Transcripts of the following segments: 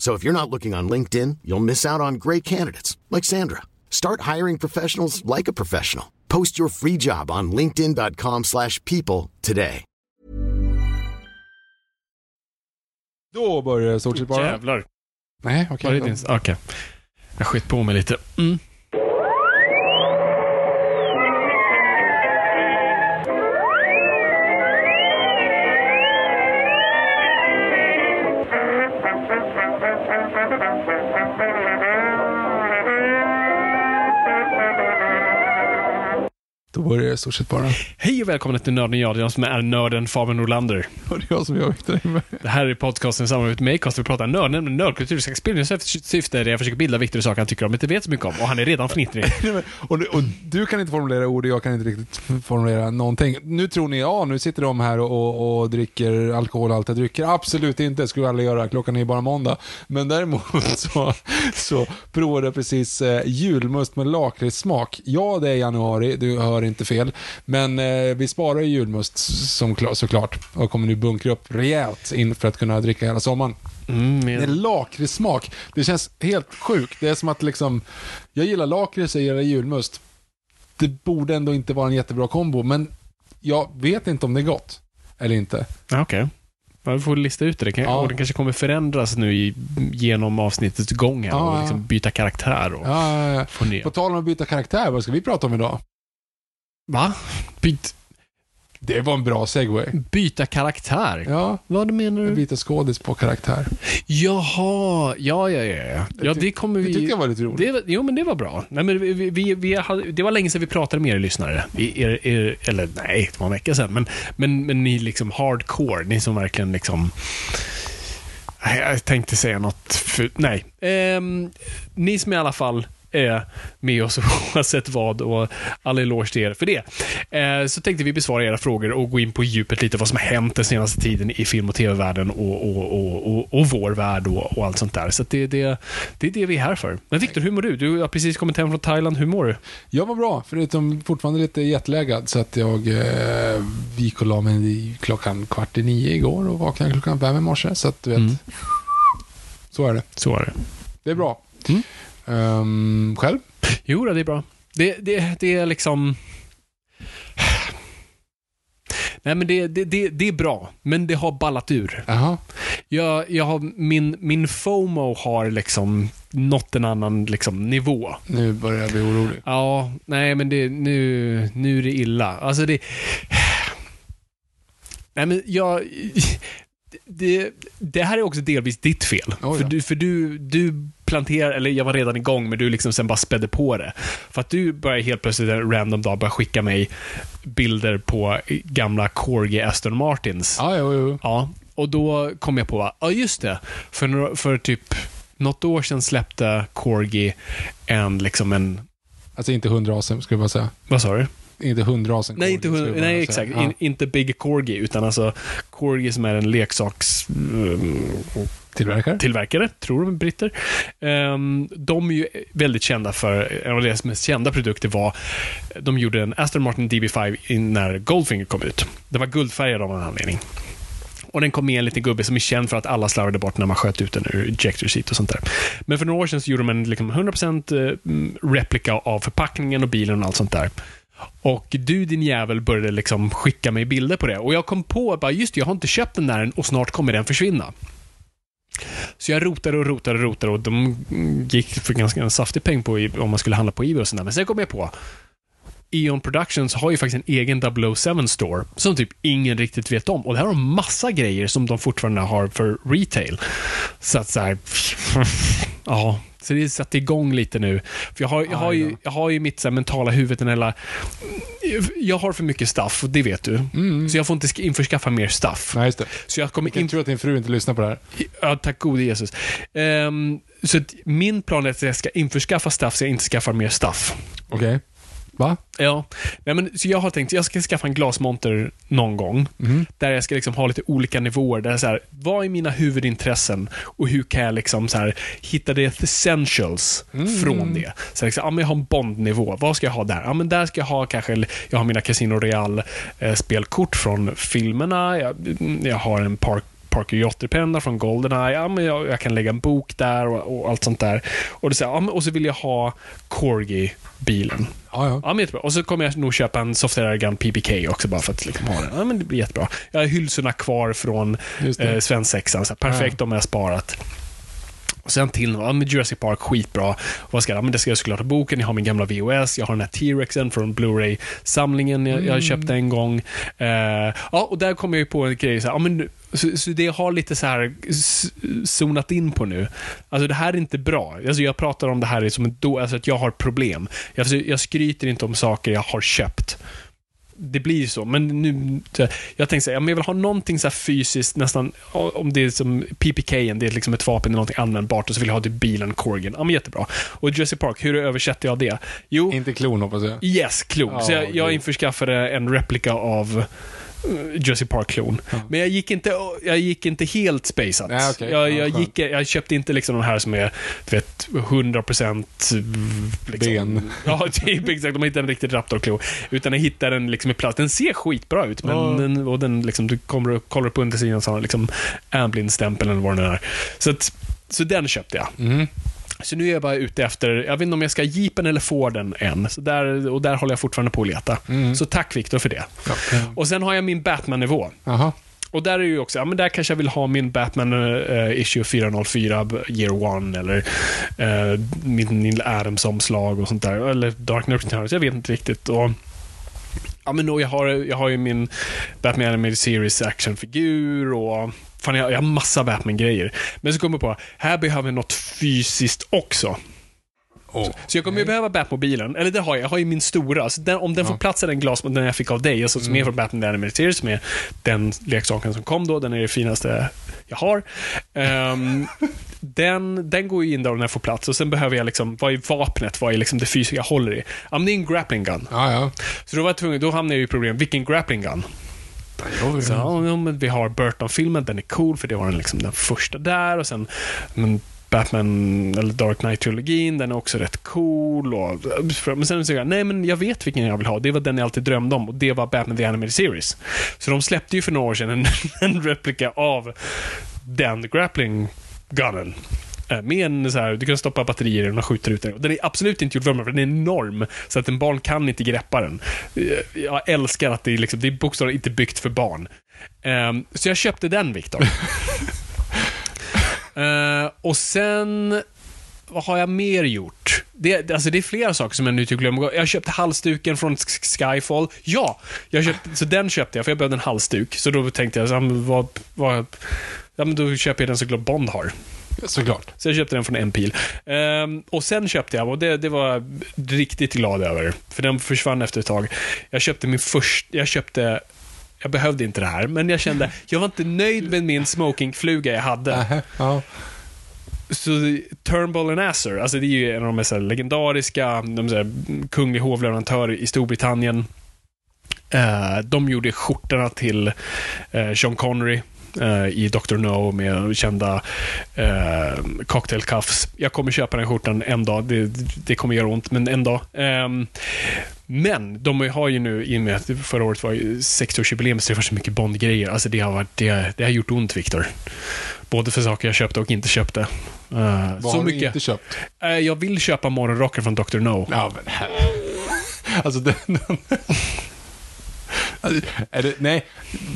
So if you're not looking on LinkedIn, you'll miss out on great candidates like Sandra. Start hiring professionals like a professional. Post your free job on linkedin.com/people slash people today. Då börjar det stort sett bara. Jävlar. Nej, Var okej. det din? Okej. Jag skit på mig lite. Mm. Då börjar det stort sett bara. Hej och välkomna till Nörden jag, jag som är nörden Fabian Nordlander. Och det är jag som gör Viktor Engberg. Det här är podcasten i samarbete med Acast. Vi pratar nörd, nämligen nördkultur, syfte där jag försöker bilda Viktor i saker han tycker om, inte vet så mycket om. Och han är redan fnittrig. Och, du- och du kan inte formulera ord och jag kan inte riktigt formulera någonting. Nu tror ni, ja nu sitter de här och, och, och dricker alkoholhaltiga drycker. Absolut inte, skulle jag aldrig göra. Klockan är bara måndag. Men däremot så, så provade jag precis eh, julmust med lakritssmak. Ja, det är januari, du hör inte fel. Men eh, vi sparar ju julmust som, kla- såklart och kommer nu bunkra upp rejält in för att kunna dricka hela sommaren. Mm, Det är lakritssmak. Det känns helt sjukt. Det är som att liksom, jag gillar lakrits jag gillar julmust. Det borde ändå inte vara en jättebra kombo, men jag vet inte om det är gott. Eller inte. Ja, Okej. Ja, Vi får lista ut det. Ja. och det kanske kommer förändras nu genom avsnittets gång här Ja, och ja. liksom byta karaktär och Ja, ja, ja. På tal om att byta karaktär, vad ska vi prata om idag? Va? Byt, Det var en bra segway. byta karaktär? Ja, Vad menar du? byta skådis på karaktär. Jaha, ja, ja, ja. Ja, det kommer Det vi... tyckte jag var lite roligt. Det, jo, men det var bra. Nej, men vi, vi, vi, hade, det var länge sedan vi pratade med er lyssnare. Er, er, eller nej, det var en vecka sedan. Men, men, men ni liksom hardcore, ni som verkligen liksom... Jag tänkte säga något för, Nej. Ehm, ni som i alla fall är med oss oavsett vad och all eloge till er för det. Eh, så tänkte vi besvara era frågor och gå in på djupet lite vad som har hänt den senaste tiden i film och tv-världen och, och, och, och, och vår värld och, och allt sånt där. Så det, det, det är det vi är här för. Men Viktor, hur mår du? Du har precis kommit hem från Thailand. Hur mår du? Jag var bra, förutom fortfarande lite jetlaggad. Så att jag eh, gick och la mig klockan kvart i nio igår och vaknade klockan fem i morse. Så att du vet, Mm. så är det. Så är det. Det är bra. Mm. Ehm, själv? Jo, det är bra. Det, det, det är liksom... Nej, men det, det, det, det är bra, men det har ballat ur. Jaha. Jag, jag har, min, min FOMO har liksom nått en annan liksom, nivå. Nu börjar jag bli orolig. Ja, nej men det, nu, nu är det illa. Alltså det... Nej men jag... Det, det här är också delvis ditt fel. Oh, ja. För, du, för du, du planterar, eller jag var redan igång, men du liksom sen bara spädde på det. För att du börjar helt plötsligt en random dag börja skicka mig bilder på gamla Corgi Aston Martins. Ja, jo, jo. Ja, och då kom jag på, ja just det, för, några- för typ något år sedan släppte Corgi en, liksom en, Alltså inte hundrasen, skulle jag bara säga. vad sa du? Inte hundrasen. Nej, inte, hund- nej säga. exakt. Ja. In, inte Big Corgi, utan alltså Corgi som är en leksakstillverkare, Tillverkare? tror de britter. Ehm, de är ju väldigt kända för, en av deras mest kända produkter var, de gjorde en Aston Martin DB5 in- när Goldfinger kom ut. Den var guldfärgad av en anledning. Och den kom med en liten gubbe som är känd för att alla slarvade bort när man sköt ut den ur ejector seat och sånt där. Men för några år sedan så gjorde de en liksom 100% eh, replika av förpackningen och bilen och allt sånt där. Och du din jävel började liksom skicka mig bilder på det. Och jag kom på att just det, jag har inte köpt den där än och snart kommer den försvinna. Så jag rotade och rotade och rotade och de gick för ganska en saftig peng på om man skulle handla på Ebay och sånt där. Men sen kom jag på, Eon Productions har ju faktiskt en egen 007 store som typ ingen riktigt vet om. Och det här har massa grejer som de fortfarande har för retail. Så att så här, ja, så det är satt igång lite nu. För jag har, jag har, ju, jag har ju mitt så mentala huvud, den hela, jag har för mycket stuff, det vet du. Så jag får inte sk- införskaffa mer stuff. Nej, just det. Så jag kommer kan in... att din fru inte lyssnar på det här. Ja, tack gode Jesus. Ehm, så min plan är att jag ska införskaffa stuff så jag inte skaffar mer stuff. Okej. Va? Ja, Nej, men, så jag har tänkt jag ska skaffa en glasmonter någon gång. Där jag ska liksom ha lite olika nivåer. Där så här, vad är mina huvudintressen och hur kan jag liksom så här, hitta det essentials från det. Så liksom, ja, men jag har en Bond-nivå. Vad ska jag ha där? Ja, men där ska jag ha kanske, jag har mina Casino Royale-spelkort från filmerna. Jag, jag har en Park Parker Jotter-penna från Goldeneye. Ja, men jag, jag kan lägga en bok där och, och allt sånt där. Och, så ja, och så vill jag ha Corgi-bilen. Ja, ja. Ja, men jättebra. Och så kommer jag nog köpa en Softair Gun PPK också bara för att liksom ha den. Ja, men det blir jättebra. Jag har hylsorna kvar från eh, svensexan. Så perfekt, de har jag sparat. Och sen till, ja, men Jurassic Park, skitbra. Vad ska jag, ja, men det ska jag såklart ha boken, jag har min gamla VHS, jag har den här T-Rexen från Blu-ray-samlingen jag, jag köpte en gång. Eh, ja, och där kom jag ju på en grej, så, här, ja, men, så, så det jag har lite så här zonat in på nu. Alltså det här är inte bra. Alltså, jag pratar om det här som då, alltså att jag har problem. Jag, jag skryter inte om saker jag har köpt det blir så. Men nu, jag tänkte säga, jag vill ha någonting så här fysiskt, nästan, om det är som PPK, det är liksom ett vapen, eller någonting användbart, och så vill jag ha det bilen, Corgan. Ja, men jättebra. Och Jurassic Park, hur översätter jag det? Jo, Inte klon hoppas jag. yes, klon. Ja, så jag, jag införskaffade en replika av Jurassic Park-klon. Men jag gick inte, jag gick inte helt spaceat. Nej, okej. jag, Ja, jag, gick, jag köpte inte liksom de här som är, du vet, 100% liksom, Ben. Ja, typ exakt. De hittade en riktig Raptor-klo. Utan jag hittade den liksom i plast. Den ser skitbra ut, men Ja. den, och den liksom, du kommer upp, kollar på undersidan så har liksom Amblin-stämpel eller vad den är. Så, att, så den köpte jag. Mm. Så nu är jag bara ute efter, jag vet inte om jag ska jeepen eller Forden än. Så där, och där håller jag fortfarande på att leta. Så tack Viktor för det. Och sen har jag min Batman-nivå. Och där är ju också, ja men där kanske jag vill ha min Batman eh, issue 404 year one eller uh, min Neil Adams-omslag och sånt där. Eller Dark Knight Returns, jag vet inte riktigt. Och, ja men och jag har, jag har ju min Batman Animated Series actionfigur och fan jag, jag har massa Batman-grejer. Men så kommer jag på, här behöver jag något fysiskt också. Oh. Så jag kommer ju behöva Batmobilen, eller det har jag, jag har ju min stora. Så den, om den får plats i den glasmotorn den jag fick av dig, alltså, som är från Batman The Animated Series, som är den leksaken som kom då, den är det finaste jag har. Ehm, den, den går ju in där när jag får plats och sen behöver jag liksom, vad är vapnet, vad är liksom det fysiska jag håller i? Ja, men det är en grappling gun. Ja, ja. Så då var jag tvungen, då hamnade jag i problem, vilken grappling gun? Så, ja, ja, men vi har Burton-filmen, den är cool för det var den, liksom, den första där och sen men Batman, eller Dark Knight-trilogin, den är också rätt cool. Och, men sen så jag, nej men jag vet vilken jag vill ha. Det var den jag alltid drömde om och det var Batman The Animated Series. Så de släppte ju för några år sedan en, en replika av den grappling gunnen. Eh, med en så här, du kan stoppa batterier i den och skjuter ut den. Den är absolut inte gjord för mig, för den är enorm. Så att en barn kan inte greppa den. Eh, jag älskar att det är, liksom, det är bokstavligen inte byggt för barn. Um, så jag köpte den, Viktor. Eh, och sen, vad har jag mer gjort? Det, alltså det är flera saker som jag nu typ glömmer. Jag köpte halsduken från Sk- Skyfall. Ja, jag köpte, så den köpte jag för jag behövde en halsduk. Så då tänkte jag, så, vad, vad, ja, men då köper jag den som Bond har. Såklart. Så jag köpte den från Empil. Um, och sen köpte jag, och det, det var jag riktigt glad över, för den försvann efter ett tag. Jag köpte min första, jag köpte jag behövde inte det här, men jag kände, jag var inte nöjd med min smokingfluga jag hade. Nähä, Ja. Så Turnbull and Asser, alltså det är ju en av de mest legendariska, de så här, kunglig hovleverantör i Storbritannien. Eh, de gjorde skjortorna till eh, Sean Connery eh, i Dr. No med kända uh, cocktail cuffs. Jag kommer köpa den skjortan en dag. Det, det kommer göra ont, men en dag. Ehm, men de har ju nu, i och med att förra året var ju 60-årsjubileum, så det var så mycket Bond-grejer. Alltså det har, varit, det, det har gjort ont, Viktor. Både för saker jag köpte och inte köpte. Eh, Vad så har du mycket. inte köpt? Eh, jag vill köpa morgonrocken från Dr. No. Ja, men här. Alltså den... den alltså, är det, nej,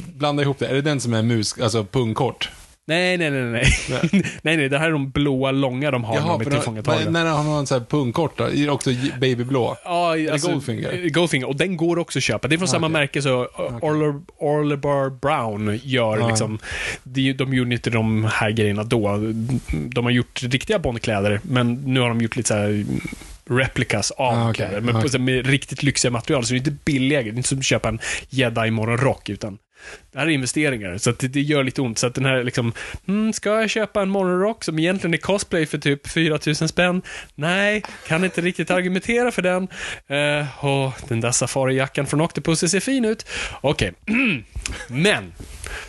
blanda ihop det. Är det den som är mus, alltså pungkort? Nej, nej, nej, nej. nej, nej, det här är de blåa, långa de har när de är för de- tillfångatagna. När han har en sån här pungkorta, också babyblå? Ja, alltså, Goldfinger? eh, Goldfinger. Och den går också att köpa. Det är från samma okej. märke, så uh, Orler, Orlebar Brown gör Ja. liksom... De, de gjorde inte de här grejerna då. De har gjort riktiga Bondkläder, men nu har de gjort lite så här replicas av Ah, okej. kläder. Men Ah, på, okej. med riktigt lyxiga material, så det är inte billigare. Det är inte som att köpa en jedi morgonrock, utan det här är investeringar, så att det, det gör lite ont. Så att den här liksom, mm, ska jag köpa en morgonrock som egentligen är cosplay för typ 4000 spänn? Nej, kan inte riktigt argumentera för den. Eh, och den där safarijackan från Octopus ser fin ut. Okej, men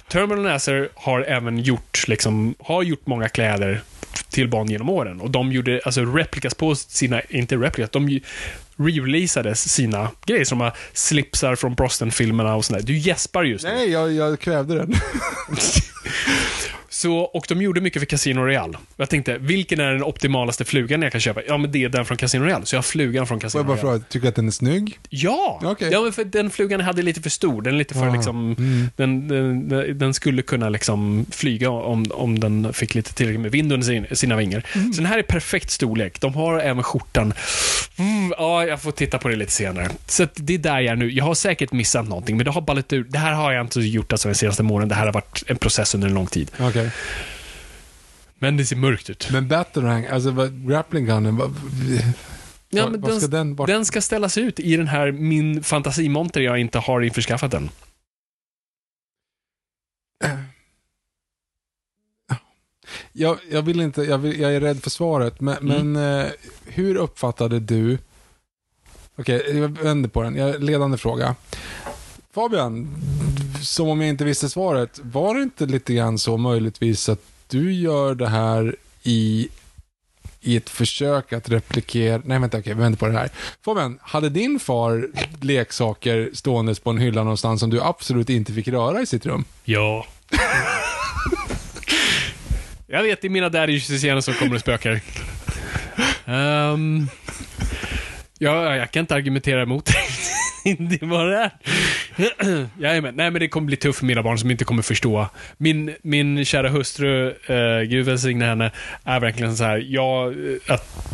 Terminal Nasser har även gjort, liksom, har gjort många kläder till Bond genom åren. Och de gjorde alltså replikas på sina, inte replikas, de ju- re-releasade sina grejer som slipsar från Brosnan-filmerna och sådär. Du gäspar just nu. Nej, jag, jag kvävde den. Så, och de gjorde mycket för Casino Royale. Jag tänkte, vilken är den optimalaste flugan jag kan köpa? Ja, men det är den från Casino Royale. Så jag har flugan från Casino jag bara Royale. fråga, tycker du att den är snygg? Ja! Okej. ja men för den flugan jag hade lite för stor. Den är lite för Ah, liksom... Den, den, den skulle kunna liksom flyga om, om den fick lite tillräckligt med vind under sin, sina vingar. Mm. Så den här är perfekt storlek. De har även skjortan. Mm, ja, jag får titta på det lite senare. Så det är där jag är nu. Jag har säkert missat någonting, men det har ballat ur. Det här har jag inte gjort alltså den senaste månaden. Det här har varit en process under en lång tid. Okej. Men det ser mörkt ut. Men Batarang, alltså vad- grappling gunnen, vad, Ja, men var den, ska den vart? den ska ställas ut i den här min fantasimonter jag inte har införskaffat än. Jag, jag vill inte, jag, vill, jag är rädd för svaret, men, Mm. men eh, hur uppfattade du... Okej, jag vänder på den. Jag, ledande fråga. Fabian, som om jag inte visste svaret, var det inte lite grann så möjligtvis att du gör det här i, i ett försök att replikera... Nej, vänta, okej, vi vänder på det här. Fabian, hade din far leksaker ståendes på en hylla någonstans som du absolut inte fick röra i sitt rum? Ja. jag vet, det är mina daddy issues som kommer och spökar. Um, ja, jag kan inte argumentera emot det är vad det är. Jajamän. Nej, men det kommer bli tufft för mina barn som inte kommer förstå. Min, min kära hustru, uh, Gud välsigne henne, är verkligen så här, ja, eh, att,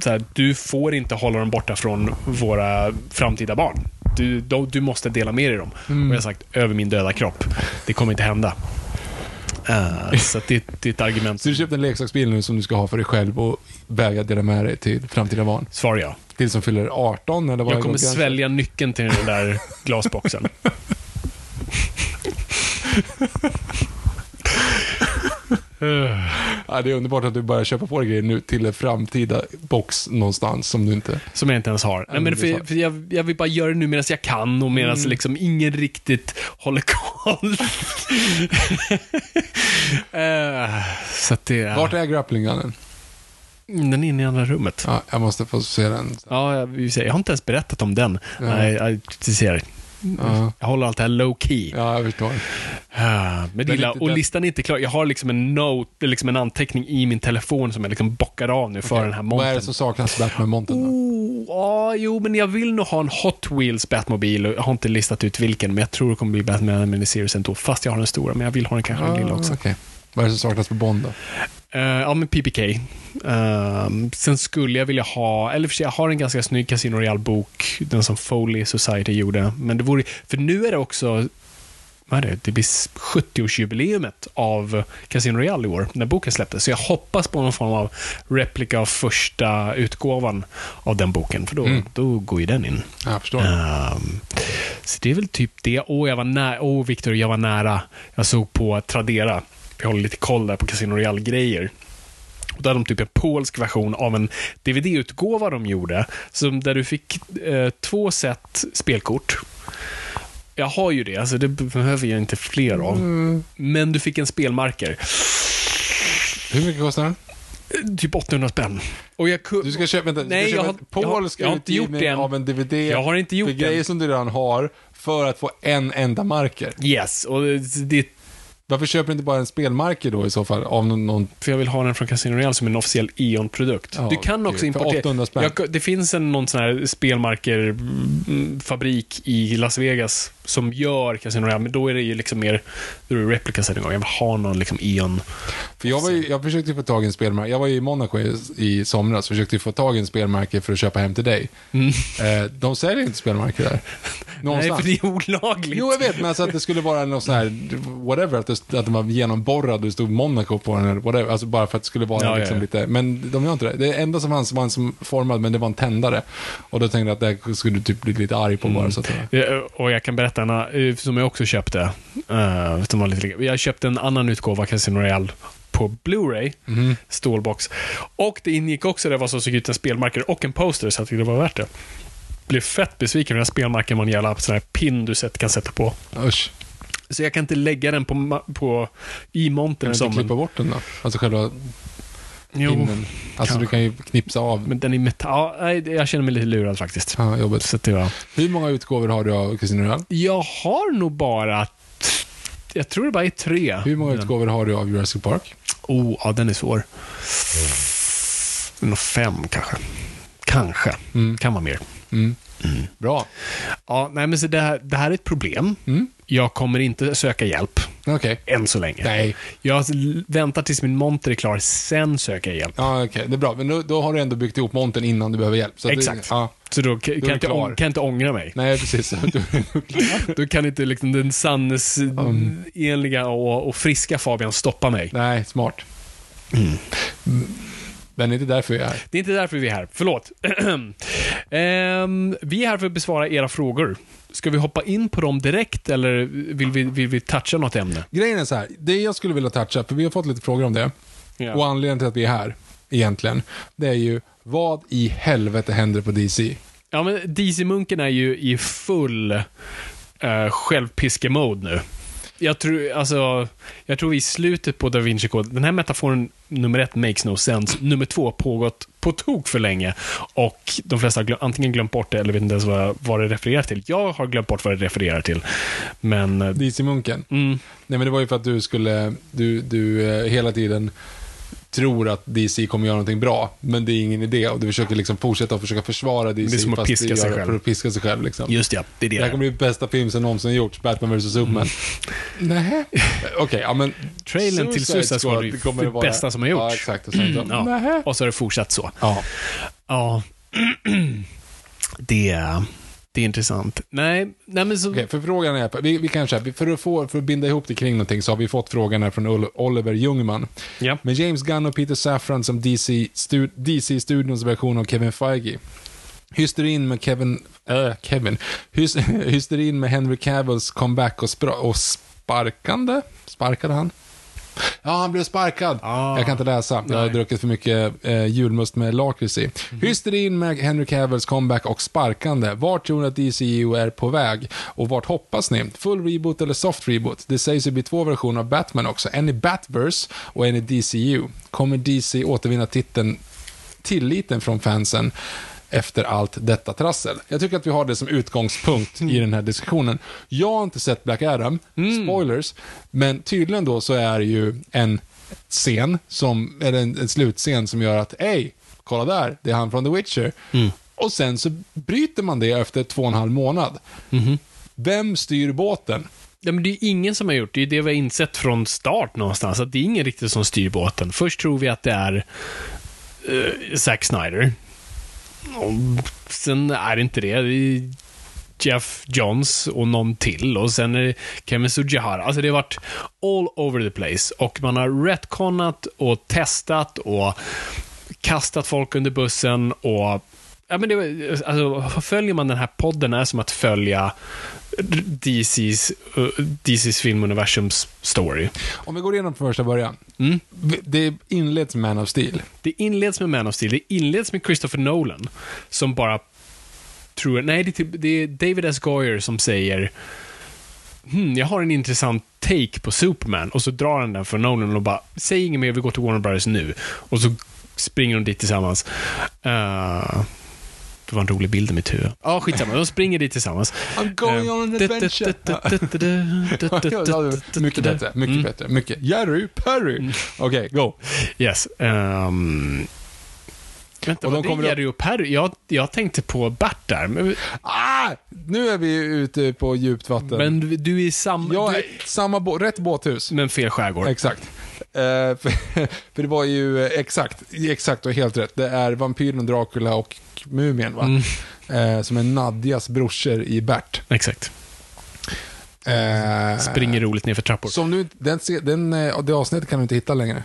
så här, du får inte hålla dem borta från våra framtida barn. Du, de, du måste dela med dig dem. Och jag har sagt, över min döda kropp. Det kommer inte hända. Eh, så det, det är ett argument. Så du köpte en leksaksbil nu som du ska ha för dig själv och väga dela med dig till framtida barn? Svar ja. Till som fyller 18 eller vad Jag kommer svälja nyckeln till den där glasboxen. Ja, det är underbart att du börjar köpa på dig grejer nu till en framtida box någonstans som du inte... Som jag inte ens har. Nej, men är för, för jag, jag vill bara göra det nu medan jag kan och medan liksom ingen riktigt håller koll. Eh, så att det... Vart är grapplinggunnen? Den är inne i andra rummet. Ja, jag måste få se den. Ja, jag, jag har inte ens berättat om den. Ja. Nej, jag, ser. Ja, Jag håller allt det här low key. ja jag förstår. Ah, Men inte och den- listan är inte klar. Jag har liksom en note, liksom en anteckning i min telefon som jag liksom bockar av nu för den här Vad montern. är det som saknas Batman-montern då? Oh, ja, jo, men jag vill nog ha en Hot Wheels Batmobil. och Jag har inte listat ut vilken, men jag tror det kommer bli Batman Miniseries ändå. Fast jag har den stora, men jag vill ha den kanske den lilla också. Ah, okej. Vad är det som saknas på Bond då? Eh, ja, men PPK. Ehm, sen skulle jag vilja ha, eller för sig, jag har en ganska snygg Casino Royale-bok, den som Foley Society gjorde. Men det vore, för nu är det också, vad är det, det blir 70-årsjubileumet av Casino Royale i år, när boken släpptes. Så jag hoppas på någon form av replika av första utgåvan av den boken, för då, Mm. då går ju den in. Ja, Jag förstår. Ehm, så det är väl typ det. Åh, jag var nära. Victor, jag var nära. Jag såg på Tradera. Vi håller lite koll där på Casino Royale-grejer. Och Då hade de typ en polsk version av en DVD-utgåva de gjorde. Som där du fick eh, två set spelkort. Jag har ju det, alltså det behöver jag inte fler av. Men du fick en spelmarker. Hur mycket kostar den? Eh, Typ 800 spänn. Och jag Du ska köpa, vänta, Nej, ska jag köpa har- en jag har- polsk jag har inte gjort utgivning det än. av en DVD Jag har inte gjort för grejer som du redan har för att få en enda marker. Yes, och det Varför köper du inte bara en spelmarker då i så fall? Av någon, någon För jag vill ha den från Casino Royale som en officiell E.ON-produkt. Ja, du kan också importera... 800 spänn. Jag, det finns en någon sån här spelmarkerfabrik i Las Vegas som gör Casino Royale, men då är det ju liksom mer, då är det replica setting Jag vill ha någon liksom Eon. För jag, var ju, jag försökte få tag i en spelmärke. Jag var ju i Monaco i, i somras försökte få tag i en spelmärke för att köpa hem till dig. Eh, de säljer inte spelmärke där. Mm. Nej, Någonstans. för det är olagligt. Jo, jag vet, men alltså att det skulle vara något sån här, whatever, att, det, att den var genomborrad och det stod Monaco på den eller whatever. Alltså bara för att det skulle vara Ja, ja, liksom ja. lite, men de gör inte det. Det enda som fanns var en som formad, men det var en tändare. Och då tänkte jag att det skulle du typ bli lite arg på bara. Så att, Och jag kan berätta annan, eh, som jag också köpte. som var lite, jag köpte en annan utgåva av Casino Royale på Blu-ray, Mhm. stålbox. Och det ingick också det var så såg ut en spelmarker och en poster, så jag tyckte det var värt det. Blev fett besviken. Den här spelmarken var en jävla sån här pin du kan sätta på. usch. Så jag kan inte lägga den på, på i Kan montern du som inte klippa en... bort den då? Alltså själva Jo, pinnen. Alltså du kan ju knipsa av. men den är metall. Ja, jag känner mig lite lurad faktiskt. Ja, jobbigt. Så det var... Hur många utgåvor har du av Casino Royale? Jag har nog bara... Jag tror det bara är tre. Hur många utgåvor har du av Jurassic Park? Oh, ja, den är svår. Nog fem kanske. Kanske. Mm. Kan vara mer. Mm. Bra. Ja, nej, men så det, här, det här är ett problem. Mm. Jag kommer inte söka hjälp. Okej. Än så länge. Nej. Jag väntar tills min monter är klar, sen söker jag hjälp. Ja, okej. Det är bra. Men då, då har du ändå byggt ihop montern innan du behöver hjälp. Så Exakt. Det, ja. Så då kan, kan, jag inte, kan jag inte ångra mig. Nej, precis. Du, Då kan inte liksom den sannesenliga och, och friska Fabian stoppa mig. nej, smart. Mm. Men det är inte därför jag är här. Det är inte därför vi är här. Förlåt. Ehm, vi är här för att besvara era frågor. Ska vi hoppa in på dem direkt eller vill vi, vill vi toucha något ämne? Grejen är så här, det jag skulle vilja toucha, för vi har fått lite frågor om det, Ja. och anledningen till att vi är här, egentligen, det är ju, vad i helvete händer på DC? Ja, men DC-munken är ju i full uh, självpiske-mode nu. Jag tror, alltså, jag tror vi i slutet på Da Vinci Code, den här metaforen nummer ett makes no sense, nummer två pågått på tok för länge och de flesta har glöm, antingen glömt bort det eller vet inte ens vad, vad det refererar till. Jag har glömt bort vad det refererar till. Men, eh, DC-munken? mm, Nej, men det var ju för att du skulle, du, du eh, hela tiden tror att DC kommer göra någonting bra, men det är ingen idé och du försöker liksom fortsätta att försöka försvara DC. Det är som att piska sig själv. För att piska sig själv liksom. just ja, det är det. Det här kommer bli bästa film som någonsin gjorts, Batman vs Superman. Nej. Okej, ja men... Trailern till Suicide Squad är det kommer det att vara- bästa som har gjorts. Ja, exakt. Och sen så, Ja. Nähä. Och så har det fortsatt så. Ja. Ja. det, är- det är intressant. Nej, nej men så... Okej, för frågan är, vi, vi kan köra, för att, få, för att binda ihop det kring någonting så har vi fått frågan här från Ol- Oliver Ljungman. Ja. Med James Gunn och Peter Safran som DC, stu, DC-studions version av Kevin Feige. Hysterin med Kevin, äh, Kevin. Hys, hysterin med Henry Cavills comeback och, spra, och sparkande? Sparkade han? Ja, han blev sparkad. Ah. Jag kan inte läsa. Jag har Nej. druckit för mycket eh, julmust med lakrits i. Mhm. Hysterin med Henry Cavills comeback och sparkande. Vart tror ni att DCU är på väg? Och vart hoppas ni? Full reboot eller soft reboot? Det sägs ju bli två versioner av Batman också. En i Batverse och en i DCU. Kommer DC återvinna titeln, tilliten från fansen? Efter allt detta trassel. Jag tycker att vi har det som utgångspunkt i den här diskussionen. Jag har inte sett Black Adam, spoilers, men tydligen då så är det ju en scen, som, eller en, en slutscen som gör att, hej, kolla där, det är han från The Witcher. Och sen så bryter man det efter två och en halv månad. Vem styr båten? Ja, men det är ingen som har gjort det. Det är det vi har insett från start någonstans. Att det är ingen riktigt som styr båten. Först tror vi att det är uh, Zack Snyder. Sen är det inte det. det är Jeff Johns och någon till. Och sen är det Kevin Sujihara. Alltså det har varit all over the place. Och man har retconat och testat och kastat folk under bussen och Ja, men det, alltså, följer man den här podden är som att följa DCs, uh, DCs filmuniversums story. Om vi går igenom från första början. Mm. Det inleds med Man of Steel. Det inleds med Man of Steel, det inleds med Christopher Nolan, som bara tror... Nej, det är, typ, det är David S. Goyer som säger hmm, jag har en intressant take på Superman, och så drar han den från Nolan och bara, säg inget mer, vi går till Warner Brothers nu. Och så springer de dit tillsammans. Uh, det var en rolig bild i mitt huvud. Ja, skitsamma. De springer dit tillsammans. I'm going on an adventure. Mycket bättre, mycket bättre, mycket. Jerry Perry. Okej, go. Yes. ehm, Vänta, Och de det kommer Jerry och Perry? Jag, jag tänkte på Bert där. Men, Ah! Nu är vi ute på djupt vatten. men du är i samma... jag är samma bå- rätt båthus. Men fel skärgård. Exakt. Eh, för, för det var ju eh, exakt, exakt och helt rätt. Det är vampyren, Dracula och Mumien va? Mm. Eh, som är Nadjas brorsor i Bert. Exakt. Eh, Springer roligt ner för trappor. Som nu, den, den, eh, det avsnittet kan du inte hitta längre.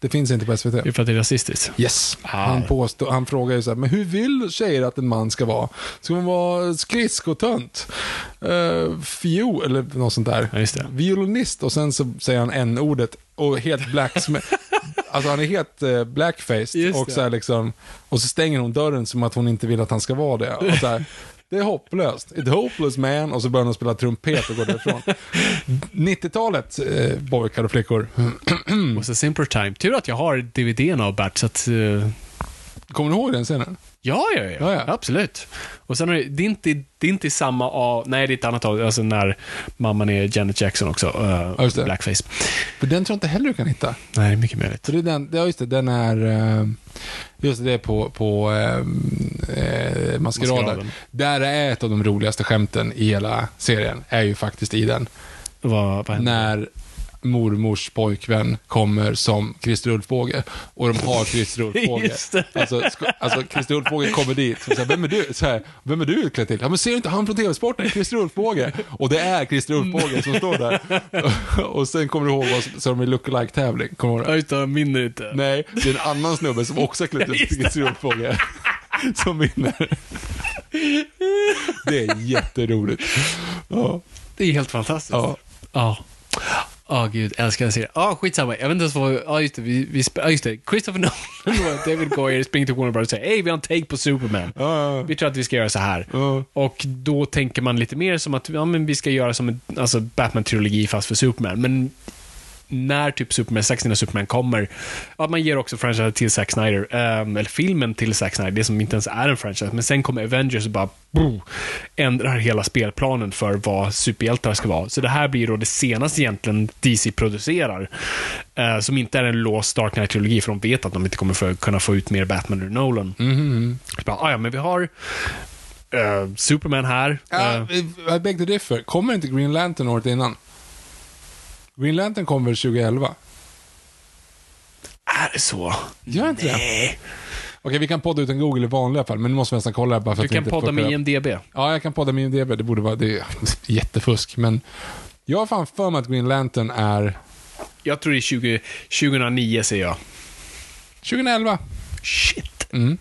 Det finns inte på SVT. Det är för att det är rasistiskt. Yes. Ah. Han, påstår, han frågar ju så här, men hur vill tjejer att en man ska vara? Ska man vara skridskotönt? Uh, fio, eller något sånt där. Ja. Violinist och sen så säger han n-ordet och helt black Alltså han är helt uh, blackfaced och så liksom, och så stänger hon dörren som att hon inte vill att han ska vara det. Och så här, det är hopplöst. It's hopeless man. Och så börjar hon spela trumpet och går därifrån. 90-talet, eh, pojkar och flickor. Mm. Och så Simpler Time. Tur att jag har DVDn av Bert, så att... eh, Kommer du ihåg den scenen? Ja, ja, ja, Ja, ja. Absolut. Och sen är det, det, är inte, det är inte samma av... Nej, det är ett annat av... Alltså när mamman är Janet Jackson också. eh, Ja, just det. blackface. För den tror jag inte heller du kan hitta. Nej, det är mycket möjligt. Så det är den, ja just det, den är, eh, just det, är på, på eh, eh, Maskeraden. Där är ett av de roligaste skämten i hela serien, är ju faktiskt i den. Vad, vad? När mormors pojkvän kommer som Christer Ulfbåge och de har Christer Ulfbåge. Alltså, alltså Christer Ulfbåge kommer dit och säger, vem är du? Så här, vem är du utklädd till? Ja men ser du inte han från TV-sporten? Christer Ulfbåge. Och det är Christer Ulfbåge som står där. och sen kommer du ihåg vad som- så är lookalike tävling Kommer du ihåg det? Jag minner inte. Nej, det är en annan snubbe som också ut sig till Christer Ulfbåge. Som vinner. Det är jätteroligt. Ja. Det är helt fantastiskt. Ja. Ja. Ja, gud, älskar den serien. Ja, skitsamma. Jag vet inte ens vad... Ja, just det. Vi, vi, ja, just det. Christopher Nolan och David Goyer springer till Warner Bros och säger hej, vi har en take på Superman. Ja, Vi tror att vi ska göra så här. ja. Och då tänker man lite mer som att ja, men vi ska göra som en alltså Batman-trilogi fast för Superman. Men när typ Superman, Zack Snyder Superman kommer, ja, man ger också franchise till Zack Snyder, ehm, eller filmen till Zack Snyder, det som inte ens är en franchise, men sen kommer Avengers och bara boom, ändrar hela spelplanen för vad superhjältar ska vara. Så det här blir då det senaste egentligen DC producerar, eh, som inte är en låst Dark Knight-trilogi, för de vet att de inte kommer få, kunna få ut mer Batman ur Nolan. Mhm. Så bara, ah, ja, men vi har eh, Superman här. Ja, Eh, I beg to differ. Kommer inte Green Lantern året innan? Green Lantern kom väl 2011? är det så? Gör inte det? Nej. Okej, vi kan podda ut en Google i vanliga fall, men nu måste vi nästan kolla här bara för Du att vi kan inte podda med. IMDB. Ja, jag kan podda med IMDB. Det borde vara... Det är jättefusk, men... Jag har fan för mig att Green Lantern är Jag tror det är 20, 2009, säger jag. 2011. Shit. Mm.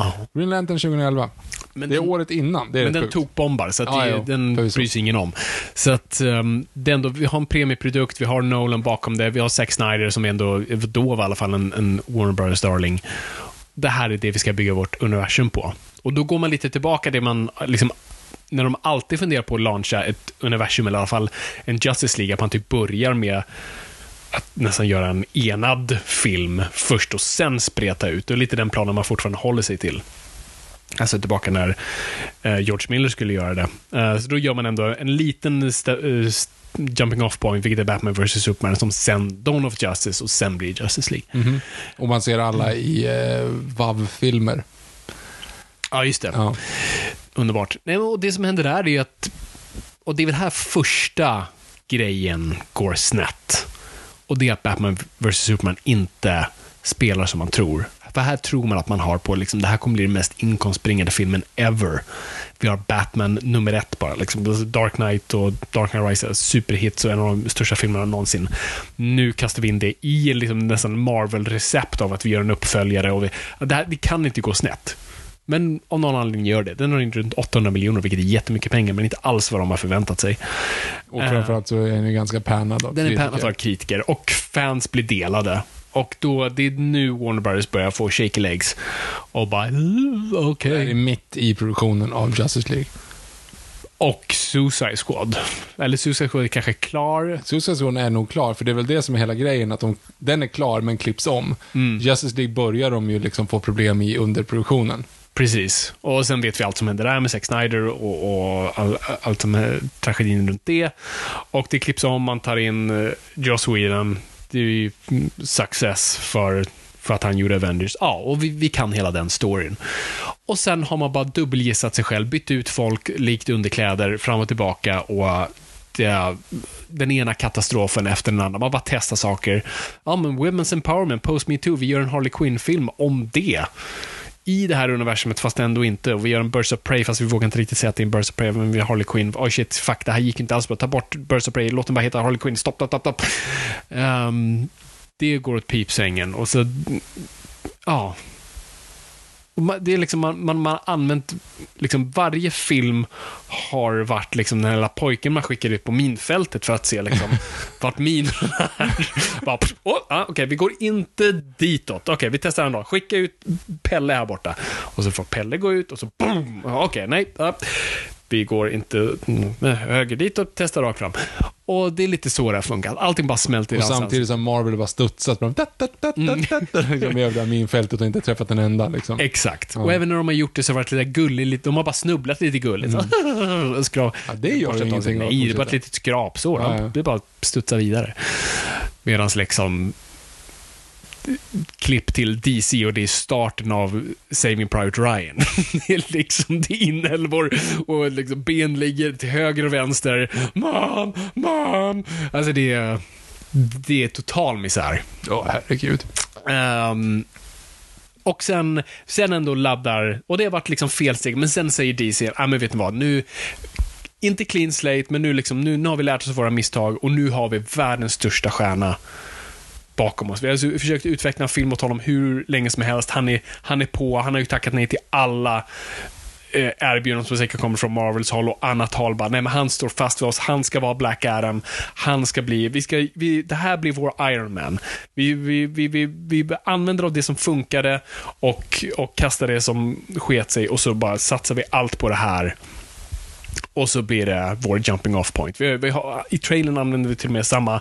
Ja. Green Lantern 2011. Men Det är den, året innan. Det är men den tokbombar, så att Ja, det, den förvisso. bryr sig ingen om. Så att um, det är ändå, vi har en premieprodukt, vi har Nolan bakom det, vi har Zack Snyder som ändå, då var i alla fall en, en Warner Brothers darling. Det här är det vi ska bygga vårt universum på. Och då går man lite tillbaka det man, liksom, när de alltid funderar på att launcha ett universum, eller i alla fall en Justice League, att man typ börjar med att nästan göra en enad film först och sen spreta ut. Det är lite den planen man fortfarande håller sig till. Alltså tillbaka när eh, George Miller skulle göra det. Eh, så då gör man ändå en liten eh, jumping off point, vilket är Batman vs. Superman, som sen Dawn of Justice och sen blir Justice League. Mhm. Och man ser alla i eh, VAV-filmer. Ja, just det. Ja. Underbart. Nej, och det som händer där är ju att, och det är väl här första grejen går snett. Och det är att Batman vs. Superman inte spelar som man tror. För här tror man att man har på, liksom, det här kommer bli den mest inkomstbringande filmen ever. Vi har Batman nummer ett bara. Liksom, Dark Knight och Dark Knight Rises, superhits och en av de största filmerna någonsin. Nu kastar vi in det i liksom, nästan Marvel-recept av att vi gör en uppföljare. Och vi, det, här, det kan inte gå snett. Men av någon anledning gör det. Den har in runt 800 miljoner, vilket är jättemycket pengar, men inte alls vad de har förväntat sig. Och framförallt så är den ju ganska pannad av Den är kritiker. pannad av kritiker och fans blir delade. Och då, det är nu Warner Brothers börjar få shaky legs. Och bara, "Mm, okej. Det är mitt i produktionen av Justice League. Och Suicide Squad. Eller Suicide Squad är kanske klar. Suicide Squad är nog klar, för det är väl det som är hela grejen, att de, den är klar men klipps om. Mm. Justice League börjar de ju liksom få problem i underproduktionen. Precis. Och sen vet vi allt som händer där med Zack Snyder och, och all, allt som är tragedin runt det. Och det klipps om, man tar in uh, Joss Whedon. Det är ju success för, för för att han gjorde Avengers. Ja, och vi, vi kan hela den storyn. Och sen har man bara dubbelgissat sig själv, bytt ut folk likt underkläder fram och tillbaka och eh, det, den ena katastrofen efter den andra. Man bara testar saker. Ja, men Women's Empowerment, Post Me Too, vi gör en Harley Quinn-film om det i det här universumet, fast ändå inte. Och vi gör en Birds of Prey, fast vi vågar inte riktigt säga att det är en Birds of Prey, men vi har Harley Quinn. Oj oh shit, fuck, det här gick inte alls bra. Ta bort Birds of Prey, låt den bara heta Harley Quinn. Stopp, stopp, stopp, stopp. Um, det går åt pipsängen. Och så, ja. Det är liksom, man, man, man har använt, liksom varje film har varit liksom den lilla pojken man skickar ut på minfältet för att se liksom vart minorna är. Bara, oh, ah, Okej, okay, vi går inte ditåt. Okej, okay, vi testar en dag. Skicka ut Pelle här borta. Och så får Pelle gå ut och så boom! Okej, okay, nej. Ah vi går inte höger dit och testar rakt fram. Och det är lite så det har funkat. Allting bara smälter i Och samtidigt som Marvel bara studsat. Mm. Liksom över det här minfältet och inte träffat en enda. Liksom. Exakt. Ja. Och även när de har gjort det så har det varit lite gulligt. De har bara snubblat lite gulligt. Mm. Skrap. Ja, det gör ingenting. Nej, det är bara ett litet skrapsår. Ja, ja. Det bara studsa vidare. Medan liksom klipp till DC och det är starten av Saving Private Ryan. det är liksom, det är inälvor och liksom ben ligger till höger och vänster. Man, man. Alltså det är, det är total misär. Ja, oh, herregud. Um, och sen, sen ändå laddar, och det har varit liksom felsteg, men sen säger DC, ja ah, men vet ni vad, nu, inte clean slate, men nu, liksom, nu, nu har vi lärt oss av våra misstag och nu har vi världens största stjärna bakom oss. Vi har alltså försökt utveckla en film åt honom hur länge som helst. Han är, han är på, han har ju tackat nej till alla eh, erbjudanden som säkert kommer från Marvels håll och annat håll bara, nej men han står fast vid oss, han ska vara Black Adam, han ska bli, vi ska, vi, det här blir vår Iron Man. Vi, vi, vi, vi, vi använder av det som funkade och, och kastar det som sket sig och så bara satsar vi allt på det här och så blir det vår jumping off point. Vi, vi har, I trailern använder vi till och med samma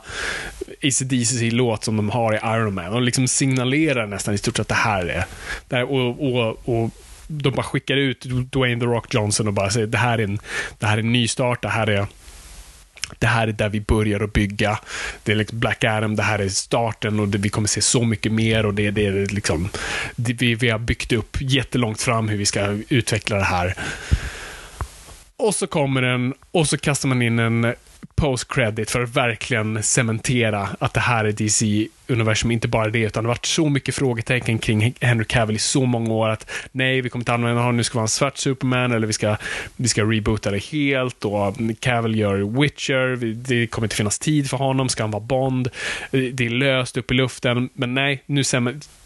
ACDC-låt som de har i Iron Man. Och liksom signalerar nästan i stort sett att det här är... Det här, och, och, och de bara skickar ut Dwayne The Rock Johnson och bara säger det här är en, det här är en nystart, det här är det här är där vi börjar att bygga. Det är liksom Black Adam, det här är starten och det, vi kommer se så mycket mer och det, det är liksom, det, vi, vi har byggt upp jättelångt fram hur vi ska utveckla det här. Och så kommer den och så kastar man in en post-credit för att verkligen cementera att det här är DC-universum, inte bara det, utan det har varit så mycket frågetecken kring Henry Cavill i så många år att nej, vi kommer inte använda honom, nu ska vara en svart Superman, eller vi ska, vi ska reboota det helt, och Cavill gör Witcher, det kommer inte finnas tid för honom, ska han vara Bond, det är löst upp i luften, men nej, nu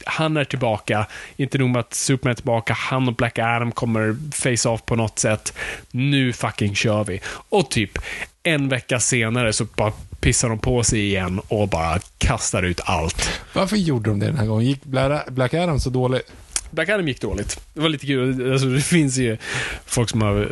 han är tillbaka, inte nog med att Superman är tillbaka, han och Black Adam kommer face-off på något sätt, nu fucking kör vi. Och typ en vecka senare så bara pissar de på sig igen och bara kastar ut allt. Varför gjorde de det den här gången? Gick Black Adam så dåligt? Black Adam gick dåligt. Det var lite kul. Alltså, det finns ju folk som har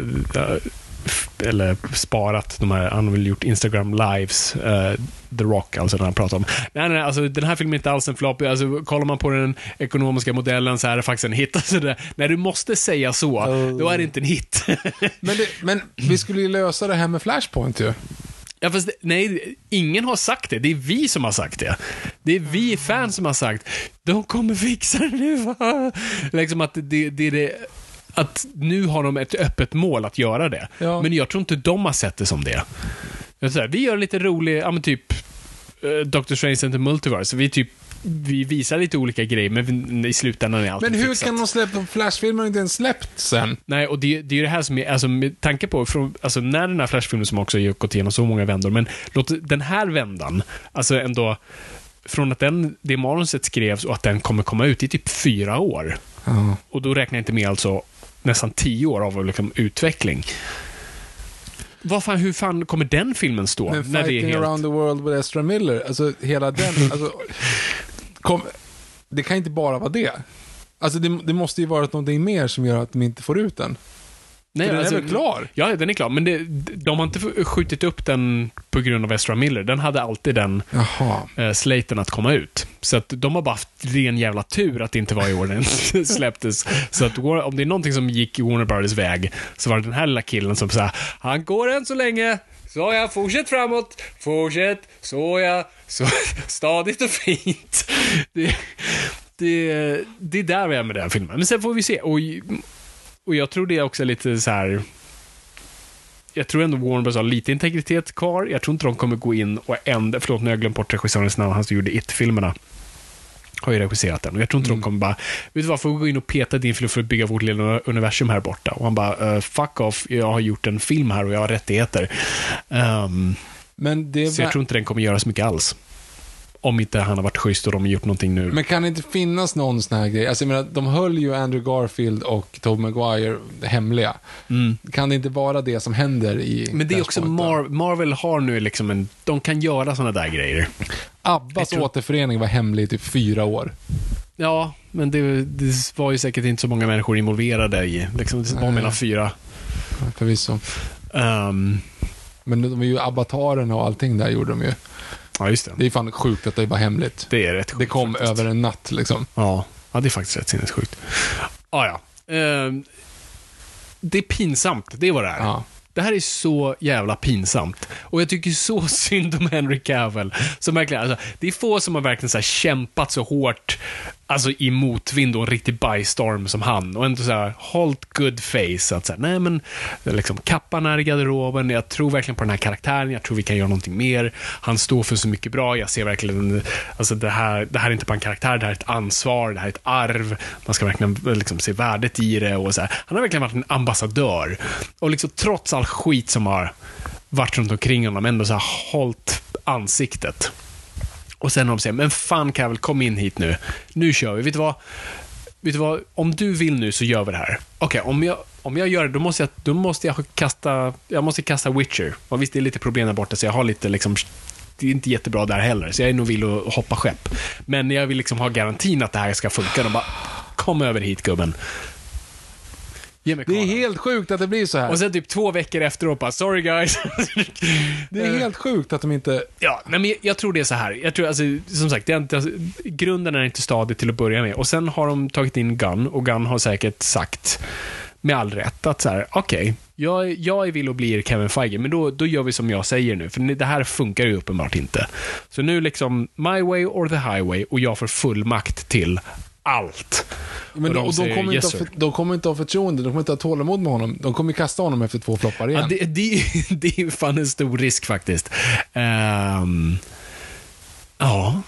eller sparat de här, han har väl gjort Instagram lives, uh, The Rock, alltså när han pratar om. Nej, nej, alltså den här filmen är inte alls en flopp. Alltså, kollar man på den ekonomiska modellen så är det faktiskt en hit. Alltså, det, när du måste säga så, oh. då är det inte en hit. men, det, men vi skulle ju lösa det här med Flashpoint ju. Ja, fast nej, ingen har sagt det. Det är vi som har sagt det. Det är vi fans som har sagt, de kommer fixa det nu. liksom att det, det är det att nu har de ett öppet mål att göra det. Ja. Men jag tror inte de har sett det som det. Här, vi gör lite rolig, ja men typ uh, Doctor Strange and the Multiverse. Vi typ vi visar lite olika grejer, men i slutändan är allt Men hur fixat. kan de släppa, Flashfilmen har inte ens släppt sen. Nej, och det, det är ju det här som är, alltså med tanke på, från, alltså när den här Flashfilmen som också har gått igenom så många vändor, men låt den här vändan, alltså ändå, från att den, det manuset skrevs och att den kommer komma ut i typ fyra år. Uh. Och då räknar jag inte med alltså nästan tio år av liksom, utveckling. Vad fan, hur fan kommer den filmen stå? Men när Fighting helt... around the world with Ezra Miller, alltså hela den, alltså, kom, det kan inte bara vara det. Alltså det, det måste ju vara någonting mer som gör att de inte får ut den. Nej, den alltså, är väl klar? Ja, den är klar. Men det, de har inte skjutit upp den på grund av Ezra Miller. Den hade alltid den eh, slaten att komma ut. Så att de har bara haft ren jävla tur att det inte var i år den släpptes. Så att om det är någonting som gick i Warner Brothers väg, så var det den här lilla killen som sa han går än så länge. Så ja, fortsätt framåt, fortsätt, så ja, så stadigt och fint. Det, det, det är där vi är med den filmen. Men sen får vi se. Och, och jag tror det är också lite så här... Jag tror ändå Warner Bros har lite integritet kvar. Jag tror inte de kommer gå in och ändra... Förlåt, nu har jag glömt bort regissörens namn. Han som gjorde It-filmerna. Har ju regisserat den. Och jag tror inte de kommer bara... Vet du vad, får vi gå in och peta din film för att bygga vårt lilla universum här borta? Och han bara, uh, fuck off. Jag har gjort en film här och jag har rättigheter. Um, Men det så jag tror inte den kommer göra så mycket alls. Om inte han har varit schysst och de har gjort någonting nu. Men kan det inte finnas någon sån här grej? Alltså jag menar, de höll ju Andrew Garfield och Tobey Maguire hemliga. Kan det inte vara det som händer i Mm. Men det är också? Mar Marvel har nu liksom en... De kan göra såna där grejer. Abbas tror- återförening var hemlig i typ fyra år. Ja, men det, det var ju säkert inte så många människor involverade i. Liksom, det var mellan fyra. Förvisso. Ehm, Men de är ju avatarerna och allting där gjorde de ju. Ja, just det. Det är fan sjukt att det var hemligt. Det är rätt sjukt Det kom faktiskt. över en natt liksom. Ja, ja, det är faktiskt rätt sinnessjukt. Ah, ja, Ehm, Det är pinsamt, det är vad det är. Ja. Det här är så jävla pinsamt. Och jag tycker så synd om Henry Cavill. Som verkligen, alltså, det är få som har verkligen så kämpat så hårt alltså, i motvind och en riktig bystorm som han. Och ändå så här, hållt good face. Att så här, nej men, liksom, kappan är i garderoben. Jag tror verkligen på den här karaktären. Jag tror vi kan göra någonting mer. Han står för så mycket bra. Jag ser verkligen, alltså det här, det här är inte bara en karaktär, det här är ett ansvar, det här är ett arv. Man ska verkligen liksom, se värdet i det. Och så här. Han har verkligen varit en ambassadör. Och liksom, trots all skit som har varit runt omkring honom, ändå så här hållit ansiktet. Och sen har de säger, men fan Cavill, kom in hit nu. Nu kör vi. Vet du vad? Vet du vad? Om du vill nu så gör vi det här. Okej, om, jag, om jag gör det, då måste jag, då måste jag kasta, jag måste kasta Witcher. Och visst, det är lite problem där borta, så jag har lite liksom, det är inte jättebra där heller, så jag är nog villig att hoppa skepp. Men jag vill liksom ha garantin att det här ska funka. De bara, kom över hit gubben. Ge mig Det är helt sjukt att det blir så här. Och sen typ två veckor efteråt bara, sorry guys. det är helt sjukt att de inte... Ja, nej, men jag, jag tror det är så här. Jag tror, alltså, som sagt, det är inte, alltså, grunden är inte stadig till att börja med. Och sen har de tagit in Gunn och Gunn har säkert sagt, med all rätt, att så här, okej, jag, jag är vill att bli Kevin Feige, men då, då gör vi som jag säger nu, för det här funkar ju uppenbart inte. Så nu liksom, my way or the highway, och jag får full makt till allt. Men Och de, och de, säger, kommer "Yes, inte ha, sir." för, de kommer inte ha förtroende, de kommer inte ha tålamod med honom. De kommer kasta honom efter två floppar igen. Ja, det, det, det är fan en stor risk faktiskt. Ehm, ja.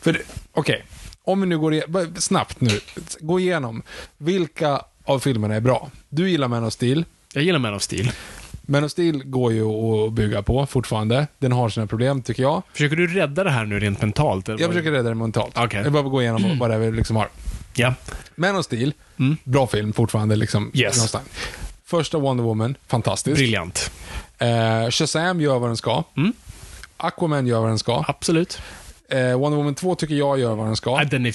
För, okej, om vi nu går igen, bara snabbt nu, gå igenom. Vilka av filmerna är bra? Du gillar Man of Steel. Jag gillar Man of Steel. Man of Steel går ju att bygga på fortfarande. Den har sina problem, tycker jag. Försöker du rädda det här nu rent mentalt? eller Jag försöker rädda det mentalt. Okej. Jag bara gå igenom vad det är vi liksom har. Ja. Man of Steel, bra film fortfarande. Liksom, Yes. någonstans. Första Wonder Woman, fantastisk. Briljant. Eh, Shazam gör vad den ska. Mm. Aquaman gör vad den ska. Absolut. Eh, Wonder Woman 2 tycker jag gör vad den ska. Den är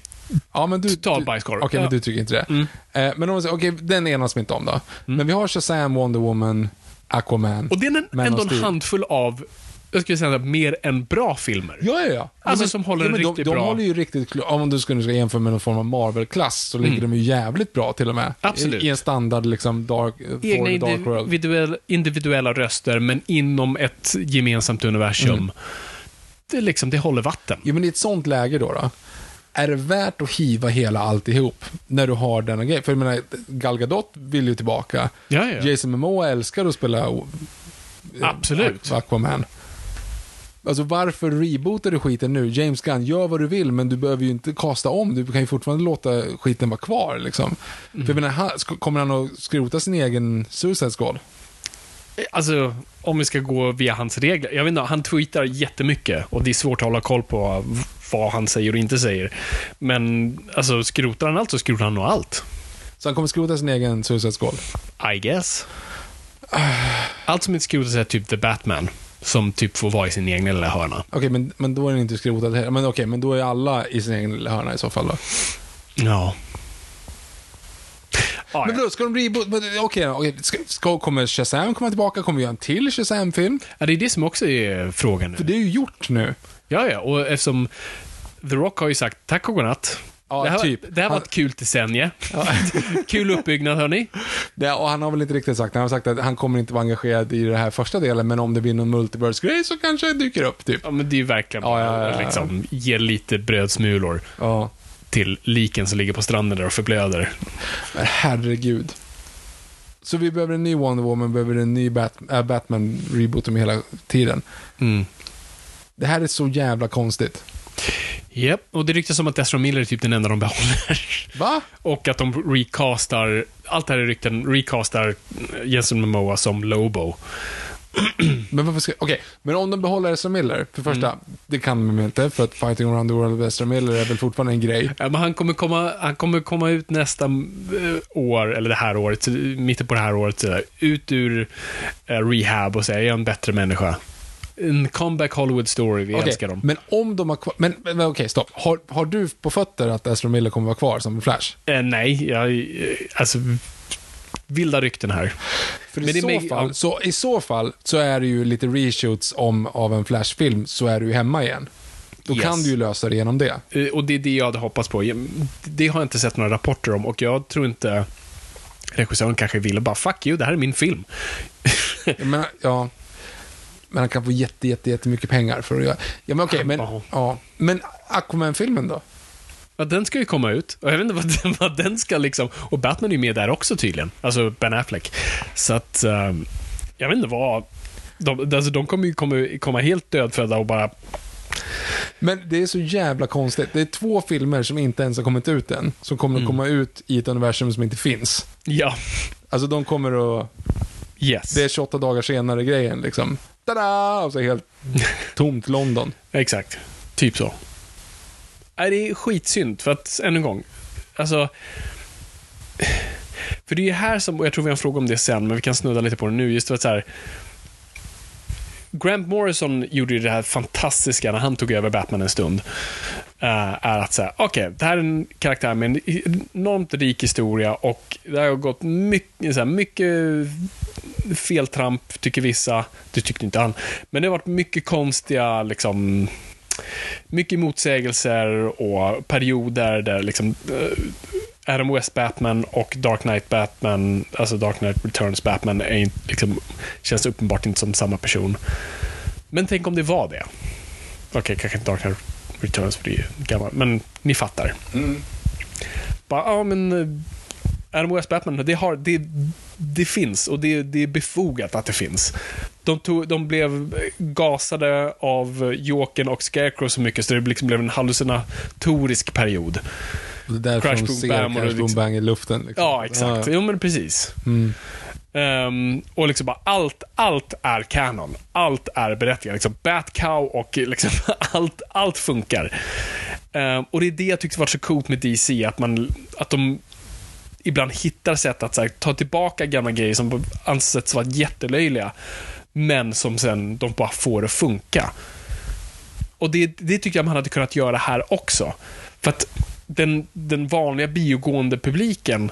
Ja, men du, Total bajskorv. Okej, Ja. men du tycker inte det. Mm. Eh, men om man säger, okej, den enas vi inte om då. Men vi har Shazam, Wonder Woman, Aquaman. Och det är en, Man ändå en handfull av, jag skulle säga mer än bra filmer. Ja, ja, ja. Alltså, men- som håller en men riktigt de, bra- De håller ju riktigt, om du skulle jämföra med någon form av Marvel-klass, så ligger de ju jävligt bra till och med. Mm. Absolut. I, i en standard, liksom, dark, Egna for the dark world. individuell, individuella röster, men inom ett gemensamt universum. Mm. Det, liksom, det håller vatten. Ja, men i ett sånt läge då, då är det värt att hiva hela alltihop när du har denna grej? För jag menar, Gal Gadot vill ju tillbaka. Ja, ja. Jason Momoa älskar att spela Absolut. Aquaman. Alltså varför rebootar du skiten nu? James Gunn, gör vad du vill, men du behöver ju inte kasta om. Du kan ju fortfarande låta skiten vara kvar. Liksom. För jag menar, han- sk- kommer han att skrota sin egen Suicide Squad? Alltså, om vi ska gå via hans regler. Jag vet inte, han tweetar jättemycket och det är svårt att hålla koll på vad han säger och inte säger. Men alltså, skrotar han allt så skrotar han nog allt. Så han kommer skrota sin egen Suicide Squad? I guess. Allt som inte skrotas är typ The Batman. Som typ får vara i sin egen lilla hörna. Okej, men, men då är den inte skrotad heller. Men okej, men då är alla i sin egen lilla hörna i så fall då. Ja. Ah, Men då, ska de men Okej, ska, ska, kommer Shazam komma tillbaka? Kommer vi göra en till Shazam-film? ja, det är det som också är frågan För nu. det är ju gjort nu. Ja, ja, och eftersom The Rock har ju sagt tack och godnatt. Ja, det här, typ. det här var Han- ett kul decennie. kul uppbyggnad, hörni. Det, och han har väl inte riktigt sagt, han har sagt att han kommer inte vara engagerad i den här första delen, men om det blir någon multiverse-grej så kanske det dyker upp, typ. Ja, men det är ju verkligen Ja, ja, ja, ja. liksom, ge lite brödsmulor. Ja. till liken som ligger på stranden där och förblöder. Men herregud. Så vi behöver en ny Wonder Woman, behöver en ny Bat- äh, Batman-reboot om hela tiden. Mm. Det här är så jävla konstigt. Japp, och det ryktas som att Ezra Miller är typ den enda de behåller. Va? Och att de recastar, allt det här är rykten, recastar Jason Momoa som Lobo. Men varför ska... Okej, men om de behåller Ezra Miller, för första, Mm. det kan de inte, för att Fighting Around the World med Ezra Miller är väl fortfarande en grej. Ja, men han kommer komma, han kommer komma ut nästa eh, år, eller det här året, mitten på det här året, ut ur eh, rehab och säga, jag är en bättre människa. En comeback Hollywood story, vi Okej, älskar dem. Men om de har kvar... Men, men, men okej, stopp. Har, har du på fötter att Ezra Miller kommer vara kvar som Flash? Eh, nej, jag, eh, alltså, vilda rykten här. För Men i, så mig- fall, ja. så i så fall så är det ju lite reshoots om, av en Flash-film, så är du ju hemma igen. Då Yes. kan du ju lösa det genom det. Eh, Och det är det jag hade hoppats på. Det har jag inte sett några rapporter om och jag tror inte regissören kanske ville bara, fuck you, det här är min film. Menar, ja. Men han kan få jätte, jätte, jättemycket pengar för att göra... Ja, men okej, men... Ja. Men Aquaman-filmen då? Ja, den ska ju komma ut. Och jag vet inte vad den, vad den ska liksom... Och Batman är ju med där också tydligen. Alltså Ben Affleck. Så att... ehm, jag vet inte vad... De, alltså, de kommer ju komma, komma helt dödfödda och bara... Men det är så jävla konstigt. Det är två filmer som inte ens har kommit ut än, som kommer Mm. att komma ut i ett universum som inte finns. Ja. Alltså de kommer att... Yes. Det är 28 dagar senare grejen liksom. Tada! Och så helt tomt London. Exakt. Typ så. Nej, det är skitsynd, för att, än en gång, alltså... För det är ju här som, och jag tror vi har en fråga om det sen, men vi kan snudda lite på det nu, just för att så här... Grant Morrison gjorde ju det här fantastiska när han tog över Batman en stund. Eh, är att säga, okej, det här är en karaktär med en enormt rik historia och det har gått mycket, så här, mycket feltramp, tycker vissa. Det tyckte inte han. Men det har varit mycket konstiga, liksom, mycket motsägelser och perioder där liksom eh, Adam West Batman och Dark Knight Batman, alltså Dark Knight Returns Batman, är inte, liksom, känns uppenbart inte som samma person. Men tänk om det var det. Okej, kanske inte Dark Knight Returns för det är ju gammalt, men ni fattar. Bara, ja men eh, Adam West Batman, det, har, det, det finns och det, det är befogat att det finns. De, tog, de blev gasade av Jokern och Scarecrow så mycket så det liksom blev en hallucinatorisk period. Och det är därför Crash, de ser bam, Crash Boom liksom- Bang i luften. Liksom. Ja, exakt. Jo, men precis. Mm. Ehm, och liksom bara allt, allt är kanon. Allt är berättigat. Liksom Batcow och liksom allt, allt funkar. Ehm, och det är det jag tyckte var så coolt med DC, att, man, att de ibland hittar sätt att här, ta tillbaka gamla grejer som ansetts vara jättelöjliga, men som sen de bara får att funka. Och det, det tycker jag man hade kunnat göra här också. För att den, den vanliga biogående publiken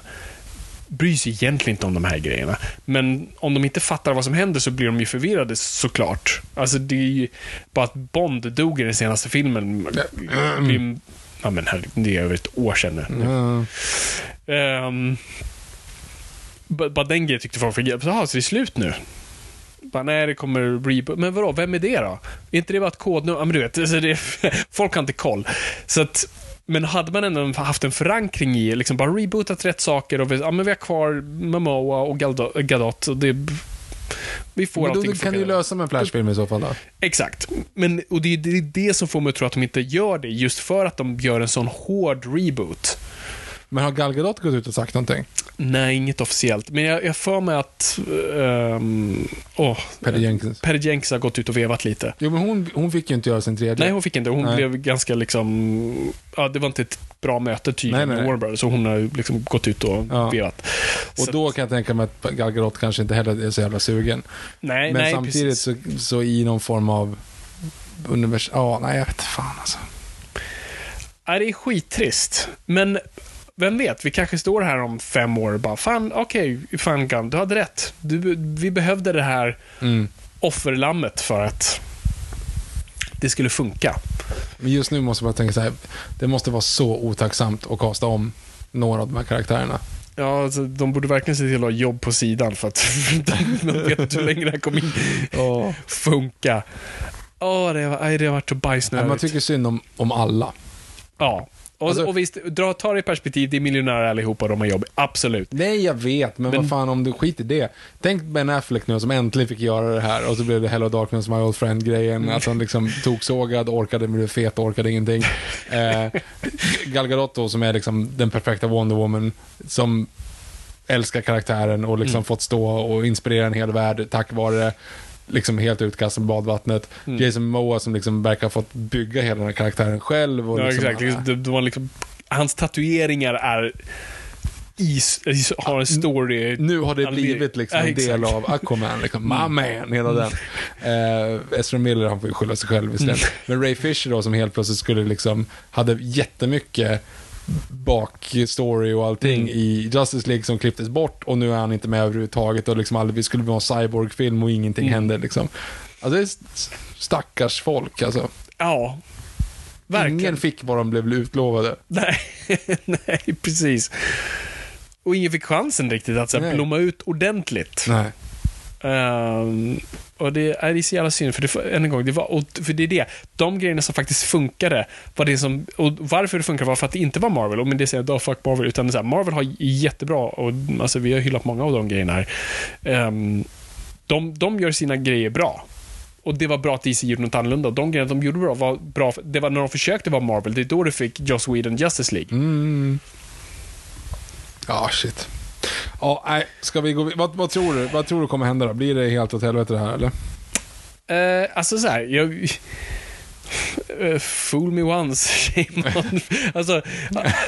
bryr sig egentligen inte om de här grejerna. Men om de inte fattar vad som händer så blir de ju förvirrade såklart. Alltså det är ju bara att Bond dog i den senaste filmen. Blir, ja men herregud, det är över ett år sedan nu. Ehm, ba- bara den grejen tyckte folk var jävligt. Jaha, så det är slut nu? Bara, nej, det kommer reboot. Men vadå, vem är det då? Är inte det bara ett kodnummer? Ja, men du vet, alltså det, folk har inte koll. Så att, men hade man ändå haft en förankring i, liksom bara rebootat rätt saker och vi, ja, men vi har kvar Momoa och Gadot. Och det, vi får Men då allting kan du ju lösa med en Flash-film i så fall då. Exakt. Men, och det är det, är det som får mig att tro att de inte gör det, just för att de gör en sån hård reboot. Men har Gal Gadot gått ut och sagt någonting? Nej, inget officiellt. Men jag, jag får mig att... Um, oh, Patty Jenkins. Patty Jenkins har gått ut och vevat lite. Jo, men hon, hon fick ju inte göra sin tredje. Nej, hon fick inte. Hon Nej. blev ganska liksom... Ja, det var inte ett bra möte tydligen med. Warner Brothers, så hon har liksom gått ut och Ja. vevat. Och Så- då kan jag tänka mig att Gal Gadot kanske inte heller är så jävla sugen. nej, Men nej, samtidigt så, så i någon form av univers... Ja, nej, jag vet fan alltså. Nej, det är skittrist. Men vem vet, vi kanske står här om fem år och bara, fan, okej, fan Gun, du hade rätt. Du, vi behövde det här Mm. offerlammet för att det skulle funka. Men just nu måste jag bara tänka så här. Det måste vara så otacksamt att kasta om några av de här karaktärerna. Ja, alltså, de borde verkligen se till att ha jobb på sidan för att de, vet hur länge det här kommer Ja. funka. Åh, det, har- det har varit så bajsnödigt. Man tycker synd om, om alla. Ja, Och, Alltså- och visst, dra, ta det i perspektiv, det är miljonärer allihopa och de har jobb. Absolut. Nej, jag vet, men, Men- vad fan om du skiter i det. Tänk Ben Affleck nu som äntligen fick göra det här och så blev det Hello Darkness My Old Friend-grejen. Att han liksom tog sågad, orkade bli fet, orkade ingenting. Eh, Gal Gadot då, som är liksom den perfekta Wonder Woman, som älskar karaktären och liksom Mm. fått stå och inspirera en hel värld tack vare liksom helt utkastad med badvattnet. Mm. Jason Moa som liksom verkar ha fått bygga hela den här karaktären själv. Och Ja, liksom, exakt. Liksom, det, det var liksom, hans tatueringar är is, is, har en story. Nu har det blivit liksom en del av Aquaman, liksom, my man, hela den. Eh, Ezra Miller, han får ju skylla sig själv visserligen. Men Ray Fisher då, som helt plötsligt skulle liksom, hade jättemycket bakstory och allting i Justice League som klipptes bort och nu är han inte med överhuvudtaget och liksom aldrig, vi skulle vara en cyborg-film och ingenting hände liksom. Alltså det är st- stackars folk alltså. Ja. Verkligen. Ingen fick vad de blev utlovade. Nej, nej, precis. Och ingen fick chansen riktigt att så här, blomma ut ordentligt. Nej. Ehm, och det är, det är så jävla synd, för det, än en gång, det var, och, för det är det. De grejerna som faktiskt funkade, var det som, och varför det funkade var för att det inte var Marvel, och men det säger jag, fuck Marvel, utan så här, Marvel har jättebra, och alltså, vi har hyllat många av de grejerna här. Um, de, de gör sina grejer bra. Och det var bra att DC gjorde något annorlunda. Och de grejerna de gjorde bra var bra. Det var när de försökte vara Marvel, det är då du fick Joss Whedon Justice League. Mm. Ja, shit. Ja, nej, ska vi gå vad, vad tror du? Vad tror du kommer hända då? Blir det helt åt helvete det här, eller? Eh, alltså så här, jag... eh, fool me once, shame on... alltså,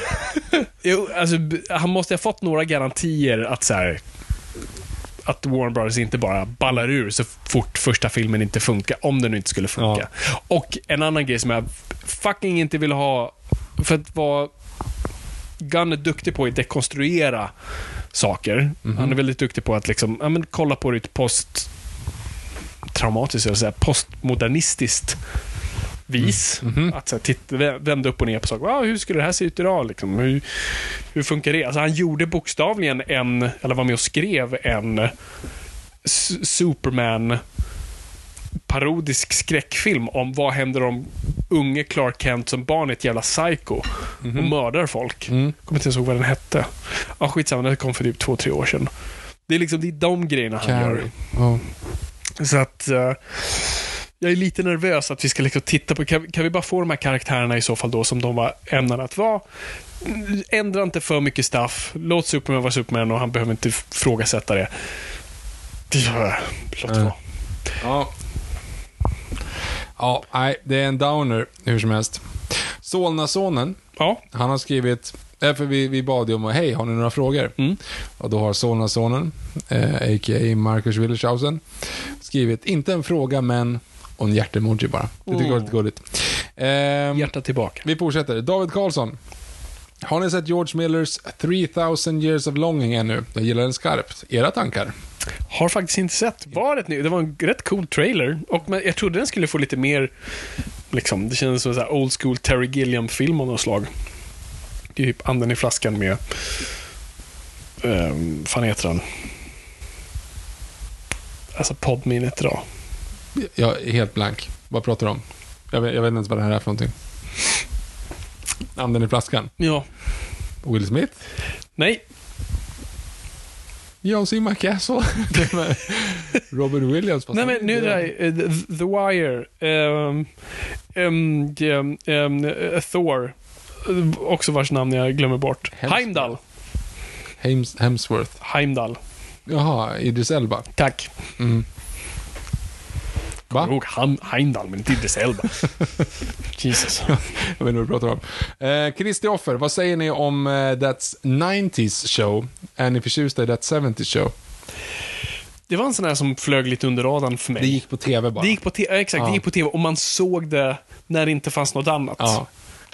jo, alltså, han måste ha fått några garantier att så här, att Warner Brothers inte bara ballar ur så fort första filmen inte funkar, om den nu inte skulle funka. Och en annan grej som jag fucking inte vill ha, för att vara Gunn är duktig på att dekonstruera saker. Han är väldigt duktig på att liksom, ja, men, kolla på ett post traumatiskt, jag säga, postmodernistiskt vis. Att så här, titta, vä- vända upp och ner på saker. Ah, hur skulle det här se ut idag? Liksom? Hur, hur funkar det? Alltså, han gjorde bokstavligen en, eller var med och skrev en Superman parodisk skräckfilm om vad händer om unge Clark Kent som barn är ett jävla psycho och mördar folk. Mm. Kommer inte ens ihåg vad den hette. Ja, skitsamma, den kom för typ två, tre år sedan. Det är liksom det är de grejerna han gör. Carrie. Ja. Så att eh, jag är lite nervös att vi ska liksom titta på, kan, kan vi bara få de här karaktärerna i så fall då som de var ämnade att vara? Ändra inte för mycket stuff. Låt Superman vara Superman och han behöver inte ifrågasätta det. Ja, Låt det vara. Ja. Ja, nej, det är en downer hur som helst. Solnasonen, Ja, han har skrivit, eh, för vi, vi bad ju om, hej, har ni några frågor? Mm. Och då har Solnasonen, eh, a.k.a. Marcus Willershausen, skrivit, inte en fråga men, och en hjärtemoji bara. Det tycker jag var lite gulligt. Ehm, hjärta tillbaka. vi fortsätter. David Karlsson. Har ni sett George Millers 3000 years of longing ännu? Jag gillar den skarpt. Era tankar? Har faktiskt inte sett. Var rätt ny. Det var en rätt cool trailer. Och jag trodde den skulle få lite mer, liksom, det kändes som en old school Terry Gilliam-film av något slag. Typ anden i flaskan med, um, fan heter han? Alltså poddminnet idag. Jag är helt blank. Vad pratar du om? Jag vet, jag vet inte ens vad det här är för någonting. Anden i flaskan. Ja. Will Smith? Nej. John C. McCassel? Det med Robin Williams? Nej men nu är det eh, The, The Wire, um, um, um, uh, Thor, uh, också vars namn jag glömmer bort. Hemsworth. Heimdall. Hems, Hemsworth. Heimdall. Jaha, Idris Elba. Tack. Mm. Va? Jag ihåg Heim, Heimdall, men inte Idris Elba. Jesus. Jag vet inte vad du pratar om. Eh, Christer vad säger ni om eh, That's 90s show? Är ni förtjusta i That 70s show? Det var en sån här som flög lite under radarn för mig. Det gick på tv bara. Det gick på exakt, Ja. det gick på tv och man såg det när det inte fanns något annat. Ja.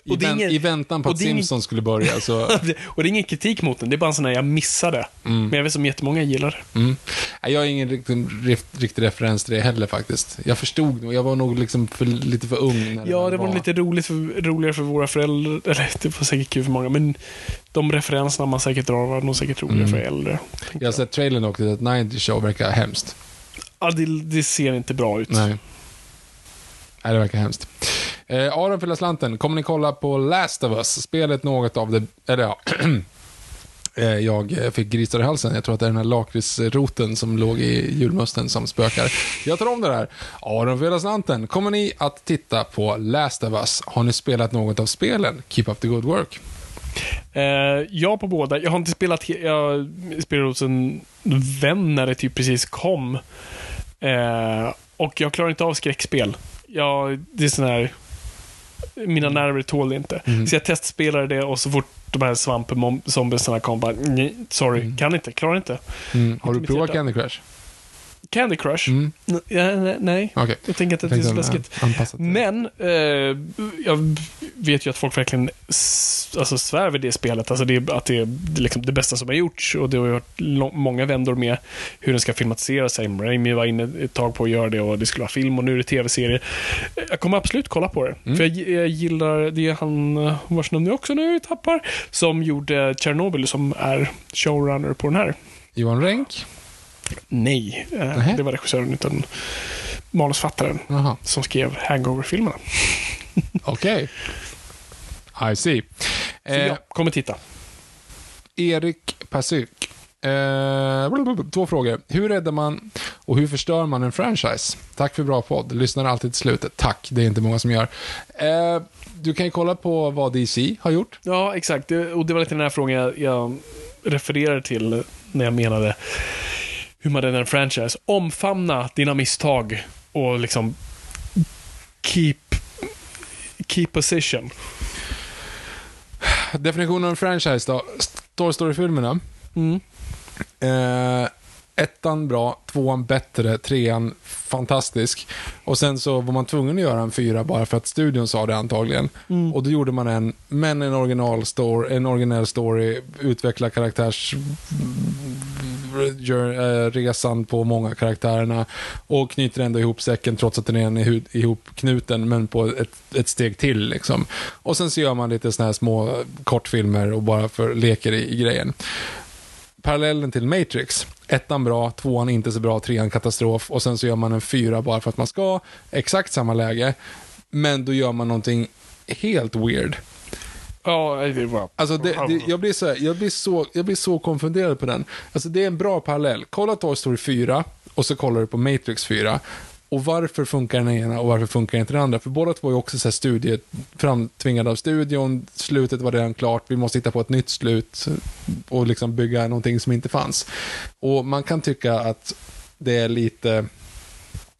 I, Och det ingen- I väntan på att det Simpsons skulle börja så... och det är ingen kritik mot den, det är bara en sån här jag missade. Men jag vet som jättemånga gillar. Mm. Nej, Jag har ingen riktig, riktig referens till det heller faktiskt. Jag förstod nog, jag var nog liksom för, lite för ung när Ja, det var lite roligt för, roligare för våra föräldrar. Eller det var säkert kul för många, men de referenserna man säkert drar var nog säkert roligare för äldre. Jag har sett trailern och det 90 show verkar hemskt. Ja, det, det ser inte bra ut. Nej. Nej, det verkar hemskt. Eh, Aron för slanten, kommer ni kolla på Last of Us? Spelet något av det, eller ja, eh, jag fick grisar i halsen. Jag tror att det är den här lakritsroten som låg i julmusten som spökar. Jag tar om det där. Aron för slanten, kommer ni att titta på Last of Us? Har ni spelat något av spelen? Keep up the good work. Eh, jag på båda. Jag har inte spelat, jag spelade hos en vän när det typ precis kom. Eh, och jag klarar inte av skräckspel. Jag, det är sån här, mina nerver tål inte. Så jag testspelade det och så fort de här svamp-zombiesarna kom bara, nej, sorry, kan inte, klarar inte. Mm. Har du provat. Candy Crush? Candy Crush? Mm. Ja, nej, nej. Okej. Jag tänker inte att det är så läskigt. Men eh, jag vet ju att folk verkligen alltså, svär vid det spelet. Alltså det, att det är liksom det bästa som har gjorts. Och det har ju varit många vändor med hur den ska filmatiseras. Sam Raimi var inne ett tag på att göra det och det skulle vara film och nu är det tv-serie. Jag kommer absolut kolla på det. För jag, jag gillar, det är han, vars namn jag också nu tappar, som gjorde Chernobyl som är showrunner på den här. Johan Renck? Nej, eh, det var regissören utan manusfattaren Jaha, som skrev Hangover-filmerna. okej. I see. Så Eh, jag kommer titta. Erik Pasyk. Eh, två frågor. Hur räddar man och hur förstör man en franchise? Tack för bra podd. Lyssnar alltid till slutet. Tack, det är inte många som gör. Eh, du kan ju kolla på vad DC har gjort. Ja, exakt. Och det var lite den här frågan jag, jag refererade till när jag menade hur man räddar en franchise. Omfamna dina misstag och liksom keep, keep position. Definitionen av en franchise då. Toy Story-filmerna. Mm. Eh, ettan bra, tvåan bättre, trean fantastisk. Och sen så var man tvungen att göra en fyra bara för att studion sa det antagligen. Och då gjorde man en, men en original story, en originell story, utveckla karaktärs gör, eh, resan på många karaktärerna och knyter ändå ihop säcken trots att den är ihopknuten men på ett, ett steg till liksom. Och sen så gör man lite såna här små kortfilmer och bara för leker i, i grejen parallellen till Matrix. Ettan bra, tvåan inte så bra, trean katastrof och sen så gör man en fyra bara för att man ska. Exakt samma läge, men då gör man någonting helt weird. Ja, det var... Alltså det, det, jag, blir så, här- jag, blir så, jag blir så konfunderad på den. Alltså det är en bra parallell. Kolla Toy Story 4 och så kollar du på Matrix 4. Och varför funkar den ena och varför funkar inte den andra? För båda två är också så här studie, framtvingade av studion. Slutet var redan klart. Vi måste hitta på ett nytt slut och liksom bygga någonting som inte fanns. Och man kan tycka att det är lite...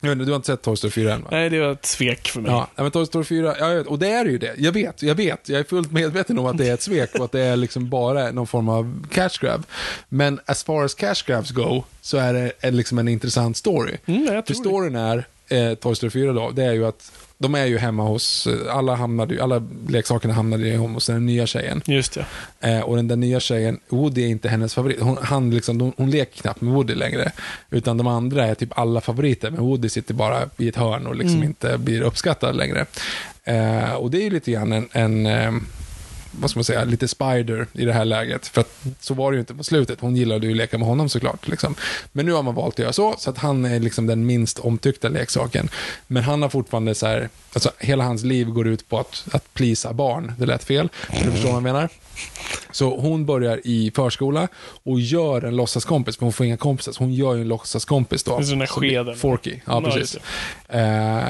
Jag vet inte, du har inte sett Toy Story 4 än va? Nej, det var ett svek för mig. Ja, men Toy Story 4, ja, jag vet, och det är ju det. Jag vet, jag vet. Jag är fullt medveten om att det är ett svek och att det är liksom bara någon form av cash grab. Men as far as cash grabs go, så är det liksom en intressant story. Mm, För storyn är, eh, Toy Story 4 då, det är ju att de är ju hemma hos, alla, hamnade, alla leksakerna hamnade ju hos den nya tjejen. Just det. Eh, och den där nya tjejen, Woody är inte hennes favorit. Hon, han liksom, hon, hon leker knappt med Woody längre. Utan de andra är typ alla favoriter. Men Woody sitter bara i ett hörn och liksom inte blir uppskattad längre. Eh, och det är ju lite grann en, en eh, vad ska man säga, lite spider i det här läget. För att så var det ju inte på slutet. Hon gillade ju att leka med honom såklart. Liksom. Men nu har man valt att göra så, så att han är liksom den minst omtyckta leksaken. Men han har fortfarande så här, alltså hela hans liv går ut på att, att plisa barn. Det lät fel, men du förstår vad jag menar. Så hon börjar i förskola och gör en låtsaskompis, för hon får inga kompisar. Så hon gör ju en låtsaskompis då. Det är sån där skeden. Forky, ja precis. Eh,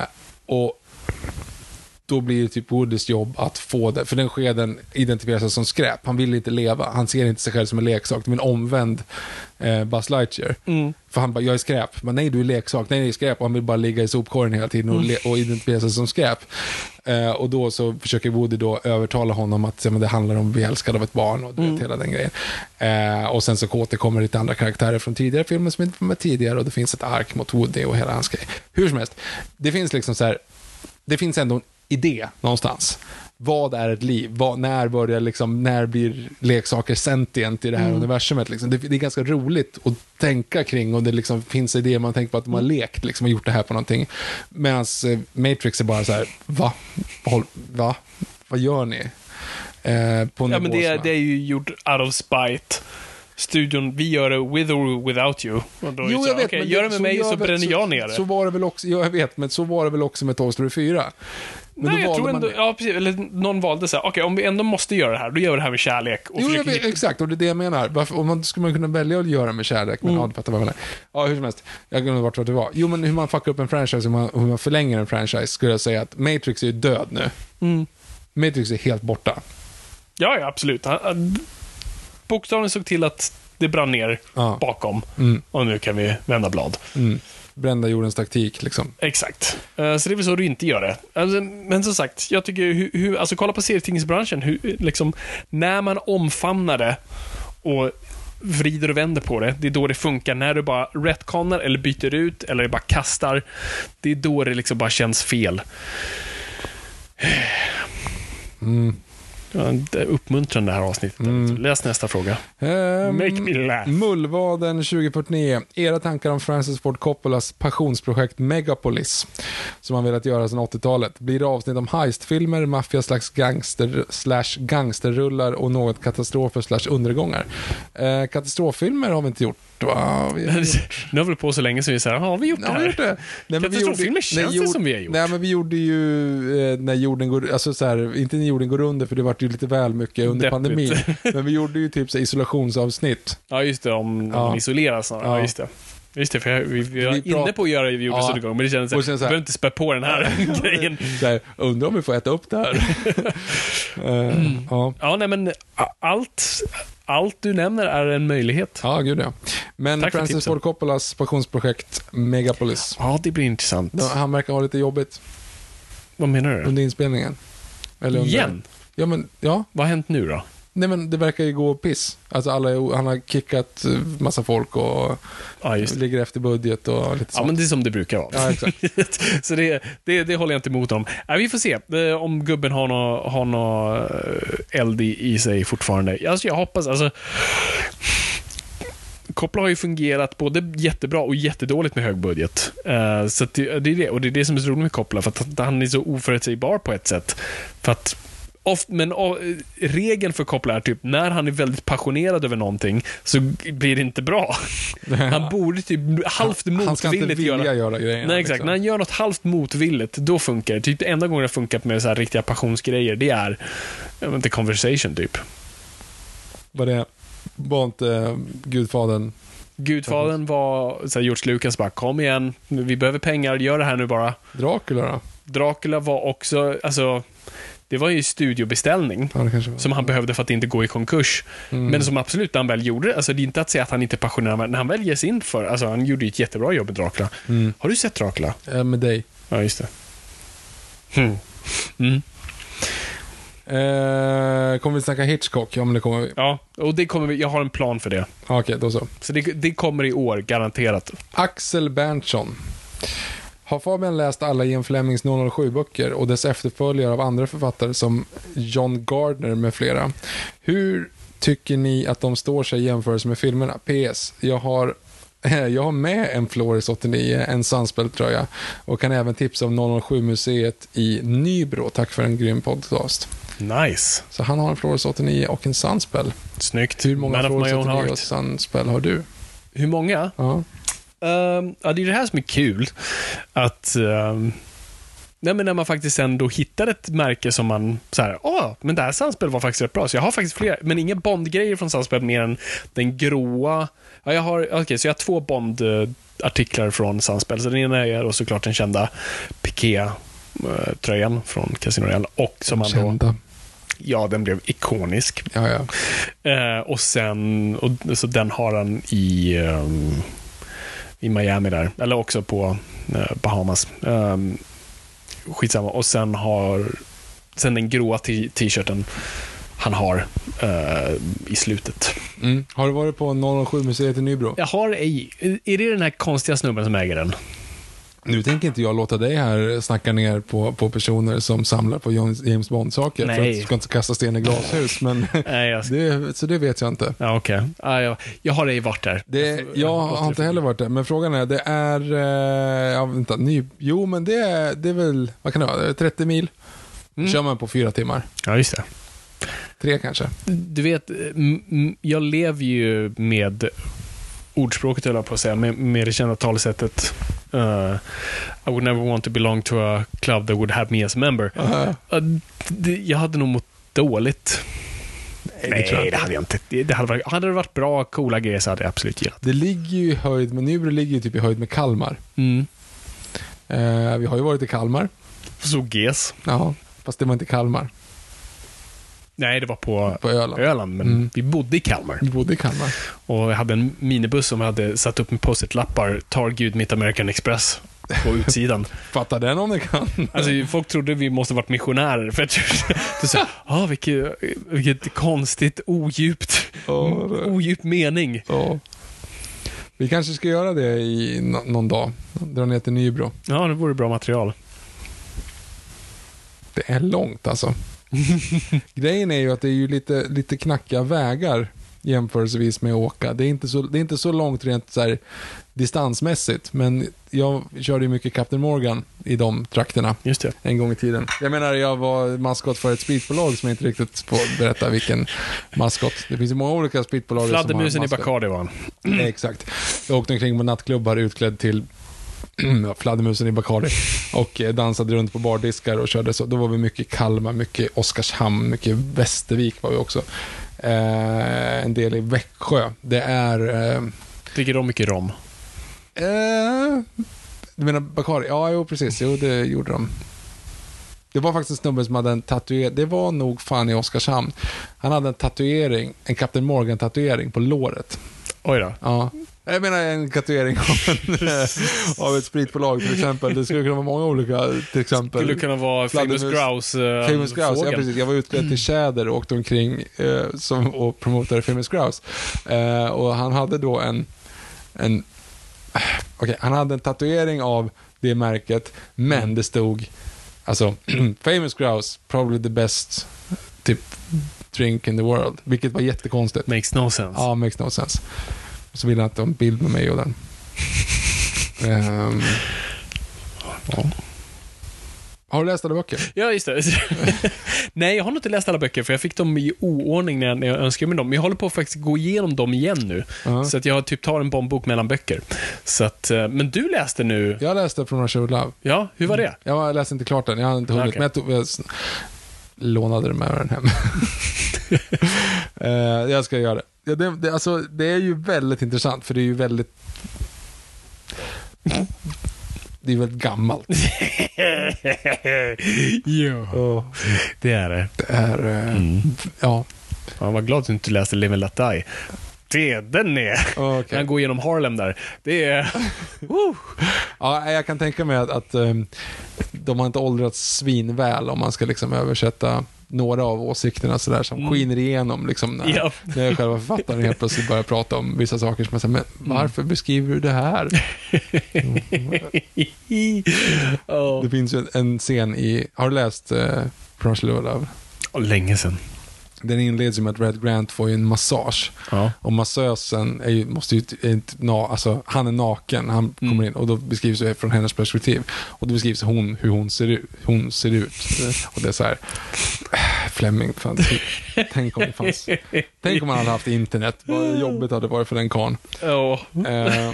och då blir det typ Woodys jobb att få det. För den skeden identifierar sig som skräp. Han vill inte leva. Han ser inte sig själv som en leksak. Det är en omvänd eh, Buzz Lightyear. Mm. För han bara, jag är skräp. Men nej, du är leksak. Nej, är skräp. Och han vill bara ligga i sopkorgen hela tiden och, le- och identifiera sig som skräp. Eh, och då så försöker Woody då övertala honom att ja, men det handlar om att bli älskad av ett barn och du vet, hela den grejen. Eh, och sen så återkommer lite andra karaktärer från tidigare filmer som inte var med tidigare och det finns ett ark mot Woody och hela hans grej. Hur som helst, det finns liksom så här, det finns ändå en idé någonstans. Vad är ett liv? Vad, när börjar liksom, när blir leksaker sentient i det här universumet? Liksom? Det, det är ganska roligt att tänka kring och det liksom finns idéer man tänker på att de har lekt liksom, och gjort det här på någonting. Medan eh, Matrix är bara så här, va? Håll, va? Vad gör ni? Eh, på Ja, men det, är- det är ju gjort out of spite. Studion, vi gör det with or without you. Och då Jo, så, jag vet. okej, men gör det med mig så väl- bränner jag ner Så det. var det väl också, ja, jag vet, men så var det väl också med Toy Story 4. Men Nej, jag tror ändå, man ja precis, eller någon valde så här, okej om vi ändå måste göra det här, då gör vi det här med kärlek. Och Jo, försöker- vet, exakt, och det är det jag menar. Varför, om man skulle man kunna välja att göra med kärlek, men Mm. ja, du fattar vad jag menar. Ja, hur som helst. Jag glömde vart det var. Jo, men hur man fuckar upp en franchise, hur man, hur man förlänger en franchise, skulle jag säga att Matrix är död nu. Mm. Matrix är helt borta. Ja, ja, absolut. Han, han, bokstavligen såg till att det brann ner Ja. bakom. Mm. Och nu kan vi vända blad. Mm. Brända jordens taktik, liksom. Exakt. Eh, så det är väl så du inte gör det. Alltså, men som sagt, jag tycker, hur, hur, alltså kolla på serietidningsbranschen. Hur, liksom, när man omfamnar det och vrider och vänder på det, det är då det funkar. När du bara retconar eller byter ut eller bara kastar, det är då det liksom bara känns fel. Mm. Ja, uppmuntrande det här avsnittet. Läs nästa fråga. Ehm, Make me laugh. Mullvaden 2049. Era tankar om Francis Ford Coppolas passionsprojekt Megapolis, som han velat göra sedan 80-talet. Blir det avsnitt om heistfilmer, maffia slash gangster, slash gangsterrullar och något katastrofer slash undergångar? Eh, katastroffilmer har vi inte gjort, va? Vi har gjort Nu har vi på så länge så vi säger, har vi gjort det Ja, här? gjort det. Nej, Katastroffilmer gjorde- känns nej, det som vi har gjort. Nej, men vi gjorde ju eh, när jorden går, alltså så här, inte när jorden går under för det vart ju lite väl mycket under Deppigt. pandemin. Men vi gjorde ju typ så isolationsavsnitt. Ja, just det. Om Ja. de isoleras. Ja. Ja. just det. Just det, för jag, vi, vi var Vi inne på att göra gjorde Ja. gång, men det kändes vi så här- behöver inte spä på den här grejen. Här, undrar om vi får äta upp det här. Eh, ja. Ja, nej men allt, allt du nämner är en möjlighet. ja, gud ja. Men Tack Francis. Ford Coppolas passionsprojekt Megapolis. Ja, det blir intressant. Han verkar ha lite jobbigt Vad menar du? under inspelningen. Eller under, Igen? Ja, men ja. Vad har hänt nu då? Nej, men det verkar ju gå piss. Alltså alla, är- han har kickat eh, massa folk och Ja, ligger efter budget och lite Ja, sånt. men det är som det brukar vara. Ja, exakt. så det, det, det håller jag inte emot om. Nej, vi får se eh, om gubben har någon har nå eh, eld i, sig fortfarande. Alltså, jag hoppas, alltså... Koppla har ju fungerat både jättebra och jättedåligt med hög budget. Eh, så det, det är det, och det är det som är så roligt med Koppla, för att han är så oförutsägbar på ett sätt. För att Of, men o, regeln för Koppla är typ, när han är väldigt passionerad över någonting så blir det inte bra. Han borde typ halvt Han ska inte motvilligt vilja göra... göra, grejerna. Nej, exakt. liksom. När han gör något halvt motvilligt, då funkar det. Typ det enda gången det har funkat med så här riktiga passionsgrejer, det är jag vet inte, conversation typ. Vad det var inte eh, Gudfadern. Gudfadern var så här, George Lucas bara, kom igen, vi behöver pengar, gör det här nu bara. Dracula då? Dracula var också, alltså, det var ju studiobeställning. Ja. Som han behövde för att inte gå i konkurs. Mm. Men som absolut, när han väl gjorde det, alltså det är inte att säga att han inte är passionerad, men när han väl ger sig in för, alltså han gjorde ju ett jättebra jobb med Dracula. Mm. Har du sett Dracula? Eh, med dig. Ja, just det. Hmm. Mm. Eh, kommer vi snacka Hitchcock? Ja, men det kommer vi. Ja, och det kommer vi, jag har en plan för det. Okej, då så. Så det, det kommer i år, garanterat. Axel Berntsson. Har Fabian läst alla Ian Flemings 007-böcker och dess efterföljare av andra författare som John Gardner med flera? Hur tycker ni att de står sig i jämförelse med filmerna? PS. Jag har jag har med en Flores 89, en Sunspell-tröja och kan även tipsa om 007-museet i Nybro. Tack för en grym podcast. Nice. Så han har en Flores 89 och en Sunspell. Snyggt. Hur många Man own 89 och. Sunspell har du? Hur många? Ja. Ehm, ja, det är det här som är kul. Att... ehm, nej, men när man faktiskt ändå hittar ett märke som man så här, åh, men det här Sunspel var faktiskt rätt bra. Så jag har faktiskt fler, men inga Bond-grejer från Sunspel mer än den gråa. Ja, jag har, okej, så jag har två Bond-artiklar från Sunspel. Så den ena är då såklart den kända Piqué-tröjan från Casino Royale. Och som man då, ja, den blev ikonisk. Ja, ja. Eh, och sen, och, så den har han i, ehm, i Miami där. Eller också på eh, Bahamas. Um, skitsamma. Och sen har, sen den gråa t-shirten han har eh, i slutet. Mm. Har du varit på 007-museet i Nybro? Jag har ej, är det den här konstiga snubben som äger den? Nu tänker inte jag låta dig här snacka ner på, på personer som samlar på James Bond-saker. För att du ska inte kasta sten i glashus. Men Nej, jag, det, så det vet jag inte. ja, okej. Ja, jag, jag har ej varit där. Det, jag har inte heller varit där, men frågan är, det är, eh, ja, vänta, ny, jo men det är, det är väl, vad kan det vara, 30 mil? Mm. kör man på fyra timmar. Ja, just det. Tre kanske. Du vet, jag lever ju med ordspråket, höll jag på att säga, med, med det kända talesättet Uh, I would never want to belong to a club that would have me as a member. Uh, Uh, det, jag hade nog mått dåligt. Nej, Nej, det hade jag inte. Det, det hade, varit, hade det varit bra, coola grejer så hade jag absolut gillat. Det ligger ju i höjd med, Nybro ligger ju typ i höjd med Kalmar. Mm. Eh, vi har ju varit i Kalmar. Så GES. Ja, fast det var inte Kalmar. Nej, det var på, På Öland. Öland, men Mm. vi bodde i Kalmar. Vi bodde i Kalmar. Och jag hade en minibuss som hade satt upp med post-it-lappar. Tar Gud mitt American Express på utsidan. Fatta den om ni kan. Alltså, folk trodde vi måste varit missionärer. För det så, ah, vilket, vilket konstigt, odjupt, det- odjup mening. Ja. Vi kanske ska göra det i nå- någon dag. Dra ner till Nybro. Ja, det vore bra material. Det är långt alltså. Grejen är ju att det är ju lite, lite knackiga vägar jämförelsevis med att åka. Det är inte så, det är inte så långt rent så här, distansmässigt, men jag körde ju mycket Captain Morgan i de trakterna Just det. en gång i tiden. Jag menar, jag var maskot för ett speedbolag som jag inte riktigt får berätta vilken maskot. Det finns ju många olika som har Fladdermusen i. Bacardi var han. Exakt. Jag åkte omkring på nattklubbar utklädd till fladdermusen i Bacardi och eh, dansade runt på bardiskar och körde så. Då var vi mycket Kalmar, mycket Oskarshamn, mycket Västervik var vi också. Eh, en del i Växjö. Det är... Eh, Dricker de mycket rom? eh, du menar Bacardi? Ja, jo precis. Jo, det gjorde de. Det var faktiskt en snubbe som hade en tatuering. Det var nog fan i Oskarshamn. Han hade en tatuering, en Captain Morgan-tatuering på låret. Oj då. Ja. Jag menar en tatuering av, en, eh, av ett spritbolag till exempel. Det skulle kunna vara många olika, till exempel. Skulle kunna vara Famous Fladdermus- Grouse äh, Famous Grouse, ja precis. Jag var utklädd till tjäder och åkte omkring eh, som, och promotade Famous Grouse. Eh, och han hade då en, en okej, han hade en tatuering av det märket, men det stod, alltså, Famous Grouse, probably the best, typ, drink in the world. Vilket var jättekonstigt. Makes no sense. Ja, makes no sense. Så ville han ta en bild med mig och den. Ehm, ja. Har du läst alla böcker? Ja, just det. Nej, jag har nog inte läst alla böcker, för jag fick dem i oordning när jag, när jag önskade mig dem. Men jag håller på att faktiskt gå igenom dem igen nu. Ja. Så att jag typ tar en bombok mellan böcker. Så att, eh, men du läste nu. Jag läste From Russia With Love. Ja, hur var det? Jag läste inte klart den, jag hade inte hunnit. Okej. Men jag, tog, jag lånade den med den hem. Eh, jag ska göra det. Ja, det, det. Alltså, det är ju väldigt intressant, för det är ju väldigt... Det är väldigt gammalt. ja, det är det. Det är... eh, Mm. Ja. Jag var glad att du inte läste Live and Let Die. Det, den är... Okej. Han går igenom Harlem där. Det är... Ja, jag kan tänka mig att, att um, de har inte åldrats svinväl om man ska liksom översätta några av åsikterna sådär som skiner igenom liksom när, Mm. Ja. när själva författaren helt plötsligt börjar prata om vissa saker som man säger, men varför beskriver du det här? Ja. Det finns ju en, en scen i, har du läst uh, From Love? Länge sedan. Den inleds med att Red Grant får en massage. Ja. Och massösen är ju, måste ju, är inte, na, alltså, han är naken, han Mm. kommer in och då beskrivs det från hennes perspektiv. Och då beskrivs hon hur hon ser ut. Hon ser ut. Och det är så här, äh, Fleming, fan, tänk om det fanns. Tänk om man hade haft internet, vad jobbigt hade det varit för den karln. Ja. Eh,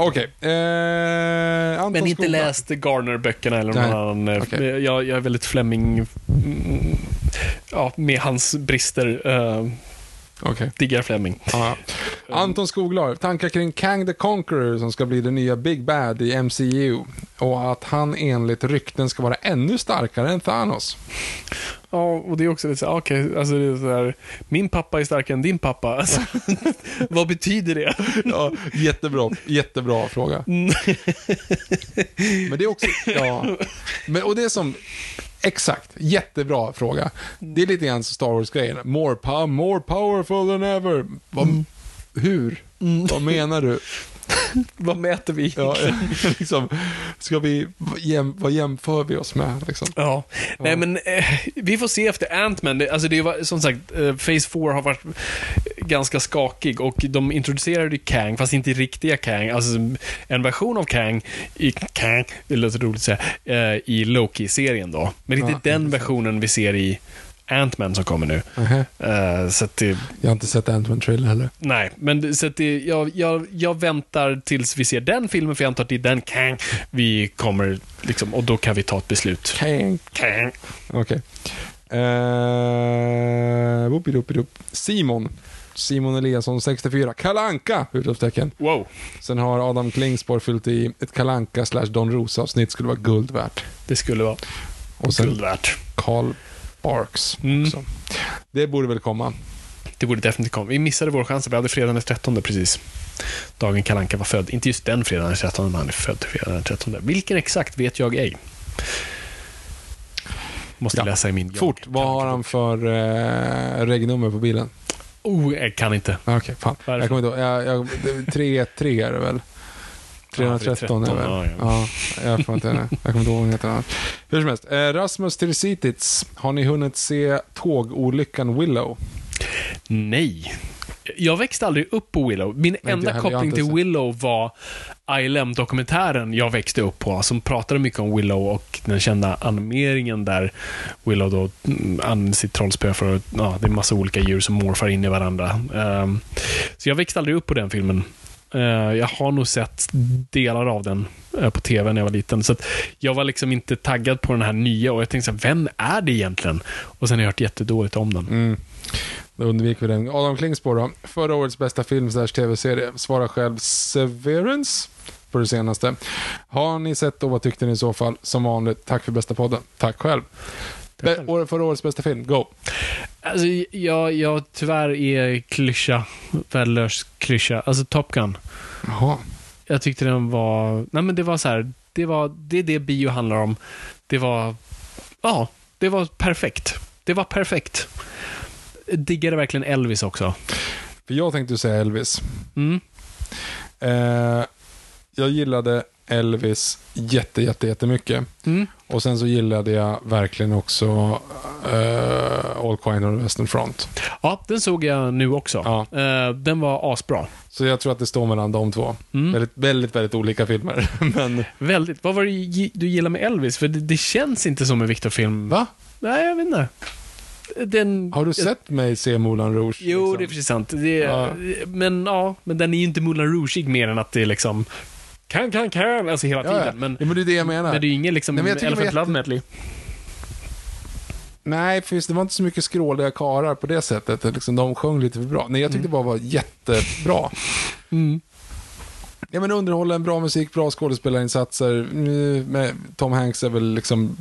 Okej, eh, Anton Men inte Skogman. läst Garner-böckerna eller Nej, någon annan. eh, okej. Jag, jag är väldigt Fleming... mm, Ja, med hans brister. Uh, Okej. diggar Fleming. Ja. Anton Skoglar, tankar kring Kang the Conqueror som ska bli den nya Big Bad i MCU. Och att han enligt rykten ska vara ännu starkare än Thanos. Ja, och det är också lite så här, okej, alltså det är så här, min pappa är starkare än din pappa. Alltså, vad betyder det? Ja, jättebra, jättebra fråga. Men det är också, ja. Men, och det är som, exakt, jättebra fråga. Det är lite grann som Star Wars-grejen. More, power, more powerful than ever. Vad, Hur? Vad menar du? vad mäter vi? Ja, liksom, ska vi, jäm, vad jämför vi oss med? Liksom? Ja, nej men eh, vi får se efter Ant-Man. Det, alltså det var som sagt, eh, Phase 4 har varit ganska skakig och de introducerade ju Kang, fast inte riktiga Kang, alltså en version av Kang i Kang, det låter roligt att säga, eh, i Loki-serien då. Men inte Ja, den versionen vi ser i Ant-Man som kommer nu. Nähä. Eh, så att det, Jag har inte sett Ant-Man trailer heller. nej, men så det, jag, jag, jag väntar tills vi ser den filmen, för jag antar att det är den kang, vi kommer, liksom, och då kan vi ta ett beslut. Kang. Kang. Okej. Uh, whoopidoopidoop. Simon. Simon Eliasson 64. Kalanka! Utropstecken. Wow. Sen har Adam Klingspor fyllt i ett Kalanka slash Don Rosa avsnitt skulle vara guld värt. Det skulle vara Och sen guld värt. Carl Barks Mm. Det borde väl komma. Det borde definitivt komma. Vi missade vår chans. Vi hade fredagen den 13 precis. Dagen Kalanka var född. Inte just den fredagen den 13, men han är född fredagen den 13. Vilken exakt vet jag ej. Måste Ja. läsa i min... Fort, vad har han för uh, regnummer på bilen? Oh, jag kan inte. Ah, Okej, fan. Varför? Jag kommer inte ihåg. Jag, jag, det- 313 är det väl? 313 är väl? Ja, ja. Ja, jag får inte, jag kommer inte ihåg vad heter. Hur som helst. Eh, Rasmus Tirsitits. Har ni hunnit se tågolyckan Willow? Nej. Jag växte aldrig upp på Willow. Min jag enda koppling till. Willow var ILM-dokumentären jag växte upp på, som pratade mycket om Willow och den kända animeringen där Willow då mm, använder sitt trollspö för att, ja, det är massa olika djur som morfar in i varandra. Ehm, så jag växte aldrig upp på den filmen. Eh, jag har nog sett delar av den eh, på tv när jag var liten. Så jag var liksom inte taggad på den här nya och jag tänkte så här, vem är det egentligen? Och sen har jag hört jättedåligt om den. Mm. Då undviker vi den. Adam Klingspor då. Förra årets bästa film tv-serie. Svarar själv Severance på det senaste. Har ni sett och vad tyckte ni i så fall? Som vanligt, tack för bästa podden. Tack själv. Be- själv. år- förra årets bästa film, go. Alltså, jag, jag tyvärr är klyscha, värdelös klyscha. Alltså Top Gun. Jaha. Jag tyckte den var, nej men det var så här, det var, det är det bio handlar om. Det var, ja, det var perfekt. Det var perfekt. Diggade verkligen Elvis också. För jag tänkte säga Elvis. Mm. Eh, jag gillade Elvis jätte, jätte, jättemycket. Mm. Och sen så gillade jag verkligen också eh, All Quiet on the Western Front. Ja, den såg jag nu också. Ja. Eh, den var asbra. Så jag tror att det står mellan de två. Mm. Väldigt, väldigt, väldigt olika filmer. Men, Väldigt. Vad var det du gillade med Elvis? För det, det känns inte som en Victor-film. va? Nej, jag vet inte. Den... Har du sett mig se Moulin Rouge? Jo, liksom? det är precis sant. Det, Ja. Men ja, men den är ju inte Moulin Rougeig mer än att det är liksom kan, kan, kan, alltså hela Ja, tiden. Men, ja, men det är det jag menar. men det är ju ingen liksom Nej, men Elephant var Love Medley. Nej, för just det var inte så mycket skråliga karar på det sättet. Liksom, de sjöng lite för bra. Nej, jag tyckte bara det var jättebra. Mm. Ja, men underhållen, bra musik, bra skådespelarinsatser. Tom Hanks är väl liksom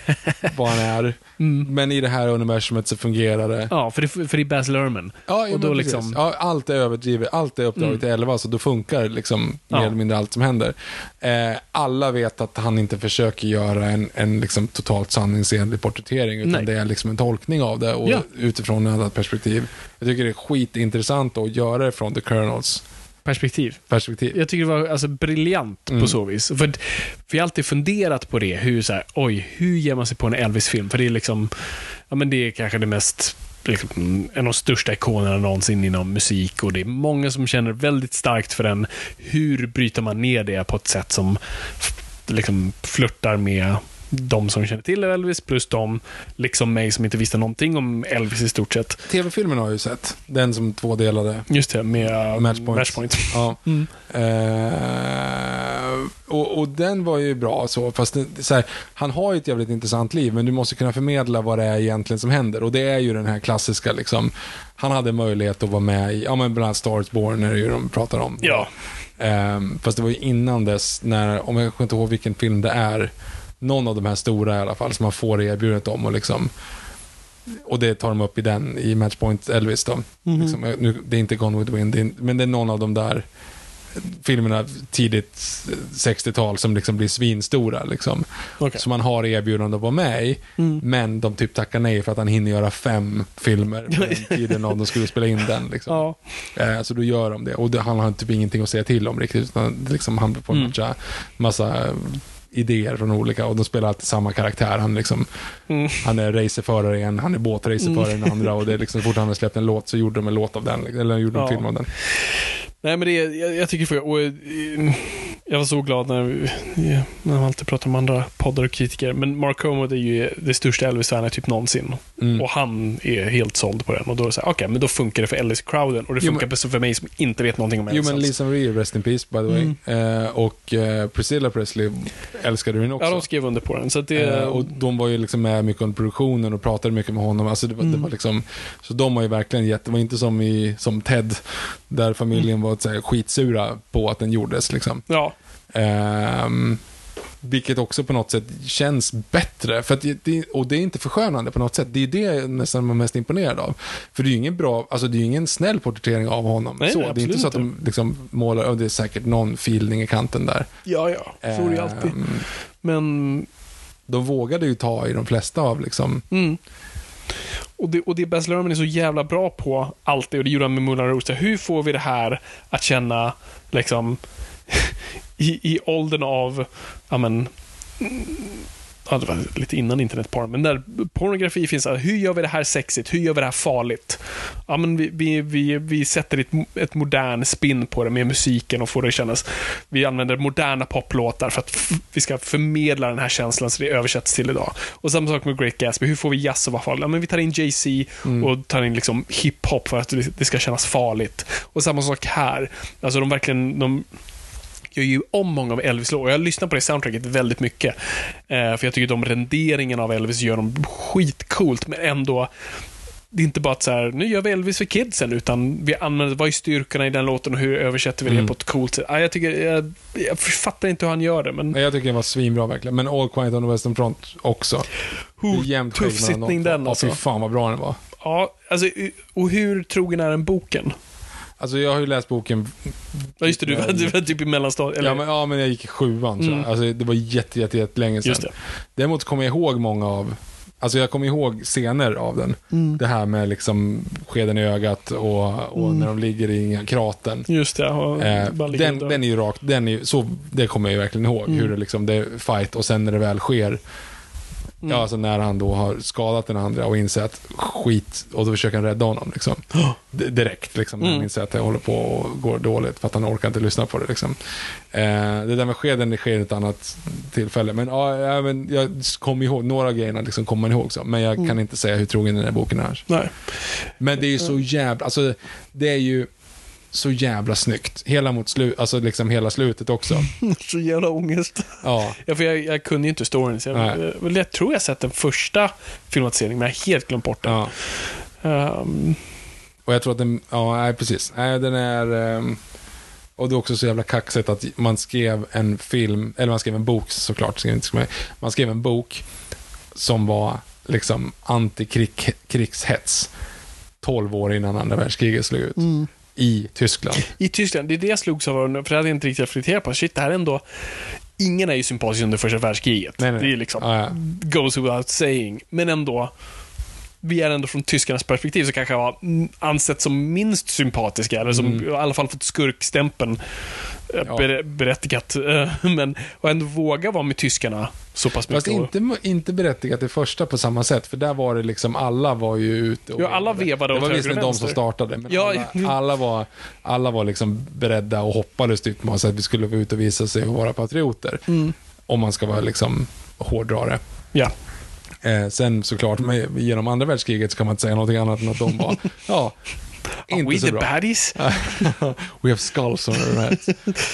vad han är. Mm. Men i det här universumet så fungerar det. Ja, för det, för det är Baz Luhrmann. Ja, ja, och då liksom- ja, allt är överdrivet, allt är uppdraget Mm. till 11, så då funkar liksom mer Ja. eller mindre allt som händer. Eh, alla vet att han inte försöker göra en, en liksom totalt sanningsenlig porträttering, utan Nej. det är liksom en tolkning av det och Ja. utifrån ett annat perspektiv. Jag tycker det är skitintressant att göra det från The Colonels Perspektiv. perspektiv. Jag tycker det var alltså, briljant Mm. på så vis. För, för jag har alltid funderat på det. Hur, så här, oj, hur ger man sig på en Elvis-film? För det är liksom, ja men det är kanske det mest, liksom, en av de största ikonerna någonsin inom musik och det är många som känner väldigt starkt för den. Hur bryter man ner det på ett sätt som liksom flörtar med de som känner till Elvis plus de, liksom mig som inte visste någonting om Elvis i stort sett. TV-filmen har jag ju sett, den som tvådelade. Just det, med uh, Matchpoint. Matchpoint. Ja. Mm. Eh, och, och den var ju bra så, fast det, så här, han har ju ett jävligt intressant liv, men du måste kunna förmedla vad det är egentligen som händer. Och det är ju den här klassiska, liksom, han hade möjlighet att vara med i, ja men bland annat Star is Born är det ju de pratar om. Ja. Ehm, fast det var ju innan dess, när, om jag kommer inte ihåg vilken film det är, någon av de här stora i alla fall, som man får erbjudet om och liksom och det tar de upp i den, i Matchpoint Elvis då. Mhm. Liksom, eh, nu, det är inte Gone with the Wind, det är, men det är någon av de där filmerna tidigt 60-tal som liksom blir svinstora. Liksom. Okej. Som man har erbjudande att vara med i, Mm. men de typ tackar nej för att han hinner göra fem filmer på den tiden om de skulle spela in den. Liksom. Ja. Eh, så då gör de det. Och det, han har typ ingenting att säga till om riktigt. Utan det liksom, han får en Mm. massa, massa idéer från olika och de spelar alltid samma karaktär. Han, liksom, Mm. han är racerförare i en, han är båtracerförare i den andra och det är liksom, så fort han har släppt en låt så gjorde de en låt av den. Eller gjorde de en Ja. film av den. Nej, men det är, jag, jag tycker för, och, eh, Jag var så glad när, när man alltid pratar om andra poddar och kritiker. Men Mark Kermode är ju det största Elvis-fanet typ någonsin. Mm. Och han är helt såld på den. Och då är det så här, okej, men då funkar det för Elvis-crowden. Och det Jo, funkar men- för mig som inte vet någonting om Jo Elvis. men alls. Lisa Marie, rest in peace by the way. Eh, och eh, Priscilla Presley älskade den också. Ja, de skrev under på den. Så det, Eh, och de var ju liksom med mycket under produktionen och pratade mycket med honom. Alltså det var, det Mm. var liksom, så de har ju verkligen gett, det var inte som i som Ted, där familjen Mm. Var så här, skitsura på att den gjordes. Liksom. ja, Ehm, vilket också på något sätt känns bättre. För det, och det är inte förskönande på något sätt. Det är det jag nästan är mest imponerad av. För det är ju ingen bra, alltså det är ju ingen snäll porträttering av honom. Nej, så. nej, det är inte så att de liksom målar, och det är säkert någon filning i kanten där. ja, ja. Så är det alltid. Men de vågade ju ta i de flesta av liksom, Mm. Och det, och det Baz Luhrmann är så jävla bra på alltid, och det gjorde han med Moulin Rouge. Hur får vi det här att känna, liksom, i, i åldern av, ja men, ja, det var lite innan internetporr, men när pornografi finns, hur gör vi det här sexigt? Hur gör vi det här farligt? Ja, men vi, vi, vi, vi sätter ett, ett modern spin på det med musiken och får det att kännas. Vi använder moderna poplåtar för att vi ska förmedla den här känslan så det översätts till idag. Och samma sak med Great Gatsby. Hur får vi jazz att vara farligt? Ja, men vi tar in Jay-Z och tar in liksom hiphop för att det det ska kännas farligt. Och samma sak här. Alltså de verkligen, de gör ju om många av Elvis låtar. Jag lyssnar på det soundtracket väldigt mycket. Eh, för jag tycker de renderingen av Elvis gör dem skitcoolt, men ändå det är inte bara att så här, nu gör vi Elvis för kidsen, utan vi använder, vad är styrkorna i den låten och hur översätter vi det Mm. på ett coolt sätt? Ja, jag, tycker, jag, jag fattar inte hur han gör det, men Jag tycker den var svinbra verkligen. Men All Quiet on the Western Front också. Hur tuff sittning den Ja, alltså. fy fan vad bra den var. Ja, alltså, och hur trogen är den boken? Alltså jag har ju läst boken, Ja, just det, du var, du var typ i mellanstadiet. Eller, ja men, ja men jag gick i sjuan tror jag. Mm. Alltså det var jätte, jätte, jätte länge sedan. just det. Däremot kommer jag ihåg många av, alltså jag kommer ihåg scener av den. Mm. Det här med liksom skeden i ögat och, och Mm. när de ligger i kratern. Just det. Och Eh, den, den är ju rakt, den är, så, det kommer jag ju verkligen ihåg. Mm. Hur det liksom, det är fight och sen när det väl sker, Mm. ja alltså när han då har skadat den andra och inser att skit, och då försöker han rädda honom liksom. Direkt liksom, när han Mm. inser att det håller på och går dåligt för att han orkar inte lyssna på det liksom. Eh, det där med skeden, det sker i ett annat tillfälle. Men ja, ja, men jag kommer ihåg, några grejerna liksom kommer man ihåg så. Men jag Mm. kan inte säga hur trogen den här boken är. Nej. Men det är ju så jävla, alltså det är ju så jävla snyggt. Hela mot slut, alltså liksom hela slutet också. Så jävla ångest. Ja, Ja, för jag, jag kunde ju inte storyn, så jag, jag, jag tror jag sett den första filmatiseringen, men jag har helt glömt bort den. ja. Ehm, Och jag tror att den, ja nej precis. Nej, den är, ehm, och det är också så jävla kaxigt att man skrev en film, eller man skrev en bok såklart, man skrev en bok som var liksom antikrigshets 12 år innan andra världskriget slog ut. I Tyskland. I Tyskland, det är det jag slogs av, för det hade jag inte riktigt reflekterat på. Shit, det här är ändå... Ingen är ju sympatisk under första världskriget. Nej, nej. Det är liksom, Ja, ja. goes without saying. Men ändå, vi är ändå från tyskarnas perspektiv så kanske var mm, ansett som minst sympatiska, eller som i alla fall fått skurkstämpeln eh, Mm. Ja. ber, berättigat. Eh, Men, och ändå våga vara med tyskarna så pass Fast mycket. inte, inte berättigat det första på samma sätt, för där var det liksom, alla var ju ute och... Ja, alla vevade Det var visserligen de som startade, men Ja, alla, alla, var, alla var liksom beredda och hoppades typ på att vi skulle vara ute och visa sig och vara patrioter. Mm. Om man ska vara liksom hårdrare. Ja. Eh, sen såklart, med, genom andra världskriget så kan man inte säga någonting annat än att de var, ja, Are we inte så the bra. baddies? We have skulls on our heads.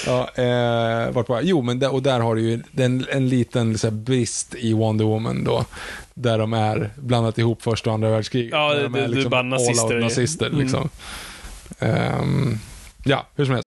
ja, eh, vart var? Jo, men där, och där har du ju en, en liten så här, brist i Wonder Woman då. Där de är blandat ihop första och andra världskriget. Ja, Där de är det är bara nazister nazister Mm. liksom. Ehm, ja, hur som helst.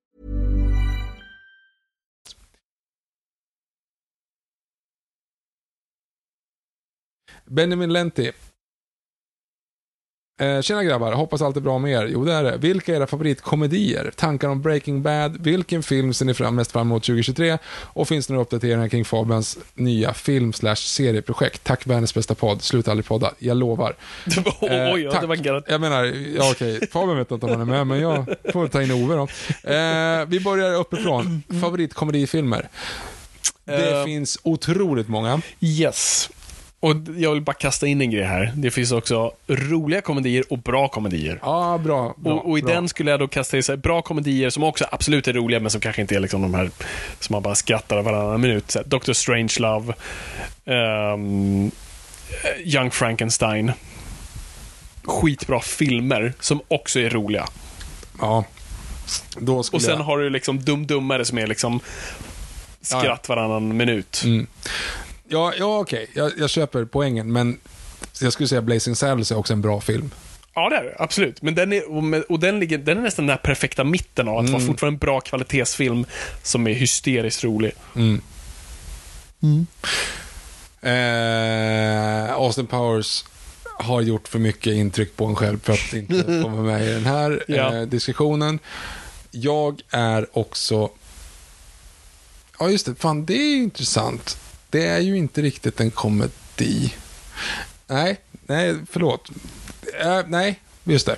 Benjamin Lenti. Eh, tjena grabbar, hoppas allt är bra med er. Jo det är det. Vilka är era favoritkomedier? Tankar om Breaking Bad? Vilken film ser ni fram mest fram emot 2023? Och finns det några uppdateringar kring Fabians nya film slash serieprojekt? Tack världens bästa podd. Sluta aldrig podda. Jag lovar. Oj, ja, tack. det var garat. Jag menar, ja okej, Fabian vet inte om han är med, men jag får ta in Ove då. Eh, vi börjar uppifrån. Favoritkomedifilmer. Det Eh. finns otroligt många. Yes. Och jag vill bara kasta in en grej här. Det finns också roliga komedier och bra komedier. Ja, bra. bra och, och i bra. den skulle jag då kasta in så här, bra komedier som också absolut är roliga, men som kanske inte är liksom de här som man bara skrattar varannan minut. Så här, Dr. Strangelove, ehm, Young Frankenstein. Skitbra filmer som också är roliga. Ja. Då skulle Och sen jag... har du liksom Dum Dummare som är liksom skratt varannan minut. Mm. Ja, ja okej. Jag, jag köper poängen, men jag skulle säga Blazing Saddles är också en bra film. Ja, det är det. Absolut. Men den är, och, den, ligger, den är nästan den här perfekta mitten av att Mm. vara fortfarande en bra kvalitetsfilm som är hysteriskt rolig. Eh, Austin Powers har gjort för mycket intryck på en själv för att inte komma med i den här Ja. eh, diskussionen. Jag är också... Ja, just det. Fan, det är intressant. Det är ju inte riktigt en komedi. Nej, nej, förlåt. Eh, nej, just det.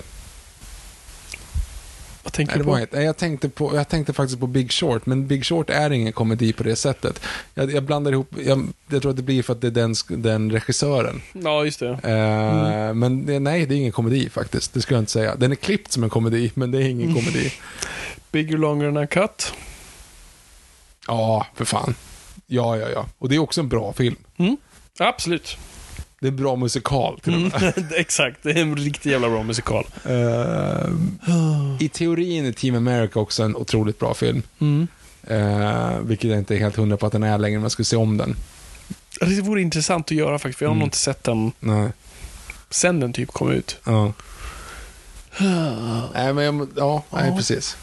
Vad tänker du på? jag, tänkte på, jag tänkte faktiskt på Big Short, men Big Short är ingen komedi på det sättet. Jag, jag blandar ihop, jag, jag tror att det blir för att det är den, den regissören. Ja, just det. Eh, Men det, nej, det är ingen komedi faktiskt. Det skulle jag inte säga. Den är klippt som en komedi, men det är ingen komedi. Bigger, longer than a cut. Ja, för fan. Ja, ja, ja. Och det är också en bra film. Absolut. Det är en bra musikal till och med. Exakt, det är en riktigt jävla bra musikal. Eh, I teorin är Team America också en otroligt bra film. Eh, vilket jag inte är helt hundra på att den är längre, men jag skulle se om den. Det vore intressant att göra faktiskt, för jag har Mm. nog inte sett den Nej. sen den typ kom ut. Ja. nej, men jag, ja, nej, precis.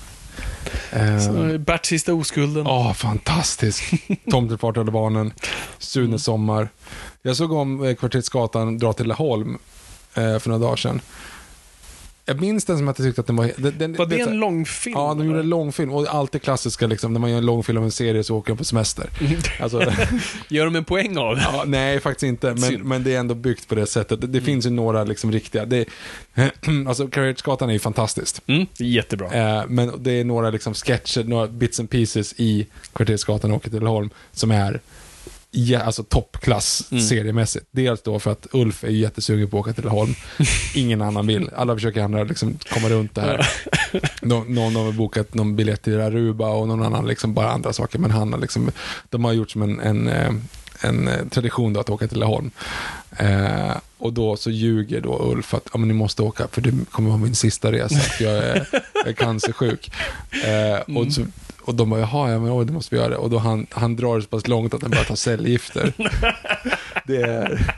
Eh, Så, Bert sista oskulden. Ja, fantastisk. Tomtefart eller barnen. Sune Sommar. Jag såg om eh, Kvartersgatan dra till Laholm eh, för några dagar sedan. Jag minns den som att jag tyckte att den var... Den, den, Var det så- en långfilm? Ja, de gjorde en långfilm. Och allt det klassiska liksom. När man gör en långfilm av en serie så åker de på semester. Alltså, Gör de en poäng av det? ja, nej, faktiskt inte. Men, men det är ändå byggt på det sättet. Det, det finns ju några liksom riktiga. Det, alltså, Kvartersgatan är ju fantastiskt. Mm, det jättebra. Eh, men det är några liksom sketcher, några bits and pieces i Kvartersgatan och till Holm som är ja, alltså toppklass Mm. seriemässigt. Dels då för att Ulf är jättesugen på att åka till Holm. Ingen annan vill. Alla försöker andra liksom komma runt det här. Nå, någon har bokat någon biljett till Aruba och någon annan liksom bara andra saker. Men han har liksom, de har gjort som en, en, eh, en eh, tradition då att åka till Laholm. Eh, och då så ljuger då Ulf att ja, men ni måste åka för det kommer vara min sista resa. För jag är, jag är cancersjuk. Eh, och, så, och de bara, jaha, ja, men, oj, det måste vi göra. Och då han, han drar det så pass långt att han börjar ta cellgifter. det, är,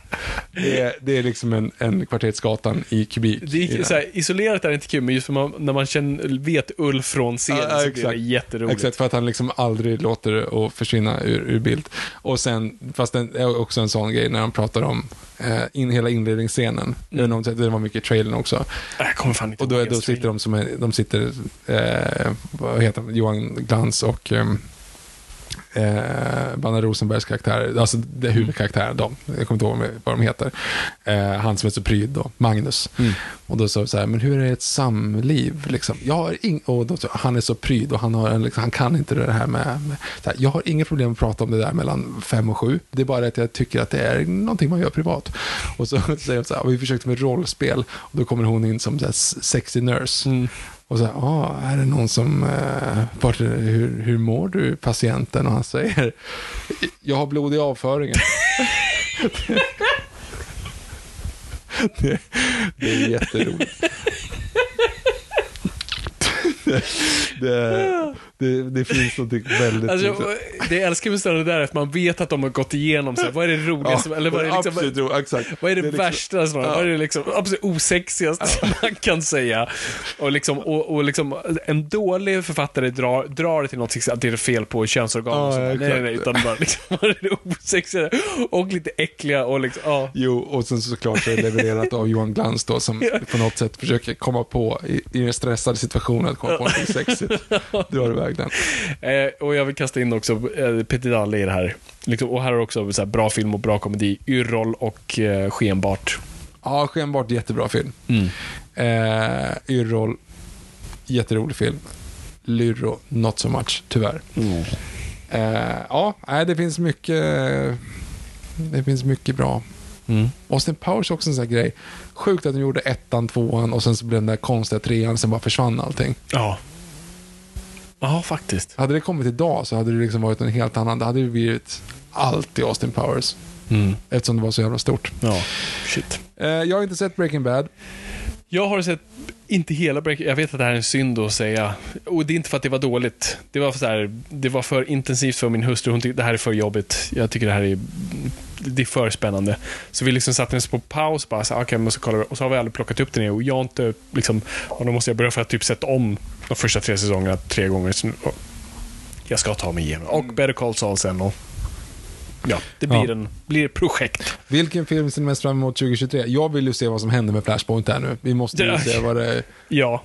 det, är, det är liksom en, en Kvartersgatan i kubik. Det är, så här, isolerat är det inte kul, men just för man, när man känner, vet Ulf från serien Ja, så blir det jätteroligt. Exakt, för att han liksom aldrig låter det att försvinna ur, ur bild. Och sen, fast det är också en sån grej när han pratar om eh, in, hela inledningsscenen. Mm. Det, var mycket i trailern också. Jag kommer fan inte Och då, då sitter de som är, de sitter, eh, vad heter de, Johan Glans och ehm, eh, Banna Rosenbergs karaktär, alltså det är huvudkaraktären, de, jag kommer inte ihåg vad de heter, eh, han som är så pryd då, Magnus. Och då sa vi så här, men hur är ett samliv? Liksom? Jag har ing- och då, han är så pryd och han, har, en- liksom, han kan inte det här med, med här, jag har inga problem att prata om det där mellan fem och sju, det är bara att jag tycker att det är någonting man gör privat. Och så säger de så här, vi försökte med rollspel, och då kommer hon in som så här, sexy nurse. Och så här, ah, är det någon som, eh, hur, hur mår du patienten? Och han säger, jag har blod i avföringen. det, det är jätteroligt. det, det, det, det finns något väldigt... Alltså, det jag älskar med ställen där är att man vet att de har gått igenom så här, vad är det roligaste, eller vad är det, liksom, absolut, ro- exakt. vad är det, är liksom- värsta snarare, vad är det liksom, absolut osexigaste man kan säga. Och, liksom, och, och liksom, en dålig författare drar, drar det till något att det är fel på könsorgan. Ja, och nej, nej, nej, utan bara liksom, vad är det osexiga och lite äckliga och liksom, ja. Jo, och sen såklart så är det levererat av Johan Glans då, som på något sätt försöker komma på, i, i en stressad situation, att komma på något sexigt. Drar iväg den. Eh, och jag vill kasta in också eh, Peter Dalle i det här. Liksom, och här har också så här, bra film och bra komedi. Yrrol och eh, Skenbart. Ja, skenbart jättebra film. Mm. Eh, Yrrol, jätterolig film. Lyrro, not so much, tyvärr. Mm. Eh, ja, det finns mycket det finns mycket bra. Mm. Austin Powers är också en sån här grej. Sjukt att de gjorde ettan, tvåan och sen så blev den där konstiga trean, sen bara försvann allting. Ja. Ja, faktiskt. Hade det kommit idag så hade det liksom varit en helt annan, det hade ju blivit allt i Austin Powers. Mm. Eftersom det var så jävla stort. Ja, shit. Eh, jag har inte sett Breaking Bad. Jag har sett, inte hela Breaking Jag vet att det här är en synd att säga. Och det är inte för att det var dåligt. Det var, så här, det var för intensivt för min hustru. Hon tyckte det här är för jobbigt. Jag tycker det här är, det är för spännande. Så vi liksom satte den på paus. Bara så, här, okay, men så kollar vi. Och så har vi aldrig plockat upp den igen. Och jag har inte, liksom, och då måste jag börja för att typ sätta om de första tre säsongerna tre gånger. Jag ska ta mig igenom. Och Better Call Saul sen. Och, ja, det blir, Ja. En, blir ett projekt. Vilken film ser ni mest fram emot 2023? Jag vill ju se vad som händer med Flashpoint här nu. Vi måste ju se vad det är. Ja.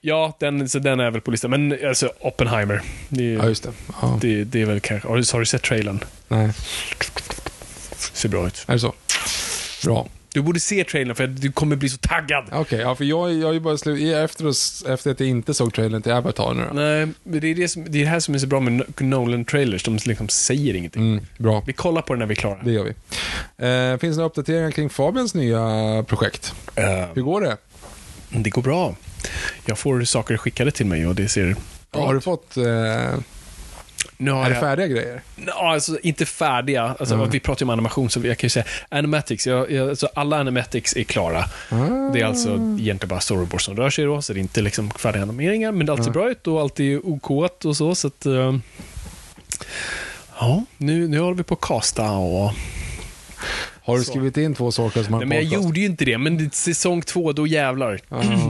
Ja, den, så den är väl på listan. Men alltså, Oppenheimer. Det, är- Ja, just det. Ja. det, det är väl kanske... Har du, har du sett trailern? Nej, Ser bra ut. är det så? Bra. Du borde se trailern för du kommer bli så taggad. Okej, ja, för jag, jag är ju bara slut, efter, oss- efter att jag inte såg trailern till Avatar nu då. Nej, men det är det, som, det är det här som är så bra med Nolan-trailers. De liksom säger ingenting. Mm, bra, Vi kollar på den när vi är klara. det gör vi. Eh, finns det några uppdateringar kring Fabians nya projekt? Eh, Hur går det? det går bra. Jag får saker skickade till mig och det ser bra Har du fått... Eh, Nu har är det jag- färdiga grejer? Ja, alltså inte färdiga. Alltså, Mm. Vi pratar ju om animation, så jag kan ju säga animatics. Jag, jag, alltså, alla animatics är klara. Ah. Det är alltså egentligen bara storyboards som rör sig då, så det är inte liksom färdiga animeringar, men det allt ser bra ut och allt är OK och så, så att... eh, ja, nu, nu håller vi på att casta och... Har du Så. skrivit in två saker som har Nej, men jag gjorde ju inte det, men säsong två, då jävlar.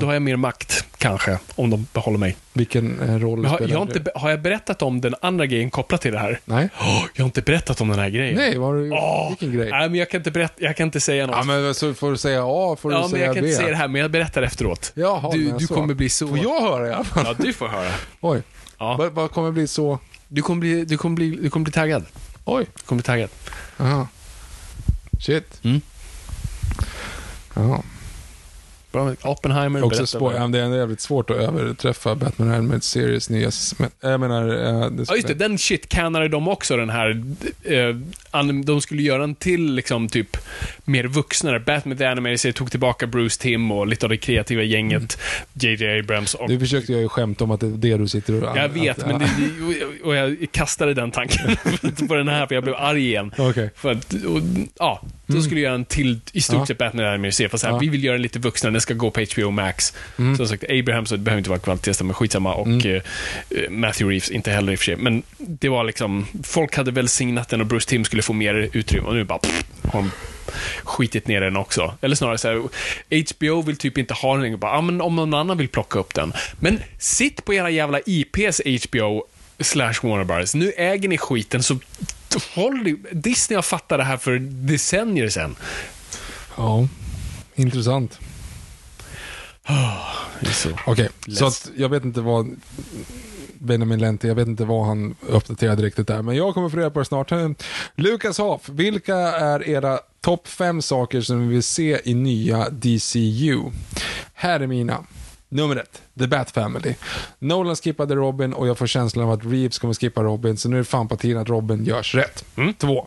Då har jag mer makt, kanske, om de behåller mig. Vilken eh, roll Men har, spelar jag du? inte, har jag berättat om den andra grejen kopplat till det här? Nej? Åh, jag har inte berättat om den här grejen. Nej, vad har du... Åh, vilken grej? Nej, men jag kan inte, berätta, jag kan inte säga något. Ja, men så får du säga A, får du Ja, men säga jag kan B. inte säga det här, men jag berättar efteråt. Jaha, du men du kommer bli så... Får jag höra i alla fall? Ja, du får höra. Oj. Ja. Vad, vad kommer bli så... Du kommer bli, du kommer bli, du kommer bli taggad. Oj. Du kommer bli taggad. Aha. Shit. Mm. Ja. Bra, Oppenheimer, Också vad- ja, det är jävligt svårt att överträffa Batman Animated Series nya... men- Jag menar... det Ja, just det. Den shit cannade de också, den här... Anim- de skulle göra en till, liksom, typ, mer vuxnare. Batman The Animated Series tog tillbaka Bruce Timm och lite av det kreativa gänget. JJ Abrams och... Nu försökte jag ju skämta om att det är det du sitter och... Jag vet, att- men det, och jag kastade den tanken på den här, för jag blev arg igen. Okej. För att, och, ja, de skulle göra en till, i stort Mm. Ja. sett Batman Animated Series, fast här, Ja. vi vill göra den lite vuxnare, den ska gå på HBO Max. Mm. Som sagt, Abraham, så det behöver inte vara kvalitetstest, men skitsamma. Och eh, Matthew Reeves, inte heller i och för sig. Men det var liksom, folk hade välsignat den och Bruce Timm skulle få mer utrymme och nu bara pff, har de skitit ner den också. Eller snarare så här, HBO vill typ inte ha den längre. Bara, ah, men om någon annan vill plocka upp den. Men sitt på era jävla IPs HBO slash Warner Bros. Nu äger ni skiten, så håll Disney har fattat det här för decennier sedan. Ja. Intressant. Så. Okej, så Less. att jag vet inte vad... Benjamin Lenti. Jag vet inte vad han uppdaterade riktigt där, men jag kommer få reda på det snart. Lukas Haff, vilka är era topp fem saker som vi vill se i nya DCU? Här är mina. Nummer ett, The Bat Family. Nolan skippade Robin och jag får känslan av att Reeves kommer skippa Robin, så nu är det fan på tiden att Robin görs rätt. Två,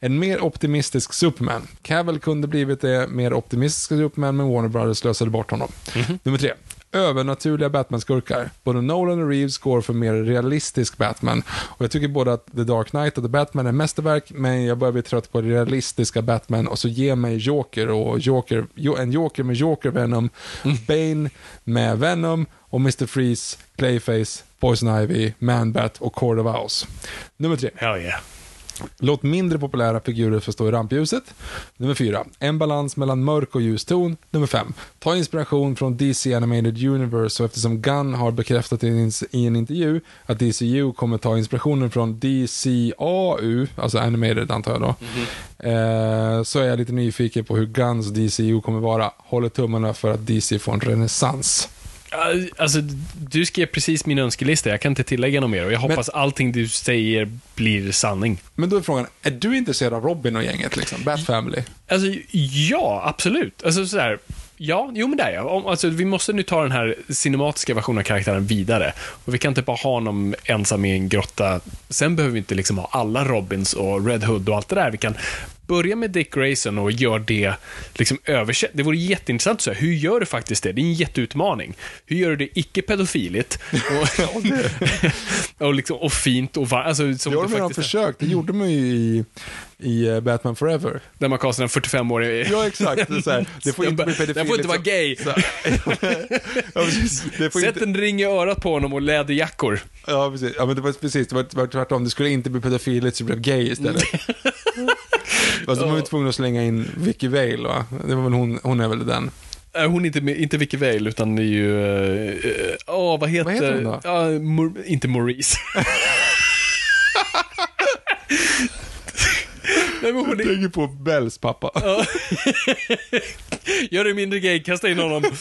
en mer optimistisk Superman. Cavill kunde blivit det mer optimistiska Superman, men Warner Brothers slösade bort honom. Nummer tre, övernaturliga Batman-skurkar. Både Nolan och Reeves går för mer realistisk Batman. Och jag tycker både att The Dark Knight och The Batman är mästerverk, men jag börjar bli trött på realistiska Batman och så ge mig Joker och Joker, jo- en Joker med Joker Venom, Bane med Venom och Mr. Freeze, Clayface, Poison Ivy, Man-Bat och Court of Owls. Nummer tre. Hell yeah. Låt mindre populära figurer få stå i rampljuset. Nummer fyra, en balans mellan mörk och ljus ton. Nummer fem, ta inspiration från DC Animated Universe och eftersom Gunn har bekräftat i en, intervju att DCU kommer ta inspirationen från DCAU, alltså Animated antar jag då, eh, så är jag lite nyfiken på hur Gunns DCU kommer vara. Håller tummarna för att DC får en renässans. Alltså, du skrev precis min önskelista. Jag kan inte tillägga något mer och jag hoppas allting du säger blir sanning. Men då är frågan, är du intresserad av Robin och gänget liksom? Bat Family? Alltså, ja, absolut. Alltså sådär, ja, jo men det är jag. Alltså, vi måste nu ta den här cinematiska versionen av karaktären vidare. Och vi kan inte bara ha honom ensam i en grotta. Sen behöver vi inte liksom ha alla Robins och Red Hood och allt det där. Vi kan börja med Dick Grayson och gör det liksom översätt. Det vore jätteintressant att säga, hur gör du faktiskt det? Det är en jätteutmaning. Hur gör du det icke-pedofiligt? Och, och, liksom, och fint och varmt. Alltså, Det har de redan försökt, det gjorde man ju i, i eh, Batman Forever. Där man kastar en 45-årig... Ja, exakt. Det, här, det får inte bli Den får inte vara gay. Så här. ja, precis. Det får Sätt inte, en ring i örat på honom och läderjackor. ja, precis. Ja, men det var precis. Det var, det var tvärtom. Det skulle inte bli pedofiligt, så det blev gay istället. Fast de var ju tvungna att slänga in Vicky Vale, va? Det var väl hon, hon är väl den. Äh, Hon är inte, inte Vicky Vale, utan det är ju... eh, Åh, vad heter... Vad heter hon då? Ja, Mor- inte Maurice. Nej, men hon är... Tänker på Bells pappa. Gör det mindre gay, kasta in honom.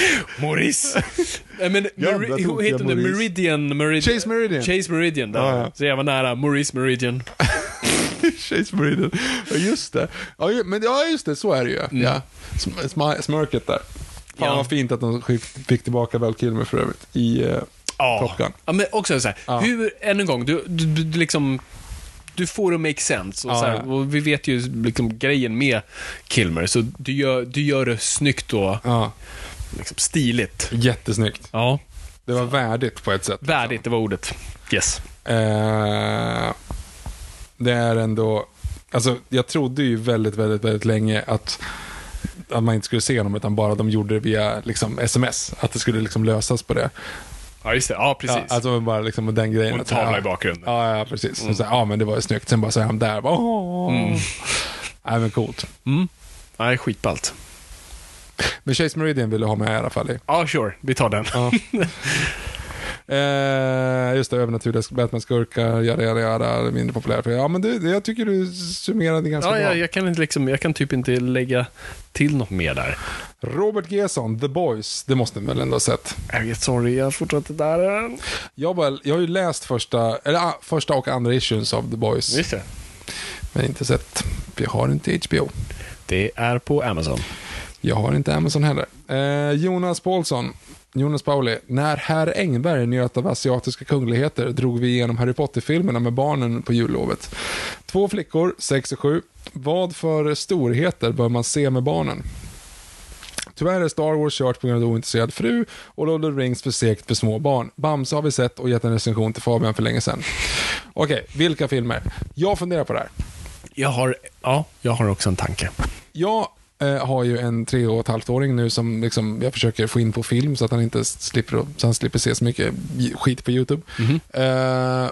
Maurice. Nej, men Meri- hon heter Maurice. Meridian, Meridian. Chase Meridian. Chase Meridian, där. Ja, ja. Så jag var nära. Maurice Meridian. Chase Meridian. Ja, just det. Ja, men ja, just det. Så är det ju. Ja. Sm- sm- smörket där. Fan Mm. Ja. vad fint att de fick tillbaka Val Kilmer för övrigt i uh, Top Gun. Ja, men också så här, Ja. hur, än en gång, du, du, du, liksom, du får det att make sense. Och, Ja, så här, ja. och vi vet ju liksom grejen med Kilmer, så du gör, du gör det snyggt och Ja, liksom, stiligt. jättesnyggt. Ja, Det var värdigt på ett sätt. värdigt, det var ordet. Yes. Eh, det är ändå, alltså jag trodde ju väldigt, väldigt, väldigt länge att, att man inte skulle se dem utan bara de gjorde det via liksom, sms. Att det skulle liksom lösas på det. Ja, just det. Ja, precis. Ja, alltså bara liksom den grejen. Och en här, tavla i bakgrunden. Ja, ja precis. Så, så ja, men det var ju snyggt. Sen bara så är han där. Bara, Åh. Mm. Nej, men coolt. Nej, skitballt. Men Chase Meridian vill du ha med i alla fall. Ja, sure. Vi tar den. Ja. Eh, just det, övernaturliga Batman-skurkar, jada, jada, jada, mindre populärt. Ja, men det, jag tycker du summerade ganska Ja, bra. jag, jag, kan inte liksom, jag kan typ inte lägga till något mer där. Robert Gesson, The Boys, det måste ni väl ändå ha sett? Jag vet, sorry, jag inte där. Jag, bara, jag har ju läst första, eller, ah, första och andra issues av The Boys, Visst det. men inte sett. Jag har inte HBO. Det är på Amazon. Jag har inte Amazon heller. Eh, Jonas Paulsson, Jonas Pauli. När herr Engberg njöt av asiatiska kungligheter drog vi igenom Harry Potter-filmerna med barnen på jullovet. Två flickor, sex och sju. Vad för storheter bör man se med barnen? Tyvärr är Star Wars kört på grund av ointresserad fru och Lord of the Rings för segt för små barn. Bamse har vi sett och gett en recension till Fabian för länge sedan. Okej, vilka filmer? Jag funderar på det här. Jag har, ja, jag har också en tanke. Jag eh, har ju en tre och ett halvt åring nu som liksom, jag försöker få in på film så att han inte slipper, så han slipper se så mycket skit på YouTube. Eh,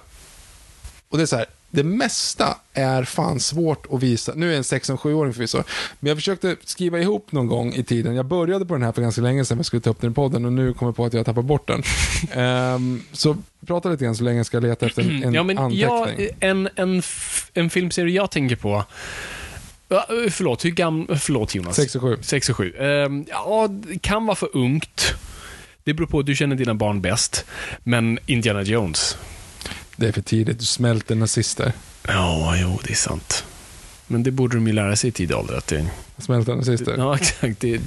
och det är så här, det mesta är fan svårt att visa. Nu är jag en 6 och 7-åring förvisso. Men jag försökte skriva ihop någon gång i tiden. Jag började på den här för ganska länge sedan. Jag skulle ta upp den i podden och nu kommer jag på att jag har tappat bort den. Ehm, så prata lite grann så länge jag ska leta efter en, en ja, men anteckning. jag, en, en, en filmserie jag tänker på... Ja, Förlåt, hur gammal... Förlåt Jonas. 6 och 7. 6 och 7. Ehm, ja, det kan vara för ungt. Det beror på, du känner dina barn bäst. Men Indiana Jones. Det är för tidigt, du smälter nazister. Ja, jo, det är sant. Men det borde de ju lära sig i tidig ålder. Att det, Smälter nazister. ja, exakt. Det är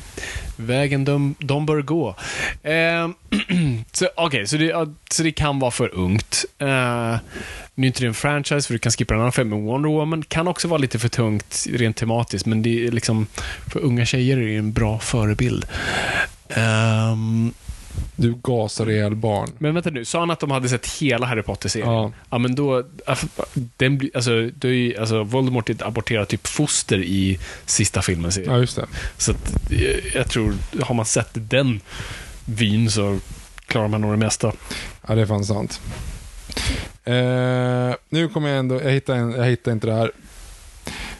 vägen de, de bör gå. Eh, så okej, så, det, så det kan vara för ungt. Eh, nu är inte det en franchise, för du kan skippa en annan film, men Wonder Woman kan också vara lite för tungt rent tematiskt, men det är liksom, för unga tjejer är det en bra förebild. Ehm, Du gasar ihjäl barn. men vänta nu, sa han att de hade sett hela Harry Potter-serien? Ja. Ja, men då... Den, blir- alltså, då är alltså, Voldemort aborterat typ foster i sista filmen. serien. Ja, just det. Så att, eh, jag tror, har man sett den vyn så klarar man nog det mesta. Ja, det är fan sant. Eh, nu kommer jag ändå, jag hittar, en, jag hittar inte det här.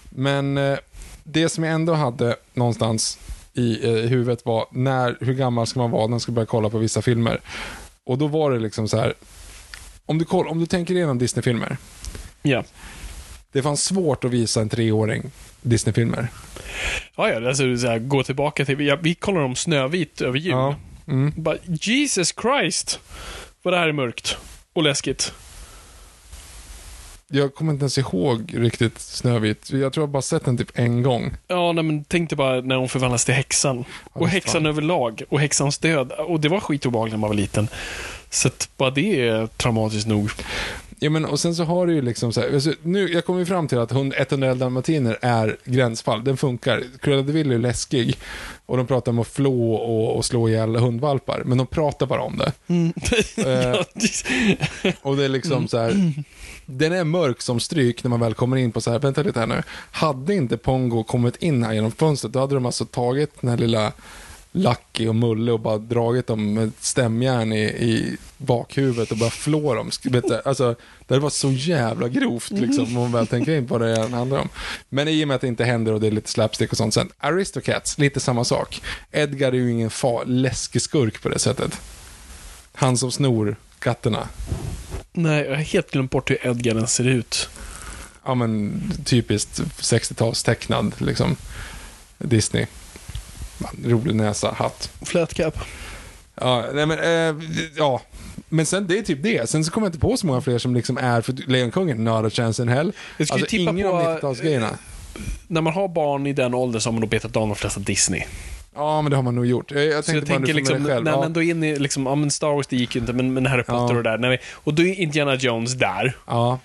Men eh, det som jag ändå hade någonstans i eh, huvudet var när, hur gammal ska man vara när man ska börja kolla på vissa filmer? Och då var det liksom så här, om du, koll, om du tänker igenom Disney-filmer, Ja. det fanns svårt att visa en treåring Disney-filmer. Ja, ja, alltså, så här, gå tillbaka till... Ja, vi kollar om Snövit över jul. Ja. Mm. Bara, Jesus Christ! Vad det här är mörkt. Och läskigt. Jag kommer inte ens ihåg riktigt Snövit. Jag tror jag bara sett den typ en gång. Ja, nej, men tänk dig bara när hon förvandlas till häxan. Ja, och häxan fan. överlag. Och häxans död. Och det var skitobehagligt när man var liten. Så att bara det är traumatiskt nog. Ja, men och sen så har du ju liksom så här, alltså, nu, jag kommer ju fram till att hund- 111 dalmatiner är gränsfall, den funkar. Cruella de Vil är läskig. Och de pratar om att flå och, och slå ihjäl hundvalpar, men de pratar bara om det. Eh, och det är liksom så här, den är mörk som stryk när man väl kommer in på så här, vänta lite här nu, hade inte Pongo kommit in här genom fönstret, då hade de alltså tagit den här lilla Lucky och Mulle och bara dragit dem med stämjärn i, i bakhuvudet och bara flå dem. Alltså, det var så jävla grovt liksom, om man väl tänker in på vad det handlar om. Men i och med att det inte händer och det är lite slapstick och sånt. Sen, Aristocats, lite samma sak. Edgar är ju ingen fa- läskig skurk på det sättet. Han som snor katterna. Nej, jag har helt glömt bort hur Edgar ser ut. Ja men typiskt 60-tals tecknad liksom. Disney. Rolig näsa, hatt. Flätcap. Ja, nej men, eh, ja. Men sen, det är typ det. Sen så kommer jag inte på så många fler som liksom är, för Lejonkungen, not a chance in hell. Jag skulle Alltså tippa ingen på, av 90-talsgrejerna. När man har barn i den åldern så har man nog betat av de flesta Disney. Ja, men det har man nog gjort. Jag, jag tänkte jag bara nu liksom, själv. när Ja, man då är inne i liksom, ja men Star Wars det gick ju inte, men, men Harry Potter Ja. och där. Vi, och då är Indiana Jones där. ja.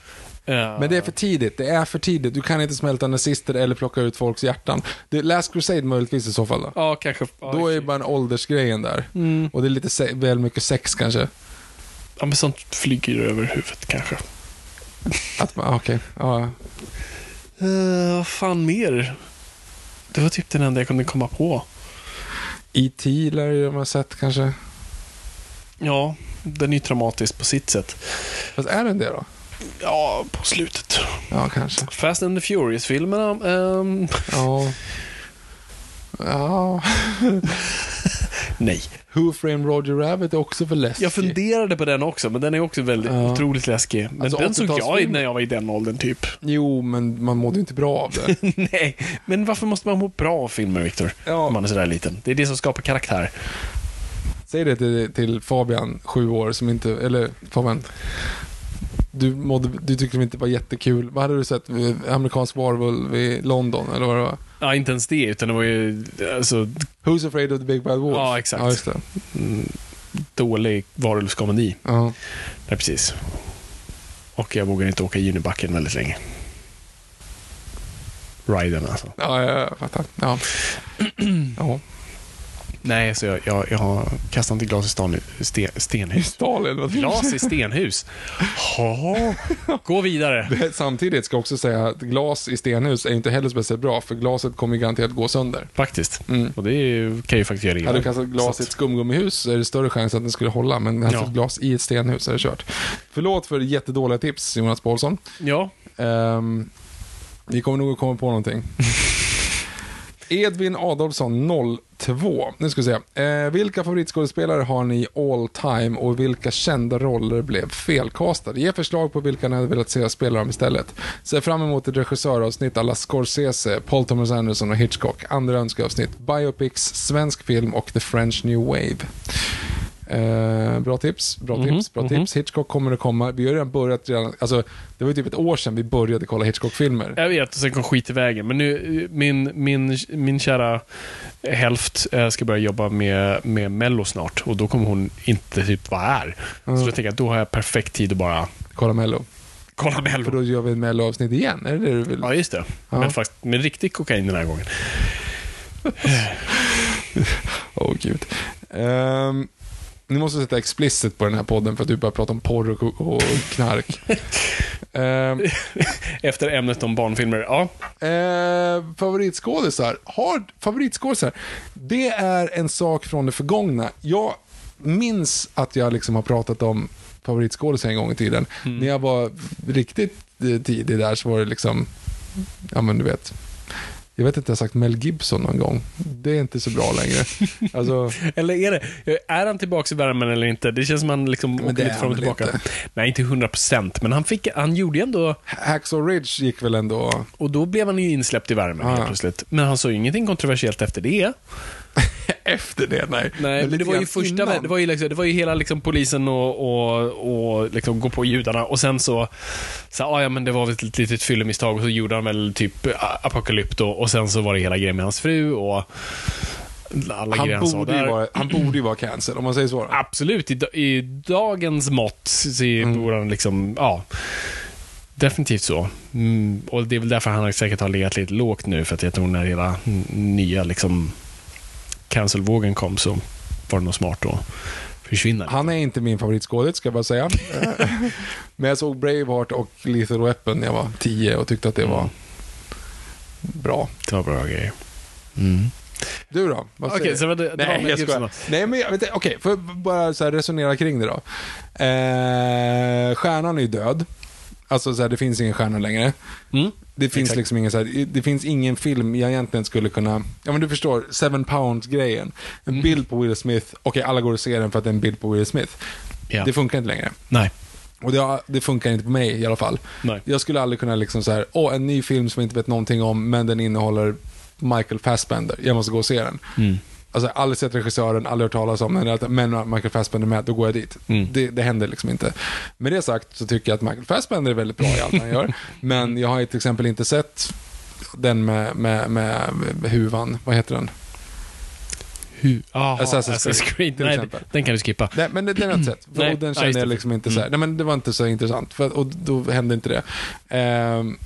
Men det är för tidigt. Det är för tidigt. Du kan inte smälta nazister eller plocka ut folks hjärtan. Det är Last Crusade möjligtvis i så fall då. Ja, kanske. Ja, Då är bara en åldersgrejen där. Mm. Och det är lite väl mycket sex kanske. Ja, men sånt flyger över huvudet kanske. Att man, okej. Ja. Uh, vad fan mer? Det var typ den enda jag kunde komma på. E.T. lär ju de ha sett kanske. Ja, den är ju traumatisk på sitt sätt. Fast är den det då? Ja, på slutet. Ja, kanske. Fast and the Furious-filmerna. ehm, Ja. Ja. nej. Who Framed Roger Rabbit är också för läskig. Jag funderade på den också, men den är också väldigt Ja. otroligt läskig. Men Alltså, den såg jag 80-talsfilm. när jag var i den åldern, typ. Jo, men man mådde inte bra av det. nej, men varför måste man må bra av filmer, Viktor? Ja. När man är sådär liten. Det är det som skapar karaktär. Säg det till, till Fabian, sju år, som inte, eller Fabian. Du, mådde, du tyckte det inte var jättekul. Vad hade du sett? Eh, Amerikansk Warwolf i London, eller vad det var? Ja, inte ens det, utan det var ju alltså, Who's Afraid of the Big Bad Wolf? Ja, exakt. Ja, just det. dålig varulvskomedi. Ja. Nej, precis. Och jag vågar inte åka Junibacken väldigt länge. Riden alltså. Ja, jag fattar. Ja. ja. Nej, så jag, jag, jag har kastat inte glas i stan, sten, stenhus. Stalin. vad- Glas i stenhus. Ja. Gå vidare. Samtidigt ska jag också säga att glas i stenhus är inte heller speciellt bra, för glaset kommer garanterat gå sönder. Faktiskt. Mm. Och det är kan ju faktiskt göra illa. Hade du kastat glas i ett skumgummihus så är det större chans att den skulle hålla, men hade Ja. glas i ett stenhus så är det kört. Förlåt för jättedåliga tips, Jonas Paulsson. Ja. Ehm, vi kommer nog att komma på någonting. Edvin Adolfsson två. Nu ska vi se. Eh, vilka favoritskådespelare har ni all time och vilka kända roller blev felkastade? Ge förslag på vilka ni hade velat se spela dem istället. Ser fram emot ett regissöravsnitt alla Scorsese, Paul Thomas Anderson och Hitchcock. Andra önskeavsnitt, biopics, svensk film och The French New Wave. Eh, bra tips, bra Mhm, tips, bra mhm. tips. Hitchcock kommer att komma. Vi har redan börjat redan, alltså det var ju typ ett år sedan vi började kolla Hitchcock-filmer. Jag vet, och sen kom skit i vägen. Men nu, min, min, min kära hälft eh, ska börja jobba med, med Mello snart och då kommer hon inte typ vara här. Så Mm. då tänker att då har jag perfekt tid att bara Kolla Mello. kolla För Mello. då gör vi ett Mello-avsnitt igen, är det det du vill? Ja, just det. Ja. Men faktiskt med riktig kokain den här gången. Åh gud. Ehm, ni måste sätta explicit på den här podden för att du börjar prata om porr och, och knark. Ehm, Efter ämnet om barnfilmer. Ja, Eh, favoritskådisar. Har favoritskådisar. Det är en sak från det förgångna. Jag minns att jag liksom har pratat om favoritskådisar en gång i tiden. När jag var riktigt eh, tidig där så var det liksom, ja men du vet. Jag vet inte, jag har sagt Mel Gibson någon gång. Det är inte så bra längre. Alltså, eller är det? Är han tillbaka i värmen eller inte? Det känns som han liksom åker lite fram och tillbaka. inte. Nej, inte 100 procent, men han, fick, han gjorde ändå... Hacksaw Ridge gick väl ändå... Och då blev han ju insläppt i värmen Ah. helt plötsligt. Men han sa ju ingenting kontroversiellt efter det. Efter det, nej. Nej, men det var ju första, innan. det var ju, liksom, det var ju hela liksom polisen och, och, och liksom gå på judarna och sen så, så ah, ja men det var väl ett litet fyllemisstag och så gjorde han väl typ apokalypt då, och sen så var det hela grejen med hans fru och Han borde, ju vara, han borde ju vara cancel, om man säger så. Absolut, i, i dagens mått så Mm. borde han liksom, ja. Definitivt så. Mm, och det är väl därför han säkert har legat lite lågt nu, för att jag tror när hela nya liksom cancelvågen kom så var det nog smart att försvinna. Han är inte min favoritskådis, ska jag bara säga. Men jag såg Braveheart och Lethal Weapon när jag var 10 och tyckte att det var Mm. bra. Det var bra grejer. Mm. Du då? Vad Okej, säger så var det, det var Nej, Mel jag skojar. Nej, men jag vet inte, okej, får jag bara så här resonera kring det då. Eh, stjärnan är ju död. Alltså så här, det finns ingen stjärna längre. Mm. Det finns Exakt. liksom ingen så här, det finns ingen film jag egentligen skulle kunna, ja men du förstår, Seven Pounds-grejen. En Mm. bild på Will Smith, okej alla går och ser den för att det är en bild på Will Smith. Ja. Det funkar inte längre. Nej. Och det, det funkar inte på mig i alla fall. Nej. Jag skulle aldrig kunna liksom så här, åh, en ny film som jag inte vet någonting om, men den innehåller Michael Fassbender. Jag måste gå och se den. Mm. Alltså, aldrig sett regissören, aldrig hört talas om den, men Michael Fassbender med, då går jag dit. Mm. Det, det händer liksom inte. Med det sagt så tycker jag att Michael Fassbender är väldigt bra i allt han gör. Men jag har till exempel inte sett den med, med, med huvan, vad heter den? Hu- Aha, Assassin's Assassin's Creed, till Nej, exempel. den kan du skippa. Nej, men den har jag inte sett. För, Nej, och den kände just jag liksom inte så här. Nej, men det var inte så intressant. För, och då hände inte det. Ehm,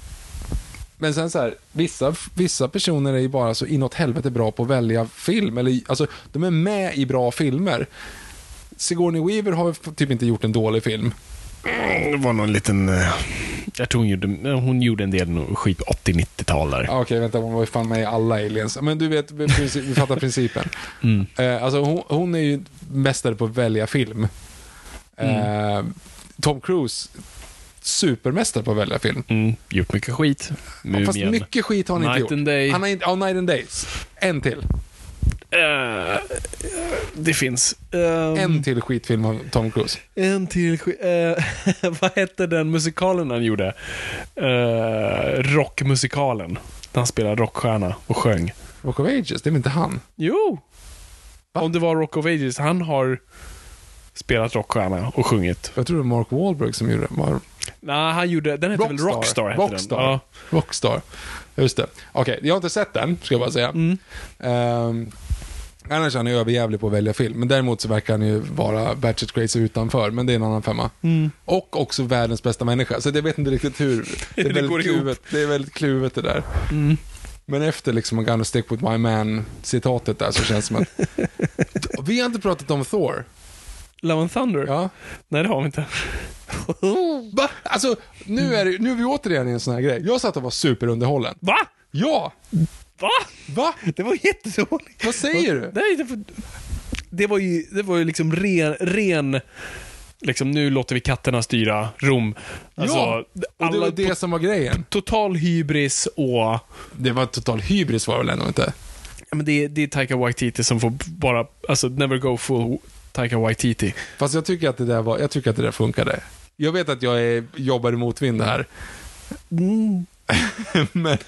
men sen så här, vissa, vissa personer är ju bara så inåt helvete bra på att välja film. Eller, alltså, de är med i bra filmer. Sigourney Weaver har typ inte gjort en dålig film. Det var någon liten... eh, Jag tror hon gjorde, hon gjorde en del skit på 80-90-tal där. Ah, Okej, vänta, hon var ju fan med i alla aliens. Men du vet, vi, vi fattar principen. Mm. Eh, alltså, hon, hon är ju mästare på att välja film. Eh, Tom Cruise, supermästare på att välja film. Mm. Gjort mycket skit. Ja, fast mycket skit har han inte Night gjort. and Day. Han har inte, ja, Night and Days. En till. Eh, det finns. Ehm, En till skitfilm av Tom Cruise. En till skit. eh, vad hette den musikalen han gjorde? Uh, rockmusikalen. Där han spelade rockstjärna och sjöng. Rock of Ages, det är väl inte han? Jo! Va? Om det var Rock of Ages. Han har spelat rockstjärna och sjungit. Jag tror det var Mark Wahlberg som gjorde det. Var Nej, han gjorde... Den hette väl Rockstar? Hette Rockstar. Den. Ja. Rockstar. Just det. Okej, jag har inte sett den, ska jag bara säga. Mm. Ehm, annars är han ju överjävlig på att välja film. Men däremot så verkar han ju vara batshit crazy utanför. Men det är en annan femma. Mm. Och också världens bästa människa. Så jag vet inte riktigt hur. Det är Det väldigt går kluvet. Det är väldigt kluvet det där. Mm. Men efter liksom I'm gonna stick with my man-citatet där så känns det som att... Vi har inte pratat om Thor. Love and Thunder? Ja. Nej, det har vi inte. Va? Alltså, nu är, det, nu är vi återigen i en sån här grej. Jag satt och var superunderhållen. Va? Ja! Va? Va? Det var jättedåligt. Vad säger du? Nej, det var, det var ju, det var ju liksom ren, ren liksom nu låter vi katterna styra Rom. Alltså, ja! Och det var det som var grejen. total hybris och Det var total hybris var det väl ändå inte? ja, men det, är- det är Taika Waititi som får bara, alltså never go full Taika Waititi. Fast jag tycker att det där, var, jag tycker att det där funkade. Jag vet att jag är, jobbar i motvind här. Mm. men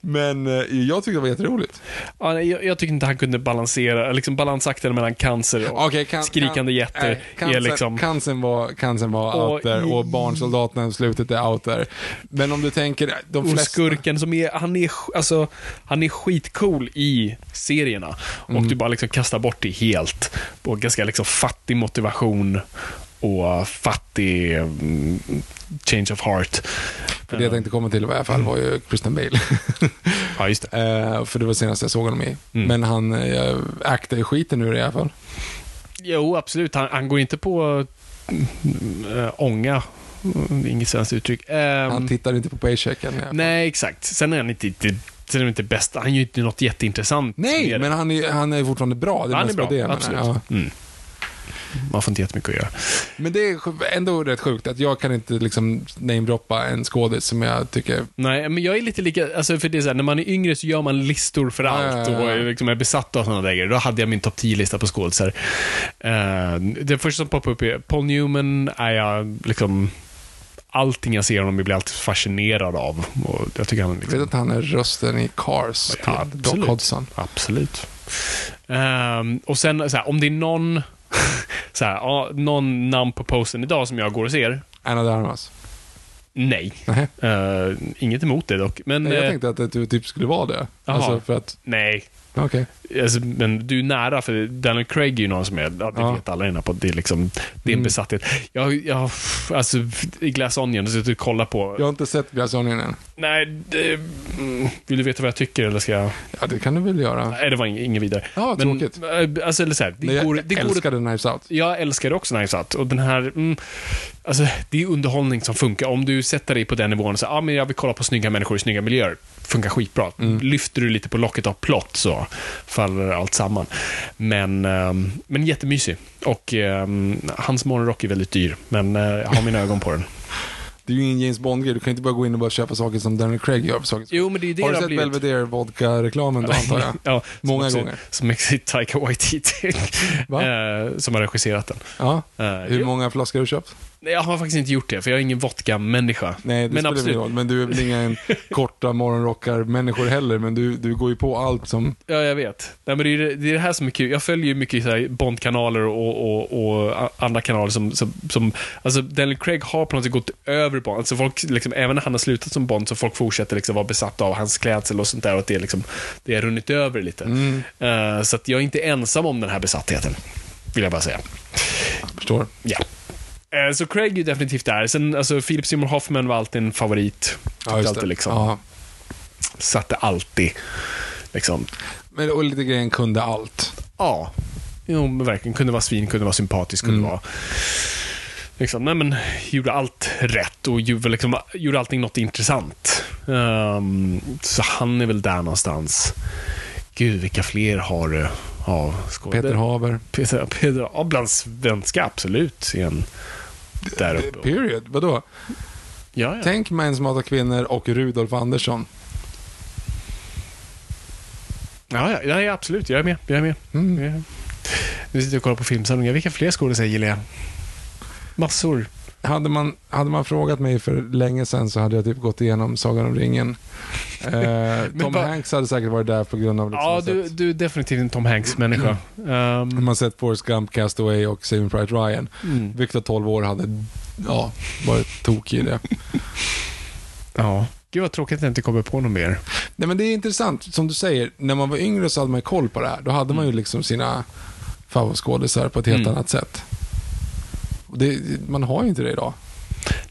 men eh, jag tyckte det var jätteroligt. Ja, jag, jag tycker inte han kunde balansera, liksom balansakten mellan cancer och Okej, kan- skrikande kan- jätter cancer, är liksom... Cancern var, cancern var Och out there och barnsoldaterna i slutet är out there. Men om du tänker, de Och flesta... skurken som är, han är, alltså, han är skitcool i serierna. Och Mm. du bara liksom kastar bort det helt. På ganska liksom fattig motivation och fattig mm, change of heart. För det jag tänkte komma till i alla fall var ju Christian Bale. Ja, just det. Eh, för det var senast jag såg honom i. Mm. Men han uh, aktar ju skiten det i alla fall. Jo, absolut. Han, han går inte på äh, ånga. Mm, Inget svenskt uttryck. Ehm, Han tittar inte på paychecken. nej, exakt. Sen är han inte, inte, sen är han inte bäst. Han gör inte något jätteintressant. Nej, men han är, han är fortfarande bra. Det är han är bra. det, men, absolut. ja. Mm. Man får inte jättemycket att göra. Men det är ändå rätt sjukt att jag kan inte liksom namedroppa en skådis som jag tycker... Nej, men jag är lite lika, alltså för det är så här, när man är yngre så gör man listor för allt och är liksom är besatt av sådana grejer. Då hade jag min topp 10-lista på skådisar. Uh, det första som poppar upp är Paul Newman är jag liksom Allting jag ser honom i blir jag alltid fascinerad av. Och jag tycker han Jag vet liksom, att han är rösten i Cars Ja, till Doc absolut. Hodgson. Absolut. Ehm, och sen, så här, om det är någon, så här, ja, någon namn på posten idag som jag går och ser. Anna de Armas. Nej. Nej. Eh, inget emot det dock. Men, Jag eh, tänkte att det typ skulle vara det. Alltså för att, nej. Okej. Alltså, men du är nära, för Daniel Craig är ju någon som är, ja, det Ja. vet alla redan på, det är liksom, det är en Mm. besatthet. Jag, jag, alltså, i Glass Onion, så du kollar på, Jag har inte sett Glass Onion än. nej, det, mm, vill du veta vad jag tycker eller ska jag? Ja, det kan du väl göra. Nej, det var inget, vidare. Ja, men, tråkigt. eh, Alltså, eller så här, det jag går, det går älskade Knives Out. Jag älskar också Knives Out. Och den här, mm, alltså, det är underhållning som funkar. Om du sätter dig på den nivån och säger, men jag vill kolla på snygga människor i snygga miljöer. Funkar skitbra. Mm. Lyfter du lite på locket av plott så faller allt samman. Men, ehm, men jättemysig. Och ehm, hans morgonrock är väldigt dyr, men eh, jag har mina ögon på den. Det är ju ingen James Bond-grej. Du kan inte bara gå in och bara köpa saker som Daniel Craig gör. Saker. Jo, men det är det har du sett blivit. Belvedere Vodka-reklamen då, antar jag? Ja, Många som gånger. Som också Taika Waititi. Va? eh, som har regisserat den. Ja. Eh, Hur jo. många flaskor har du köpt? Nej, Jag har faktiskt inte gjort det, för jag är ingen vodka-människa. Nej, det men spelar ingen roll. Men du är väl ingen korta morgonrockar-människor heller. Men du, du går ju på allt som... Ja, jag vet. Nej, men det, är, det- är det här som är kul. Jag följer ju mycket så Bond-kanaler och, och, och andra kanaler som, som, som... Alltså, Daniel Craig har på något sätt gått över Bond. Alltså, folk, liksom, även när han har slutat som Bond så folk fortsätter liksom vara besatta av hans klädsel och sånt där. Och att det, är liksom, det har runnit över lite. Eh, så att jag är inte ensam om den här besattheten. Vill jag bara säga. Förstår. Ja. Eh, Så Craig är ju definitivt där. Sen, alltså, Philip Seymour Hoffman var alltid en favorit. Ja, just alltid det. liksom. Ja. Satte alltid, liksom, Men, och lite grejen kunde allt. Ja, jo, verkligen. Kunde vara svin, kunde vara sympatisk, kunde Mm. vara... Liksom, nej men, gjorde allt rätt och gjorde, liksom, gjorde allting något intressant. Ehm, så han är väl där någonstans. Gud, vilka fler har du? Ja. Peter Haber. Peter, Peter, ja, bland svenska, absolut. är en där uppe. Period. Vadå? Ja, ja. Tänk Män som hatar kvinnor och Rudolf Andersson. Ja, ja, ja, absolut. Jag är med. Jag är med. Mm. Ja. Nu sitter jag och kollar på filmsamlingar. Vilka fler skådespelare gillar jag? Massor. Hade man, hade man frågat mig för länge sedan så hade jag typ gått igenom Sagan om ringen. Eh, Tom vad- Hanks hade säkert varit där på grund av liksom Ja, du, sett- du är definitivt en Tom Hanks-människa. Om Um, man sett Forrest Gump, Castaway och Saving Private Ryan. mm. Victor 12 år hade ja, varit tokig i det. Ja. Gud vad tråkigt att jag inte kommer på något mer. Nej men det är intressant, som du säger, när man var yngre så hade man koll på det här. Då hade man ju liksom sina favoritskådisar på ett helt Mm. annat sätt. Det, man har ju inte det idag.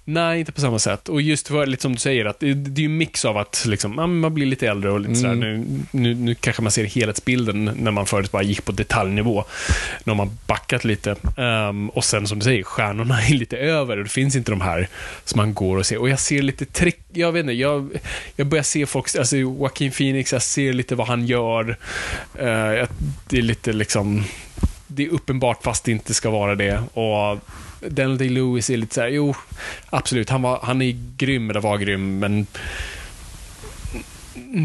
Nej, inte på samma sätt. Och just för, lite som du säger, att det, det är ju en mix av att liksom, man blir lite äldre och lite sådär. Mm. Nu, nu, nu kanske man ser helhetsbilden när man förut bara gick på detaljnivå. Nu har man backat lite. Ehm, och sen som du säger, stjärnorna är lite över och det finns inte de här som man går och ser. Och jag ser lite trick, jag vet inte, jag, jag börjar se folk, alltså Joaquin Phoenix, jag ser lite vad han gör. Jag- det är lite liksom, det är uppenbart fast det inte ska vara det. Och Daniel Day-Lewis är lite så här, jo, absolut, han, var, han är grym eller var grym, men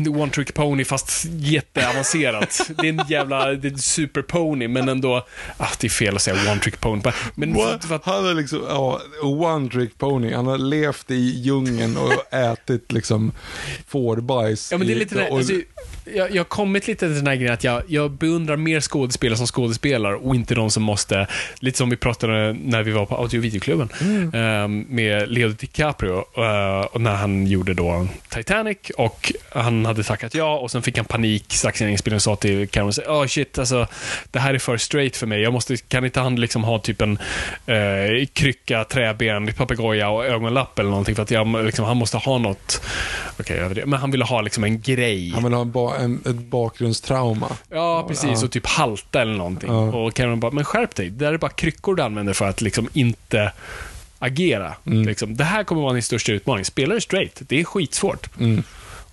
One Trick Pony fast jätteavancerat. det är en jävla det är en super pony, men ändå... Ah, det är fel att säga One Trick Pony. Men för, för att, Han är liksom, ja, one trick pony. Han har levt i djungeln och ätit liksom fårbajs. Ja, men det är i- lite där, och- alltså, jag, jag har kommit lite till den här grejen att jag, jag beundrar mer skådespelare som skådespelare och inte de som måste, lite som vi pratade när vi var på audio och videoklubben ehm, med Leo DiCaprio eh, och när han gjorde då Titanic och han hade tackat ja och sen fick han panik strax innan inspelningen och sa till Cameron oh shit, alltså det här är för straight för mig. Jag måste, kan inte han liksom ha typ en eh, krycka, träben, papegoja och ögonlapp eller någonting för att jag, liksom, han måste ha något, okej, okay, men han ville ha liksom en grej. Han vill ha en, ba, en, ett bakgrundstrauma. Ja, precis. Och typ halta eller någonting. Ja. Och Cameron bara, men skärp dig. Det där är bara kryckor du använder för att liksom inte agera. Mm. Liksom. Det här kommer vara din största utmaning. Spela det straight. Det är skitsvårt. Mm.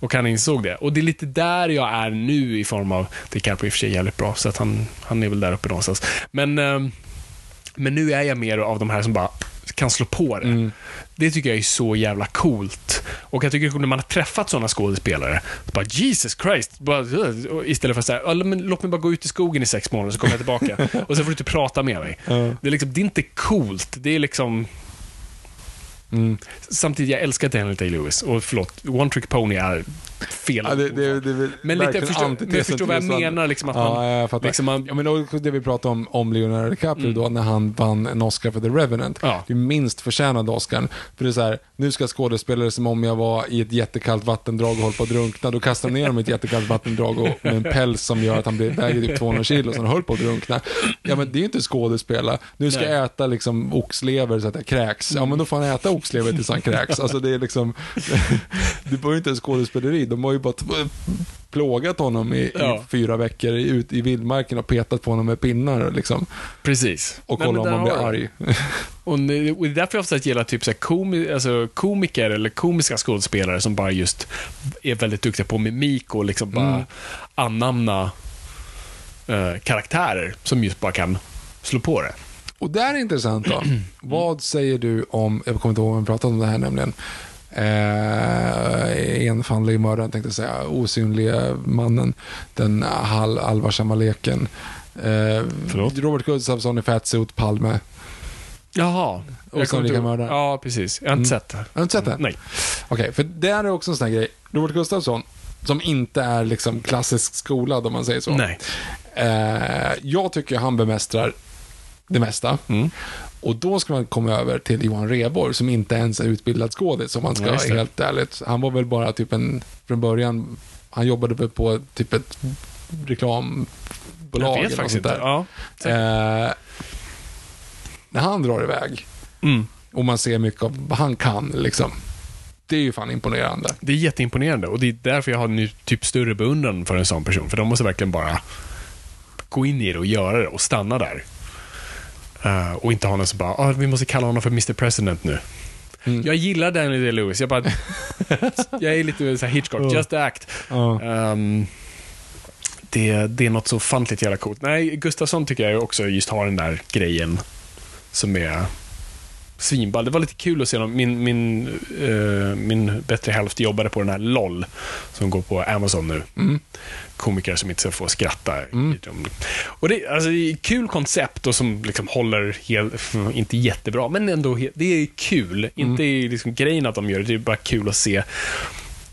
Och han insåg det. Och det är lite där jag är nu i form av, DiCaprio i och för sig jävligt bra, så att han, han är väl där uppe någonstans. Men, ehm, men nu är jag mer av de här som bara kan slå på det. Mm. Det tycker jag är så jävla coolt. Och jag tycker när man har träffat sådana skådespelare, så bara Jesus Christ, bara, istället för att säga, låt mig bara gå ut i skogen i sex månader så kommer jag tillbaka. och så får du inte prata med mig. Ja. Det, är liksom, det är inte coolt, det är liksom... Mm. Samtidigt, jag älskar Daniel Day-Lewis. Och förlåt, One Trick Pony är fel. Ja, det, det, det men lite, antitesen men jag förstår vad jag menar, liksom att Ja, man... jag fattar. liksom man Ja, men det vi pratade om, om Leonardo DiCaprio Mm. då, när han vann en Oscar för The Revenant. Ja. Det är minst förtjänade Oscarn. För det är så här, nu ska skådespelare som om jag var i ett jättekallt vattendrag och höll på att drunkna, då kastar ner honom i ett jättekallt vattendrag och med en päls som gör att han blir, väger typ 200 kilo, så han höll på att drunkna. Ja, men det är ju inte skådespela. Nu ska Nej. jag äta liksom oxlever så att jag kräks. Ja, men då får han äta oxlever tills han kräks. Alltså det är liksom, det var ju inte en skådespeleri, de har ju bara plågat honom i, Ja. i fyra veckor ut i vildmarken och petat på honom med pinnar liksom. Precis. Och Nej, kolla men om han blir har arg. Och, det är därför jag oftast gillar typ så komi, alltså komiker eller komiska skådespelare som bara just är väldigt duktiga på mimik och liksom bara Mm. anamna eh, karaktärer som just bara kan slå på det. Och där är intressant då. Vad säger du om, jag kommer inte ihåg om vi pratade om det här nämligen, eh, enfaldige mördaren tänkte jag säga, osynliga mannen, den hal- allvarsamma leken. Eh, Förlåt? Robert Gustafsson i Fatsuit, Palme. Jaha. Och Sannolika mördare. Ja, precis. Jag har inte sett det. Har du inte sett det? Nej. Okej, för det är också en sån här grej. Robert Gustafsson, som inte är liksom klassiskt skolad om man säger så. Nej. Eh, jag tycker han bemästrar det mesta. Mm. Och då ska man komma över till Johan Rheborg som inte ens är utbildad skådis om man ska Ja, vara helt ärligt. Han var väl bara typ en, från början, han jobbade väl på typ ett reklambolag. Jag eller vet något faktiskt sånt inte. där. Ja. Eh, när han drar iväg Mm. och man ser mycket av vad han kan, liksom. Det är ju fan imponerande. Det är jätteimponerande och det är därför jag har nu typ större beundran för en sån person. För de måste verkligen bara gå in i det och göra det och stanna där. Eh, och inte ha någon som bara, ah, vi måste kalla honom för Mr President nu. Mm. Jag gillar Daniel Day-Lewis. Jag, bara, jag är lite så Hitchcock, just act. Ja. Ehm, det, det är något så ofantligt jävla coolt. Nej, Gustafsson tycker jag också just har den där grejen som är svinball. Det var lite kul att se dem. Min, min, eh, min bättre hälft jobbade på den här LOL som går på Amazon nu. Mm. Komiker som inte ska få skratta. Och det, alltså, det är kul koncept och som liksom håller helt, inte jättebra, men ändå, det är kul. Inte liksom grejen att de gör det, det är bara kul att se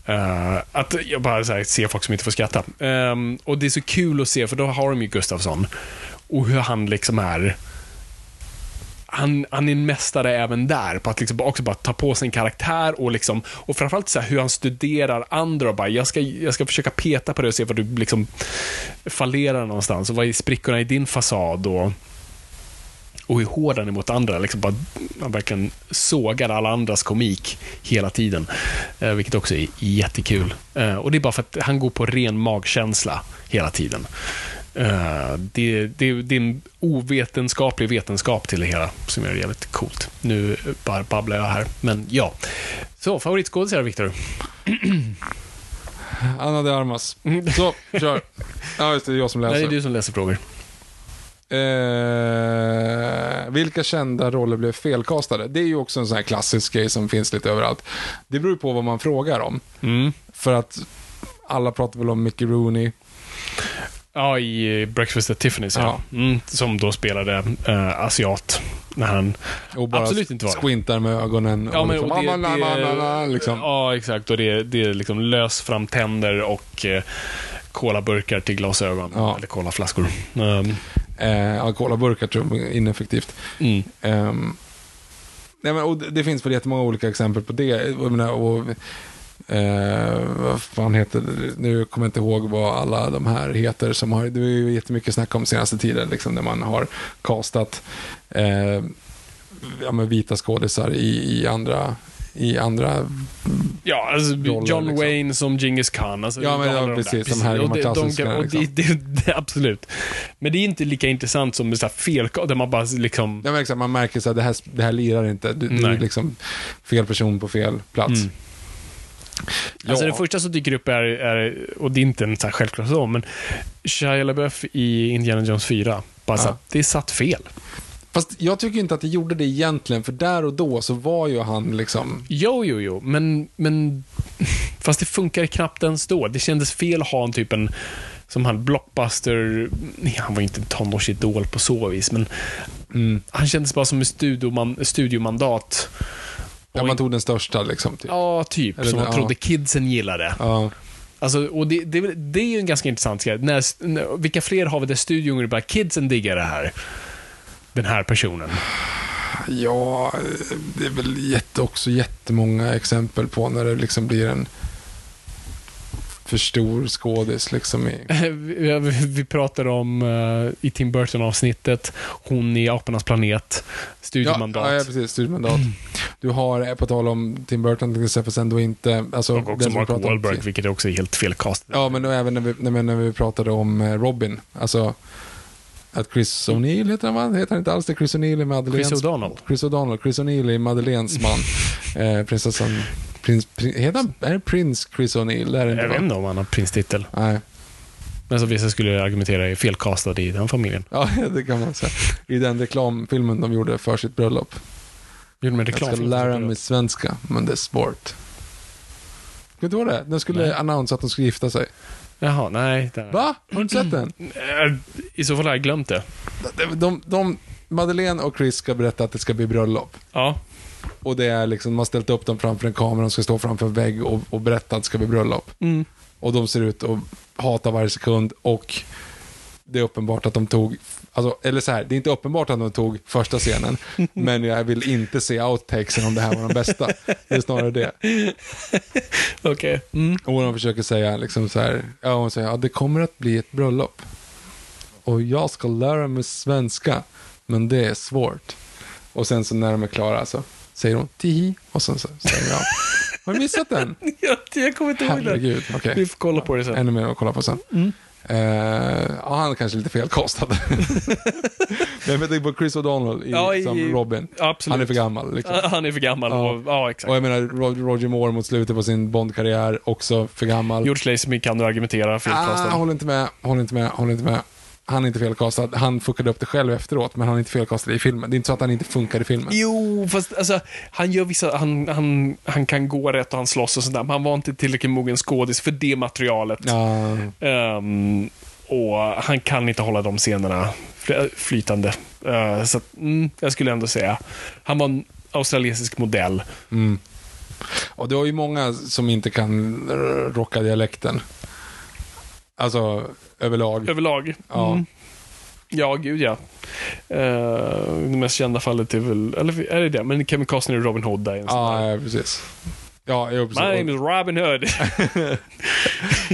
Eh, att jag bara så här, ser folk som inte får skratta. Ehm, och det är så kul att se, för då har de ju Gustafsson. Och hur han liksom är... Han, han är en mästare även där, på att liksom också bara ta på sig en karaktär och liksom, och framförallt så här, hur han studerar andra och bara, jag ska, jag ska försöka peta på det och se var du liksom fallerar någonstans och vad är sprickorna i din fasad och och hur hård han är mot andra. Liksom bara, han verkligen sågar alla andras komik hela tiden. Eh, vilket också är jättekul. Eh, och det är bara för att han går på ren magkänsla hela tiden. Eh, det, det, det är en ovetenskaplig vetenskap till det hela som är jävligt coolt. Nu bara babblar jag här, men ja. Så, favoritskådisar, Viktor? Anna de Armas. Så, kör. Ja, just det, det är jag som Nej, läser. det är du som läser frågor. Eh, vilka kända roller blev felkastade? Det är ju också en sån här klassisk grej som finns lite överallt. Det beror på vad man frågar om. Mm. För att alla pratar väl om Mickey Rooney. Ja, i Breakfast at Tiffany's, ja. Mm, som då spelade äh, asiat. När han Och absolut inte var det. med ögonen. Ja, men, liksom, och det, "Ah, na, na, na, na", det, liksom. ja, exakt. Och det, det är liksom lös fram tänder och eh, till glasögon. Ja. Eller colaflaskor. Um, Eh, ja, colaburkar tror jag är ineffektivt. mm. Ehm, nej, men, och det, det finns väl jättemånga olika exempel på det. Jag menar, och, eh, vad fan heter det? Nu kommer jag inte ihåg vad alla de här heter som har, det är ju jättemycket snack om senaste tiden, liksom, när man har castat eh, ja, vita skådisar i, i andra i andra... Ja, alltså roller, John liksom. Wayne som Genghis Khan. Alltså, Ja, men ja, de precis, de här gamla det- de det, liksom. det, det, Absolut. Men det är inte lika intressant som så här fel, där man bara liksom... Ja, men exakt, man märker så att det här, det här lirar inte. Du, du är liksom fel person på fel plats. Mm. Alltså Ja. det första som dyker upp är, är och det är inte en så här självklar så, men Shia LaBeouf i Indiana Jones 4. Bara så Ja. att det satt fel. Fast jag tycker inte att det gjorde det egentligen, för där och då så var ju han liksom... Jo, jo, jo, men, men fast det funkar knappt ens då. Det kändes fel att ha en typ en som han blockbuster, nej, han var inte en tonårsidol på så vis, men Mm. han kändes bara som ett studioman, studiomandat. Och man tog den största liksom. Typ. Ja, typ. Eller som man ja. trodde kidsen gillade. Ja. Alltså, och det, det, det är ju en ganska intressant grej. När, när, vilka fler har vi där studion och bara kidsen diggar det här? Den här personen. Ja, det är väl jätte, också jättemånga exempel på när det liksom blir en för stor skådis liksom i... Vi, pratar om uh, i Tim Burton-avsnittet, hon i Apornas planet, studiomandat. Ja, ja, precis. Studiemandat. Du har, eh, på tal om Tim Burton till exempel, sen då inte... Alltså, och också Mark pratar om- Wahlberg, vilket är också helt fel cast. Ja, men då även när vi, när, vi- när vi pratade om eh, Robin. Alltså, att Chris O'Neill heter han? Heter han inte alls det? Chris O'Neill i Madeleines... Chris O'Donnell. Chris O'Donnell. Chris O'Neill i Madeleines man. eh, prinsessan... Prins, prins, han, är det prins Chris O'Neill? Jag vet inte om han har prinstitel. Nej. Men som vissa skulle argumentera är felkastad i den familjen. Ja, det kan man säga. I den reklamfilmen de gjorde för sitt bröllop. Gjorde man Jag reklam ska lära mig svenska, men det är svårt. Ska du inte ihåg det? De skulle Nej. annonsera att de skulle gifta sig. Jaha, nej. det- Va? Har du inte sett den? Eh, I så fall har jag glömt det. De, de, de, Madeleine och Chris ska berätta att det ska bli bröllop. Ja. Och det är liksom, man har ställt upp dem framför en kamera, de ska stå framför en vägg och, och berätta att det ska bli bröllop. Mm. Och de ser ut att hata varje sekund och det är uppenbart att de tog, alltså, eller så här, det är inte uppenbart att de tog första scenen, men jag vill inte se outtakesen om det här var de bästa. Det är snarare det. Okej. Mm. Och de försöker säga liksom så här, ja hon säger, ja det kommer att bli ett bröllop. Och jag ska lära mig svenska, men det är svårt. Och sen så när de är klara så säger hon tihi och sen så säger jag, har du missat den? Jag, jag kommer inte ihåg. Herregud, okej. Vi får kolla på det sen. Ännu mer att kolla på sen. Eh, ja, han är kanske lite felkostad. Men jag tänker på Chris O'Donnell i, Ja, i- som Robin. Absolut. Han är för gammal. Liksom. Han är för gammal. Ja. Och, ja, exakt. Och jag menar, Ro- Roger Moore mot slutet på sin Bond-karriär, också för gammal. George Lazenby kan du argumentera felkastad. Ah, håller inte med, håller inte med, håller inte med. Han är inte felkastad. Han fuckade upp det själv efteråt, men han är inte felkastad i filmen. Det är inte så att han inte funkar i filmen. Jo, fast alltså, han gör vissa, han, han, han kan gå rätt och han slåss och sådär, men han var inte tillräckligt mogen skådis för det materialet. Ja, Ehm, och han kan inte hålla de scenerna fly- flytande. Eh, så att, mm, jag skulle ändå säga, han var en australiensisk modell. mm. Och det var ju många som inte kan rocka dialekten. Alltså, överlag. Överlag. Ja. Mm. Ja, gud ja. Eh, det mest kända fallet är väl, eller är det det? Men Kevin Costner i Robin Hood är en sån Ja, precis. Ja, jo, precis. My name is Robin Hood.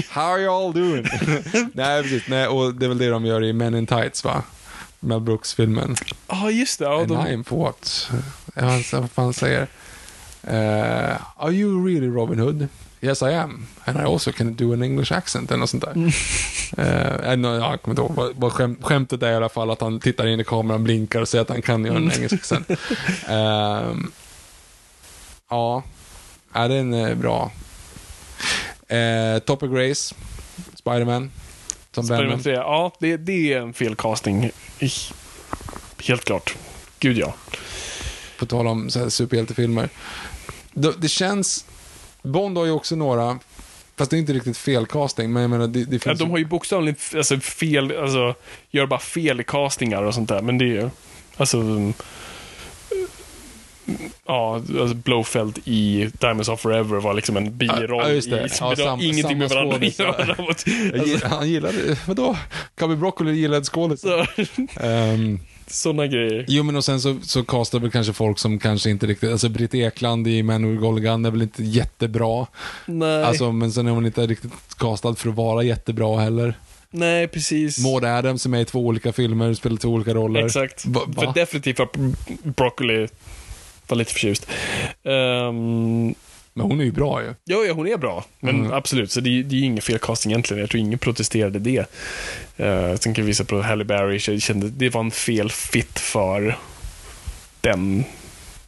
How are you all doing? Nej, precis. Nej, och det är väl det de gör i Men in Tights, va? Mel Brooks-filmen. Ja, just det. Ja, And de, I'm what? Ja, han- vad fan säger? Uh, are you really Robin Hood? Yes I am. And I also can do an English accent eller något sånt där. Uh, no, jag kommer inte ihåg. Vad- vad skäm, skämtet är i alla fall att han tittar in i kameran, blinkar och säger att han kan göra en engelsk accent. Ehm, ja, ja, den är bra. Uh, Topper Grace, Spiderman. Som Spider-Man Venom. 3. Ja, det, det är en felcasting. Helt klart. Gud ja. På tal om så här superhjältefilmer. Det, det känns... Bond har ju också några Fast det är inte riktigt fel casting, men jag menar, det, det Ja, finns de har ju bokstavligen alltså, fel, alltså, gör bara fel i castingar och sånt där. Men det är ju, alltså, mm, ja, alltså Blowfeld i Diamonds of Forever var liksom en biroll Ja, just det. i, Ja, det sam- ingenting med varandra att göra. Alltså, Han gillade, vadå? Cubby Broccoli gillade skådisen. Um, såna grejer. jo, men och sen så, så castar väl kanske folk som kanske inte riktigt, alltså Britt Ekland i Man with Golden Gun är väl inte jättebra. Nej, Alltså, men sen är hon inte riktigt castad för att vara jättebra heller. nej precis. Maud Adams är med i två olika filmer, spelar två olika roller. Exakt. Va- va? För definitivt var Broccoli var lite förtjust. Um, Men hon är ju bra ju. Ja, ja, hon är bra. Men Mm. absolut, så det, det är ju ingen fel casting egentligen. Jag tror ingen protesterade det. Uh, sen kan jag visa på Halle Berry, kände det var en fel fit för den.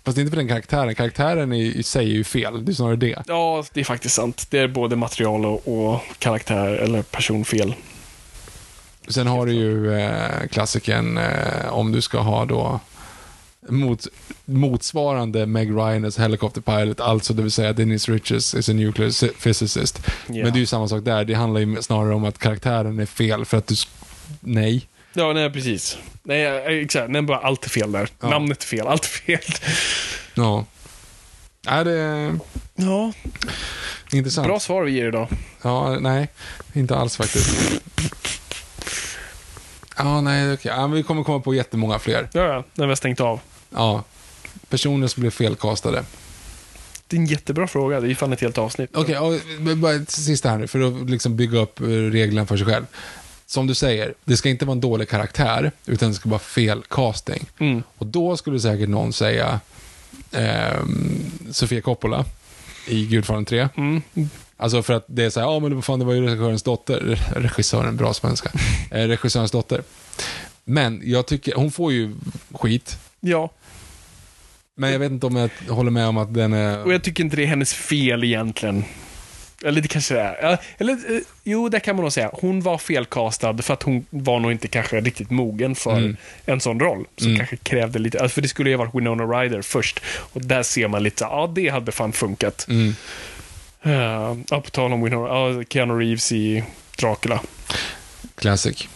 Fast inte för den karaktären. Karaktären i, i sig är ju fel. Det är snarare det. Ja, det är faktiskt sant. Det är både material och, och karaktär eller personfel. Sen har du ju eh, klassikern eh, om du ska ha då mot, motsvarande Meg Ryan as Helicopter Pilot, alltså det vill säga Dennis Riches is a nuclear physicist. Ja. Men det är ju samma sak där. Det handlar ju snarare om att karaktären är fel för att du... Nej. Ja, nej, precis. Nej, eh, exakt. Nej, bara allt är fel där. Ja. Namnet är fel, allt är fel. Ja. Är det Ja, intressant? bra svar vi ger idag. Ja, nej. Inte alls faktiskt. Ja, nej, okej. Ja, men vi kommer komma på jättemånga fler. Ja, ja, när vi har stängt av. Ja. Personer som blev felkastade. Det är en jättebra fråga. Det är ju fan ett helt avsnitt. Okej, men bara ett sista här nu, för att liksom bygga upp eh, reglerna för sig själv. Som du säger, det ska inte vara en dålig karaktär, utan det ska vara fel casting. Mm. Och då skulle säkert någon säga ehm, Sofia Coppola i Gudfadern 3. Mm. Alltså för att det är så här, ja men fan det var ju regissörens dotter, regissören, bra svenska, eh, regissörens dotter. Men jag tycker, hon får ju skit, Ja, men jag vet inte om jag håller med om att den är... och jag tycker inte det är hennes fel egentligen. Eller det kanske det är. Eller, eh, jo, det kan man nog säga. Hon var felkastad för att hon var nog inte kanske riktigt mogen för Mm. en sån roll. Som kanske krävde lite, alltså för det skulle ju ha varit Winona Ryder först. Och där ser man lite, ja det hade fan funkat. Mm. Uh, ja, på tal om Winona, ja, Keanu Reeves i Dracula. Classic.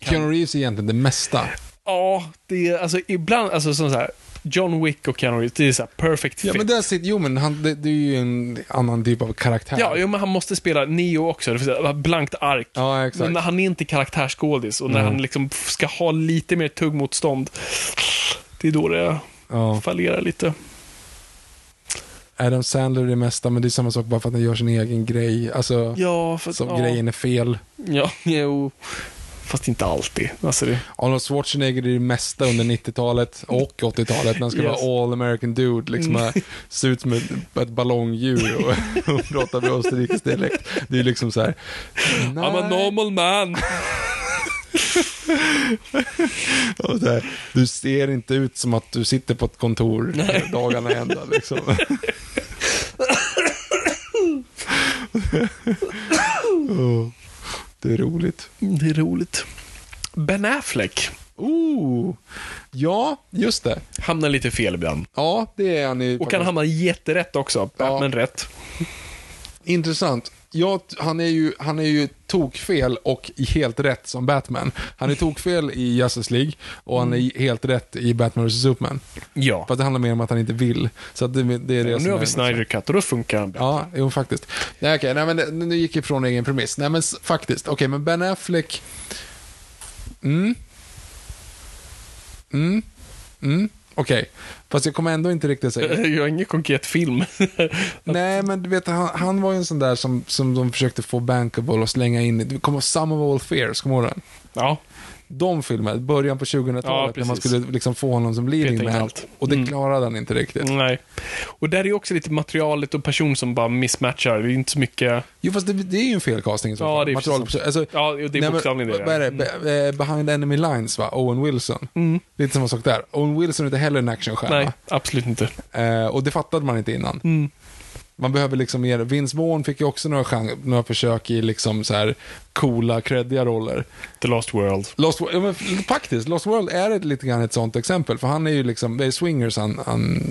Keanu Reeves är egentligen det mesta. Ja, det är alltså ibland, alltså som så här, John Wick och Keanu Reeves, det är så perfect Ja, fit. men där sitter, jo men han, det, det är ju en annan typ av karaktär. Ja, jo, men han måste spela Neo också. Det säga, blankt ark. Ja, exakt. Men han är inte karaktärsskådis och när Nej. han liksom ska ha lite mer tuggmotstånd, det är då det Ja. fallerar lite. Adam Sandler är det mesta, men det är samma sak bara för att han gör sin egen grej. Alltså, Ja, för, som ja. grejen är fel. Ja, jo. Fast inte alltid. Alltså det, Arnold Schwarzenegger är det mesta under 90-talet och 80-talet. när Han ska Yes. Vara all American dude, liksom. Mm. Se ut som ett, ett ballongdjur och, och prata med österrikisk dialekt. Det är liksom så här. I'm a normal man. Här, du ser inte ut som att du sitter på ett kontor dagarna i ända. Liksom. oh, det är roligt. Det är roligt. Ben Affleck Oh, ja, just det. hamnar lite fel ibland. Ja, det är han i... Och kan hamna jätterätt också. Ja. Men rätt. Intressant. Ja, t- han, är ju, han är ju tokfel och helt rätt som Batman. Han är tokfel i Justice League och han är i- helt rätt i Batman vs Superman. Ja. Fast det handlar mer om att han inte vill. Så det, det är det som nu har vi Snyder Cut och då funkar han bra. Ja, jo faktiskt. Nej, okej, nej, men nu gick jag ifrån egen premiss. Nej, men faktiskt. Okej, men Ben Affleck... Mm. Mm. Mm. Okej. Fast jag kommer ändå inte riktigt säga... Jag har ingen konkret film. Nej, men du vet, han, han var ju en sån där som, som de försökte få bankable och slänga in kommer ihåg Some of All Fears, kommer du ihåg den? ja. De filmerna, början på 2000-talet, Ja, när man skulle liksom få honom som leading man. allt. Och det Mm. klarade han inte riktigt. Nej. Och där är också lite materialet och person som bara mismatchar. Det är inte så mycket... Jo, fast det, det är ju en felcasting i så Ja, fall. det är Material- precis. alltså, Ja, det är bokstavligen det. Vad är det? Mm. Be- eh, behind enemy lines, va? Owen Wilson. Lite samma sak där. Owen Wilson är inte heller en actionstjärna. Nej, absolut inte. Eh, och det fattade man inte innan. Mm. Man behöver liksom mer. Vince Vaughn fick ju också några, chans, några försök i liksom så här coola, creddiga roller. The Lost World. Lost ja, men faktiskt, Lost World är ett, lite grann ett sånt exempel. För han är ju liksom, det är swingers han, han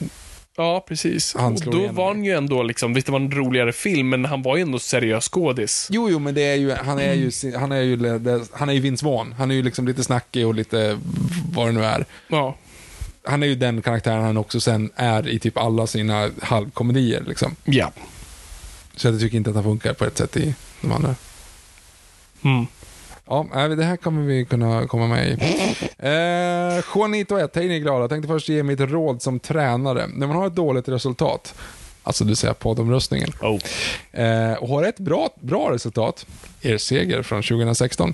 Ja, precis. Han och då igenom var han ju ändå liksom, visst det var en roligare film, men han var ju ändå seriös skådis. Jo, jo, men det är ju, han är ju, han är ju, han är ju Vince Vaughn. Han är ju liksom lite snackig och lite vad det nu är. Ja. Han är ju den karaktären han också sen är i typ alla sina halvkomedier liksom. Ja. Så jag tycker inte att han funkar på ett sätt i de andra. Mm. Ja, nej, det här kommer vi kunna komma med i. Eh, Juanito 1, hej ni glada. Jag tänkte först ge mitt råd som tränare. När man har ett dåligt resultat, alltså du säger poddomröstningen, Oh. eh, och har ett bra, bra resultat, er seger från 2016,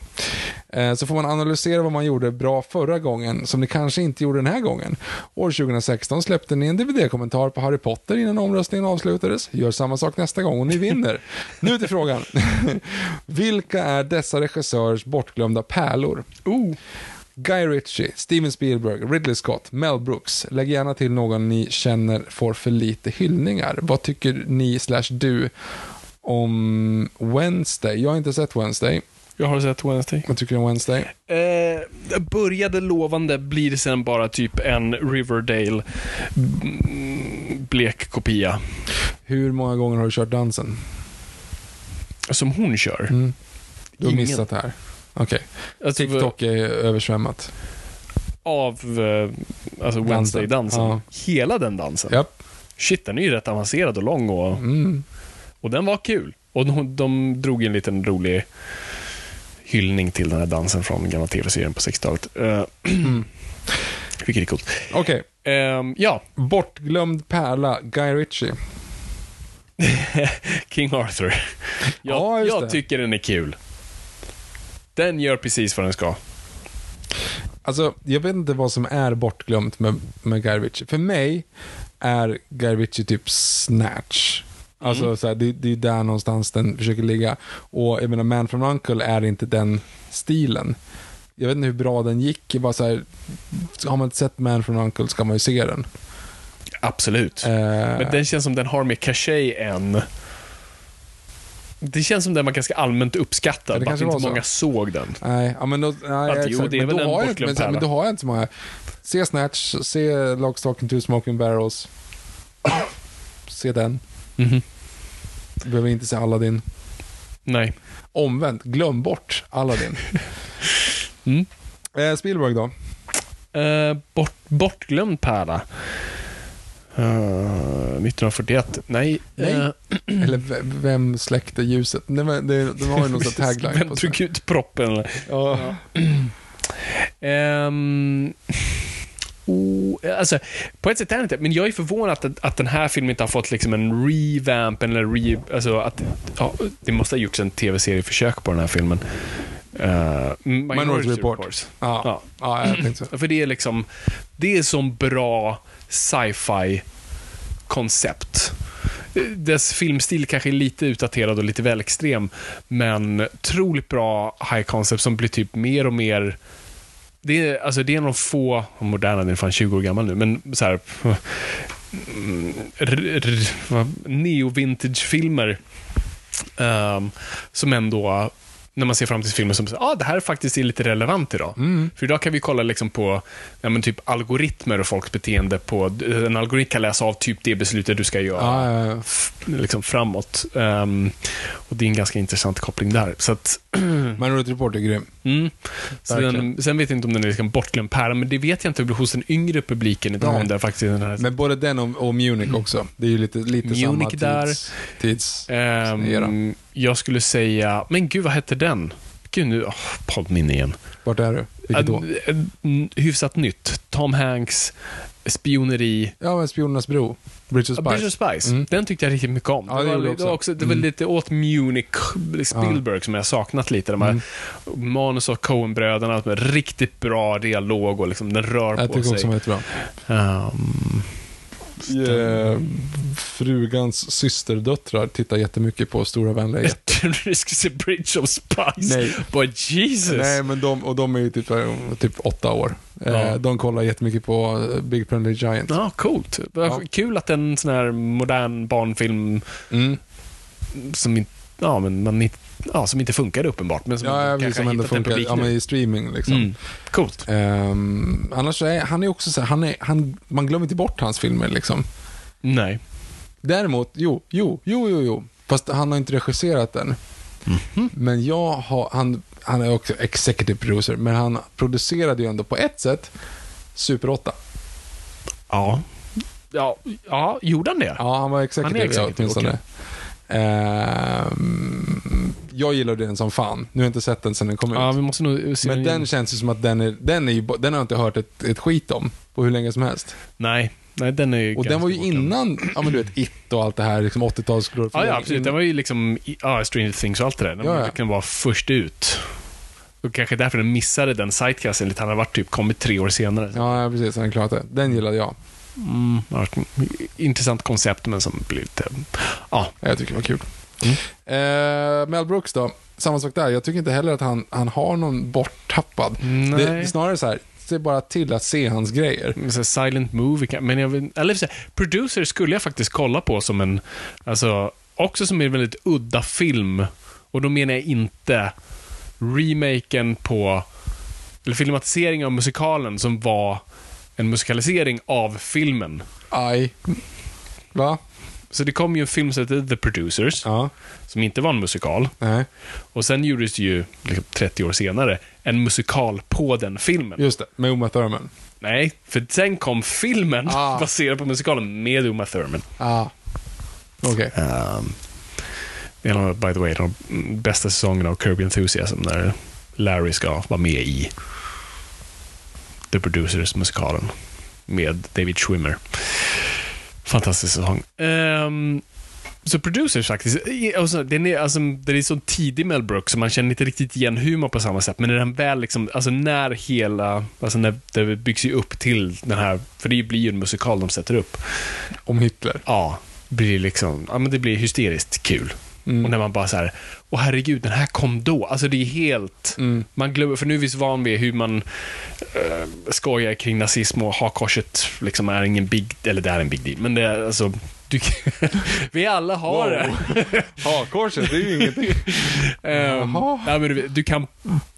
eh, så får man analysera vad man gjorde bra förra gången, som ni kanske inte gjorde den här gången. År 2016 släppte ni en DVD-kommentar på Harry Potter innan omröstningen avslutades. Gör samma sak nästa gång och ni vinner. nu till frågan. Vilka är dessa regissörers bortglömda pärlor? Oh. Guy Ritchie, Steven Spielberg, Ridley Scott, Mel Brooks. Lägg gärna till någon ni känner får för lite hyllningar. Vad tycker ni slash du om Wednesday? Jag har inte sett Wednesday. Jag har sett Wednesday. Vad tycker du om Wednesday? Eh, började lovande, blir sen bara typ en Riverdale mm, blek kopia. Hur många gånger har du kört dansen? Som hon kör. Mm. Du har Ingen. missat det här. Okej. Alltså, TikTok är översvämmat. Av eh, alltså Wednesday-dansen. Ja. Hela den dansen. Japp. Shit, den är ju rätt avancerad och lång och, Mm. och den var kul. Och de, de drog en liten rolig hyllning till den här dansen från gamla tv-serien på 60-talet. Uh, vilket är coolt. Okej. Ehm, ja, Bortglömd pärla, Guy Ritchie. King Arthur. Jag, Ja, just jag tycker den är kul. Den gör precis vad den ska. Alltså, jag vet inte vad som är bortglömt med, med Guy Ritchie. För mig är Guy Ritchie typ Snatch. Alltså, Mm. så här, det, det är där någonstans den försöker ligga. Och jag menar, Man from Uncle är inte den stilen. Jag vet inte hur bra den gick. Bara så här, har man inte sett Man from Uncle ska man ju se den. Absolut. Eh, Men den känns som den har mer cachet än... Det känns som den var ganska allmänt uppskattad, bara att kanske inte så. många såg den. Nej, ja, men då, nej, Att, jo, det är men, väl en har inte, men, men då har jag inte så många. Se Snatch, se Lock, Stock and Two Smoking Barrels. se den. Mhm. Du behöver inte se Aladdin. Nej. Omvänt, glöm bort Aladdin. Mm. eh, Spielberg då? Eh, bort, bortglömd pärla. Eh, 1941. Nej. Nej. Eh, Eller vem släckte ljuset? Det, var- det, de har ju någon sån tagline Vem drog ut proppen? eller? Ja. Ehm, oh, alltså, på ett sätt är det inte, men jag är förvånad att, att den här filmen inte har fått liksom en revamp eller re, alltså att, ja, det måste ha gjorts en tv-serieförsök på den här filmen. Uh, Minority Report. Ja. Ja. Ja. jag tänkte så. För det är liksom, det är som bra sci-fi koncept. Dess filmstil kanske är lite utdaterad och lite väl extrem, men otroligt bra high concept som blir typ mer och mer det är, alltså det är en av de få, moderna, den är fan 20 år gammal nu, men så här neo-vintage-filmer um, som ändå när man ser framtidsfilmer som säger ah, det här faktiskt är lite relevant idag. För idag kan vi kolla liksom på ja, typ algoritmer och folks beteende. på En algoritm kan läsa av typ det beslutet du ska göra Ja, ja, ja. liksom framåt. Ehm, och Det är en ganska intressant koppling där. Så att, Minority Report är grym. mm. den, sen vet jag inte om den är liksom bortglömd pärla, men det vet jag inte hos den yngre publiken idag. Nej. Om det faktiskt den här, Men både den och, och Munich också. Det är ju lite, lite samma Munich där. tids... tids Ehm, era. Jag skulle säga, men gud vad hette den? Gud nu, oh, poddminne igen. Vart är du? Vilket då? Hyfsat nytt. Tom Hanks, spioneri. Ja, men Spionernas bro. Bridge of Ja, Spice. Bridge of Spice. Mm. Den tyckte jag riktigt mycket om. Ja, det, var, jag det var också. Det var Mm. lite åt Munich, Spielberg, som jag saknat lite. De här Mm. manus av Coen-bröderna, med riktigt bra dialog och liksom, den rör Jag på tycker sig. också den var jättebra. Ehm, Eh, frugans systerdöttrar tittar jättemycket på Stora vänliga jag trodde du skulle säga Bridge of Spice. Nej. But Jesus. Nej, men de, och de är ju typ, typ åtta år. Eh, Ja. De kollar jättemycket på eh, Big Friendly Giant. Ja, coolt. Ja. Kul att en sån här modern barnfilm Mm. som inte, ja, men man, inte- ja, som inte funkade uppenbart, men som Ja, kanske som ändå funkar ja, men i streaming. Liksom. Mm. Coolt. Ehm, annars är han är också så här, han är, han, man glömmer inte bort hans filmer. Liksom. Nej. Däremot, jo, jo, jo, jo, jo. Fast han har inte regisserat den. Mhm. Men jag har, han, han är också executive producer, men han producerade ju ändå på ett sätt Super 8. Ja. Ja, ja gjorde han det? Ja, han var executive, Han är executive, ja, åtminstone. Ehm, jag gillade den som fan. Nu har jag inte sett den sen den kom Ja, ut. vi måste nog se Men den känns ju som att den är, den är ju, den har jag inte hört ett, ett skit om på hur länge som helst. Nej, nej den är ju Och den var ju innan, ja men du vet, It och allt det här, liksom 80-tals Ja, ja, absolut. Den var ju liksom, ja, Stranger Things och allt det där. Den Ja, ja. verkligen var först ut. Och kanske därför den missade den sidecasten lite. Han har varit typ kommit tre år senare. Ja, ja, precis. Han har klarat det. Den gillade jag. Mm, intressant koncept, men som blir lite... Ja, Jag tycker det var kul. Mm. Eh, Mel Brooks då, samma sak där. Jag tycker inte heller att han, han har någon borttappad. Det, det är snarare så här, se bara till att se hans grejer. så silent movie, men jag vet, eller så Producer skulle jag faktiskt kolla på som en, alltså, också som en väldigt udda film. Och då menar jag inte remaken på, eller filmatiseringen av musikalen som var en musikalisering av filmen. Aj. Va? Så det kom ju en film som heter The Producers, Ja. som inte var en musikal. Nej. Och sen gjordes det ju, liksom 30 år senare, en musikal på den filmen. Just det, med Uma Thurman. Nej, för sen kom filmen Ah. baserad på musikalen med Uma Thurman. Ja. Okej. Um, det är by the way, de bästa säsongerna av Kirby Enthusiasm när Larry ska vara med i The Producers-musikalen med David Schwimmer. Fantastisk säsong. Ehm, så Producers faktiskt, alltså, den är, alltså, den är så tidig Mel Brooks så man känner inte riktigt igen humor på samma sätt. Men när den väl liksom, alltså när hela, alltså när det byggs ju upp till den här, för det blir ju en musikal de sätter upp. Om Hitler. Ja, blir liksom, ja men det blir hysteriskt kul. Mm. Och när man bara så här, åh herregud, den här kom då. Alltså det är helt, Mm. man glömmer, för nu är vi så van vid hur man uh, skojar kring nazism och hakkorset liksom är ingen big, eller det är en big deal, men det är alltså, du, vi alla har det. Hakkorset, det är ju ingenting. Jaha. nej, men du, du kan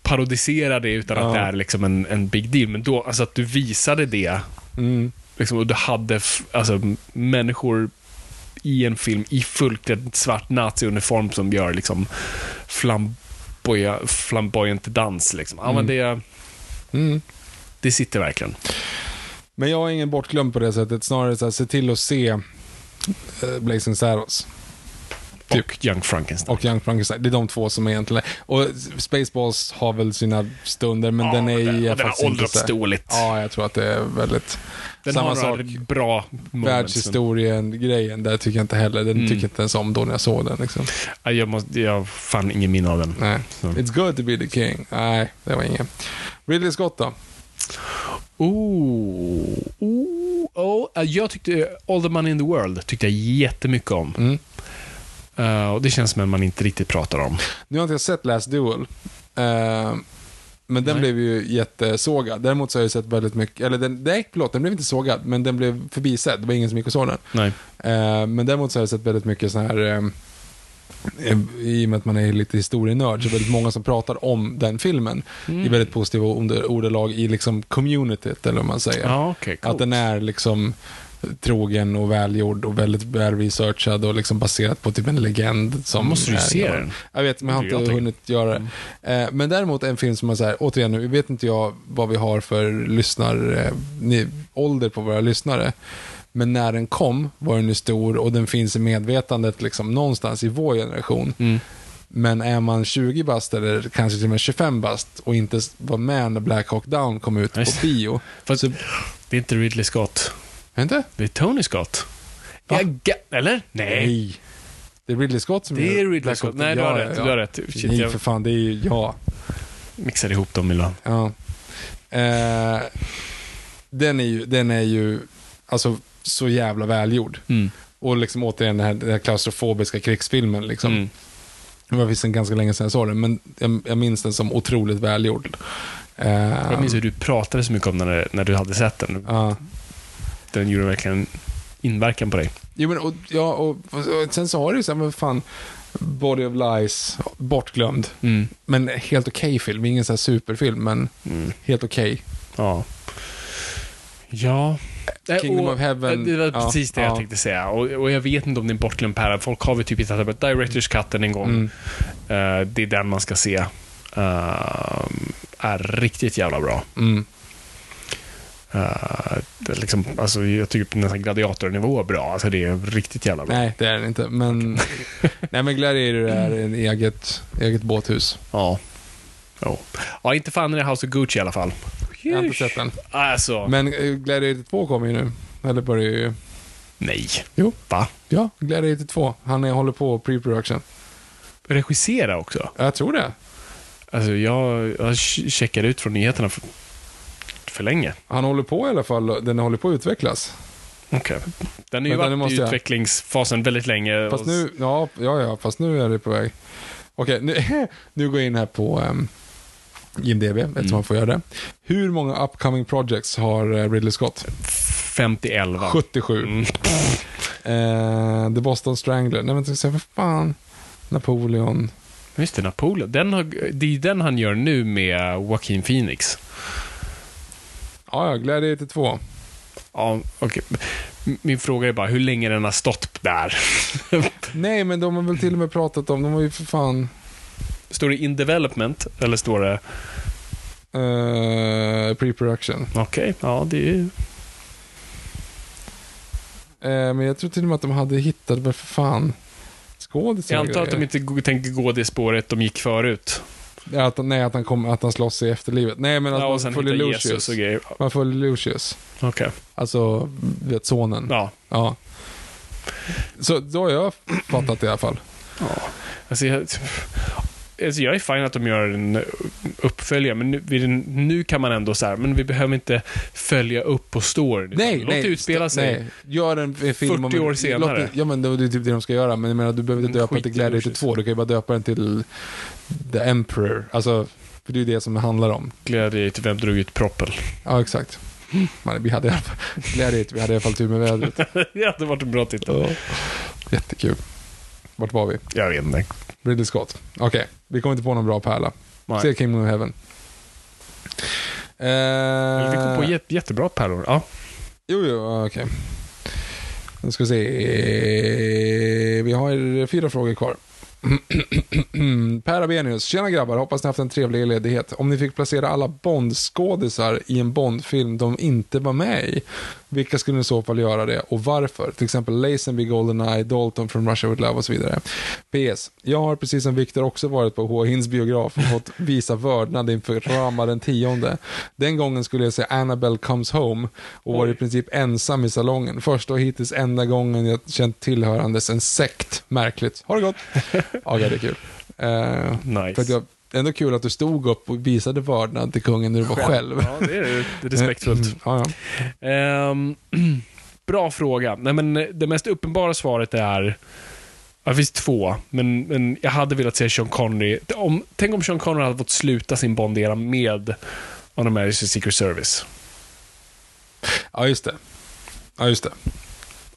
parodisera det utan att Ja. det är liksom en, en big deal, men då, alltså att du visade det Mm. Liksom, och du hade alltså, människor i en film i fullklädd svart naziuniform som gör liksom flamboya, flamboyant dans. Liksom. Ja, men det, Mm. det sitter verkligen. Men jag är ingen bortglömd på det sättet. Snarare så här, se till att se eh, Blazing Saddles. Typ. Och Young Frankenstein. Och Young Frankenstein. Det är de två som är egentligen... Och Spaceballs har väl sina stunder, men Ja, den är den, den har åldrats dåligt. Ja, jag tror att det är väldigt... den samma har sak. bra moments. Världshistorien-grejen, där tycker jag inte heller. Den Mm. tycker jag inte ens om då när jag såg den. Liksom. Ja, Jag, måste, jag har fan ingen minne av den. Nej. Så. It's good to be the king. Nej, det var ingen. Ridley Scott då? Oh, oh, oh. Jag tyckte All the money in the world tyckte jag jättemycket om. Mm. Eh, och det känns som att man inte riktigt pratar om. Nu har inte jag sett Last Duel. Eh, men den Nej. blev ju jättesågad. Däremot så har jag sett väldigt mycket, eller den, nej förlåt, den blev inte sågad, men den blev förbisedd. Det var ingen som gick och såg den. Nej. Eh, men däremot så har jag sett väldigt mycket så här, i och med att man är lite historienörd, så är det väldigt många som pratar om den filmen Mm. i väldigt positiva ord- ordalag i liksom communityt, eller vad man säger. Ja, okej. Att den är liksom trogen och välgjord och väldigt väl researchad och liksom baserat på typ en legend. Som måste du se den. Jag vet, men jag har inte jag hunnit göra det. Eh, men däremot en film som så här, återigen nu vet inte jag vad vi har för lyssnar, eh, ni, ålder på våra lyssnare. Men när den kom var den ju stor och den finns i medvetandet liksom någonstans i vår generation. Mm. Men är man 20 bast eller kanske till och med 25 bast och inte var med när Black Hawk Down kom ut Just på bio. Fast så, det är inte Ridley Scott. Inte? Det är Tony Scott. Va? Eller? Nej. Det är Ridley Scott som Det gör är Ridley Scott. Nej, du har Ja, rätt. ja, Du har rätt. Shit, Nej, jag för fan, det är ju jag. mixar ihop dem ibland. Ja. Eh, den är ju, den är ju alltså, så jävla välgjord. Mm. Och liksom återigen den här, den här klaustrofobiska krigsfilmen. Liksom. Mm. Det var visst en ganska länge sedan jag såg den, men jag, jag minns den som otroligt välgjord. Eh, Jag minns hur du pratade så mycket om den när, när du hade sett den. ja. Den gjorde verkligen inverkan på dig. Jo, men, och, ja, och, och sen så har det ju så här, men fan, Body of Lies, bortglömd. Mm. Men helt okej film, ingen så här superfilm, men Mm. helt okej. Ja. Ja. Eh, Kingdom och, of Heaven, Det var ja, precis det jag ja. tänkte säga. Och, och jag vet inte om det är en bortglömd pärla. Folk har väl typ hittat på Directors Cutten en gång. Mm. Eh, det är den man ska se. Eh, är riktigt jävla bra. Mm. Är liksom, alltså, jag tycker nästan gladiatornivå är bra. Alltså, det är riktigt jävla bra. Nej, det är den inte. Men, nej, men Gladiator är en eget, eget båthus. Ja. Jo. Ja, inte fan är det House of Gucci i alla fall. Jag har inte sett den. Alltså, Men eh, Gladiator 2 kommer ju nu. Eller börjar ju... nej. Jo. Va? Ja, Gladiator 2. Han är, håller på pre-production. Regissera också? Jag tror det. Alltså, jag, jag checkade ut från nyheterna för, för länge. Han håller på i alla fall. Den håller på att utvecklas. Okej. Den har ju nu varit i jag- utvecklingsfasen väldigt länge. Fast och- nu, ja, ja, ja, fast nu är det på väg. Okej, nu, nu går jag in här på um, IMDB, eftersom Mm. man får göra det. Hur många upcoming projects har eh, Ridley Scott? 50-11. 77. Mm. Eh, The Boston Strangler. Nej men vad fan. Napoleon. Just det, Napoleon. Den har, det är den han gör nu med Joaquin Phoenix. Ja, ja, Gladiator 2. Ja, okej. M- Min fråga är bara, hur länge den har stått där? Nej, men de har väl till och med pratat om, de har ju för fan... Står det in development, eller står det... eh, pre-production. Okej, ja det är ju... Eh, men jag tror till och med att de hade hittat, vad för fan, skådisar Jag antar att de inte tänker gå det spåret de gick förut. Ja, Att, nej, att han, kom, att han slåss i efterlivet. Nej, men att Ja, man följer Lucius. Jesus och grejer. Man följer Lucius. Okej. Alltså, du vet sonen. Ja. Ja. Så då har jag fattat det i alla fall. Alltså jag, alltså jag är fine att de gör en uppföljare, men nu, nu kan man ändå så här, men vi behöver inte följa upp på storyn. Nej, Låt nej. det utspela sig. Nej, gör en f- film 40 år senare. Låt, ja, men det är typ det de ska göra. Men jag menar, du behöver inte döpa den till Gladiator Lucius. 2. Du kan ju bara döpa den till The Emperor. Alltså, för det är ju det som det handlar om. Gladiator, vem drog ut proppen? Ja, exakt. Man, vi hade i alla fall, Gladiator, vi hade i alla fall tur med vädret. det hade varit en bra titel. Ja. Jättekul. Vart var vi? Jag vet inte. Ridley Scott. Okej, vi kommer inte på någon bra pärla. Nej. Se Kingdom of Heaven. Eller Vi kom på Eh, jätte, jättebra pärlor. Ja. Jo, jo, okej. Nu ska vi se. Vi har fyra frågor kvar. per Abenius. Tjena grabbar, hoppas ni haft en trevlig ledighet. Om ni fick placera alla Bond-skådisar i en Bond-film de inte var med i, vilka skulle i så fall göra det och varför? Till exempel Lazenby, Goldeneye, Dalton från Russia with Love och så vidare. PS. Jag har precis som Viktor också varit på H. Biograf och fått visa vördnad inför Rama den tionde. Den gången skulle jag se Annabelle comes home och var i princip ensam i salongen. Första och hittills enda gången jag känt tillhörandes en sekt. Märkligt. Ha det gott! Ja, det är kul. Eh, Nice. för att jag, ändå kul att du stod upp och visade vördnad till kungen när du var själv. Ja, det är, det är respektfullt. Mm, ja, ja. Ehm, bra fråga. Nej, men det mest uppenbara svaret är... Ja, det finns två, men, men jag hade velat se Sean Connery. Om, tänk om Sean Connery hade fått sluta sin Bond-era med med i Secret Service. ja, just det. Ja, just det.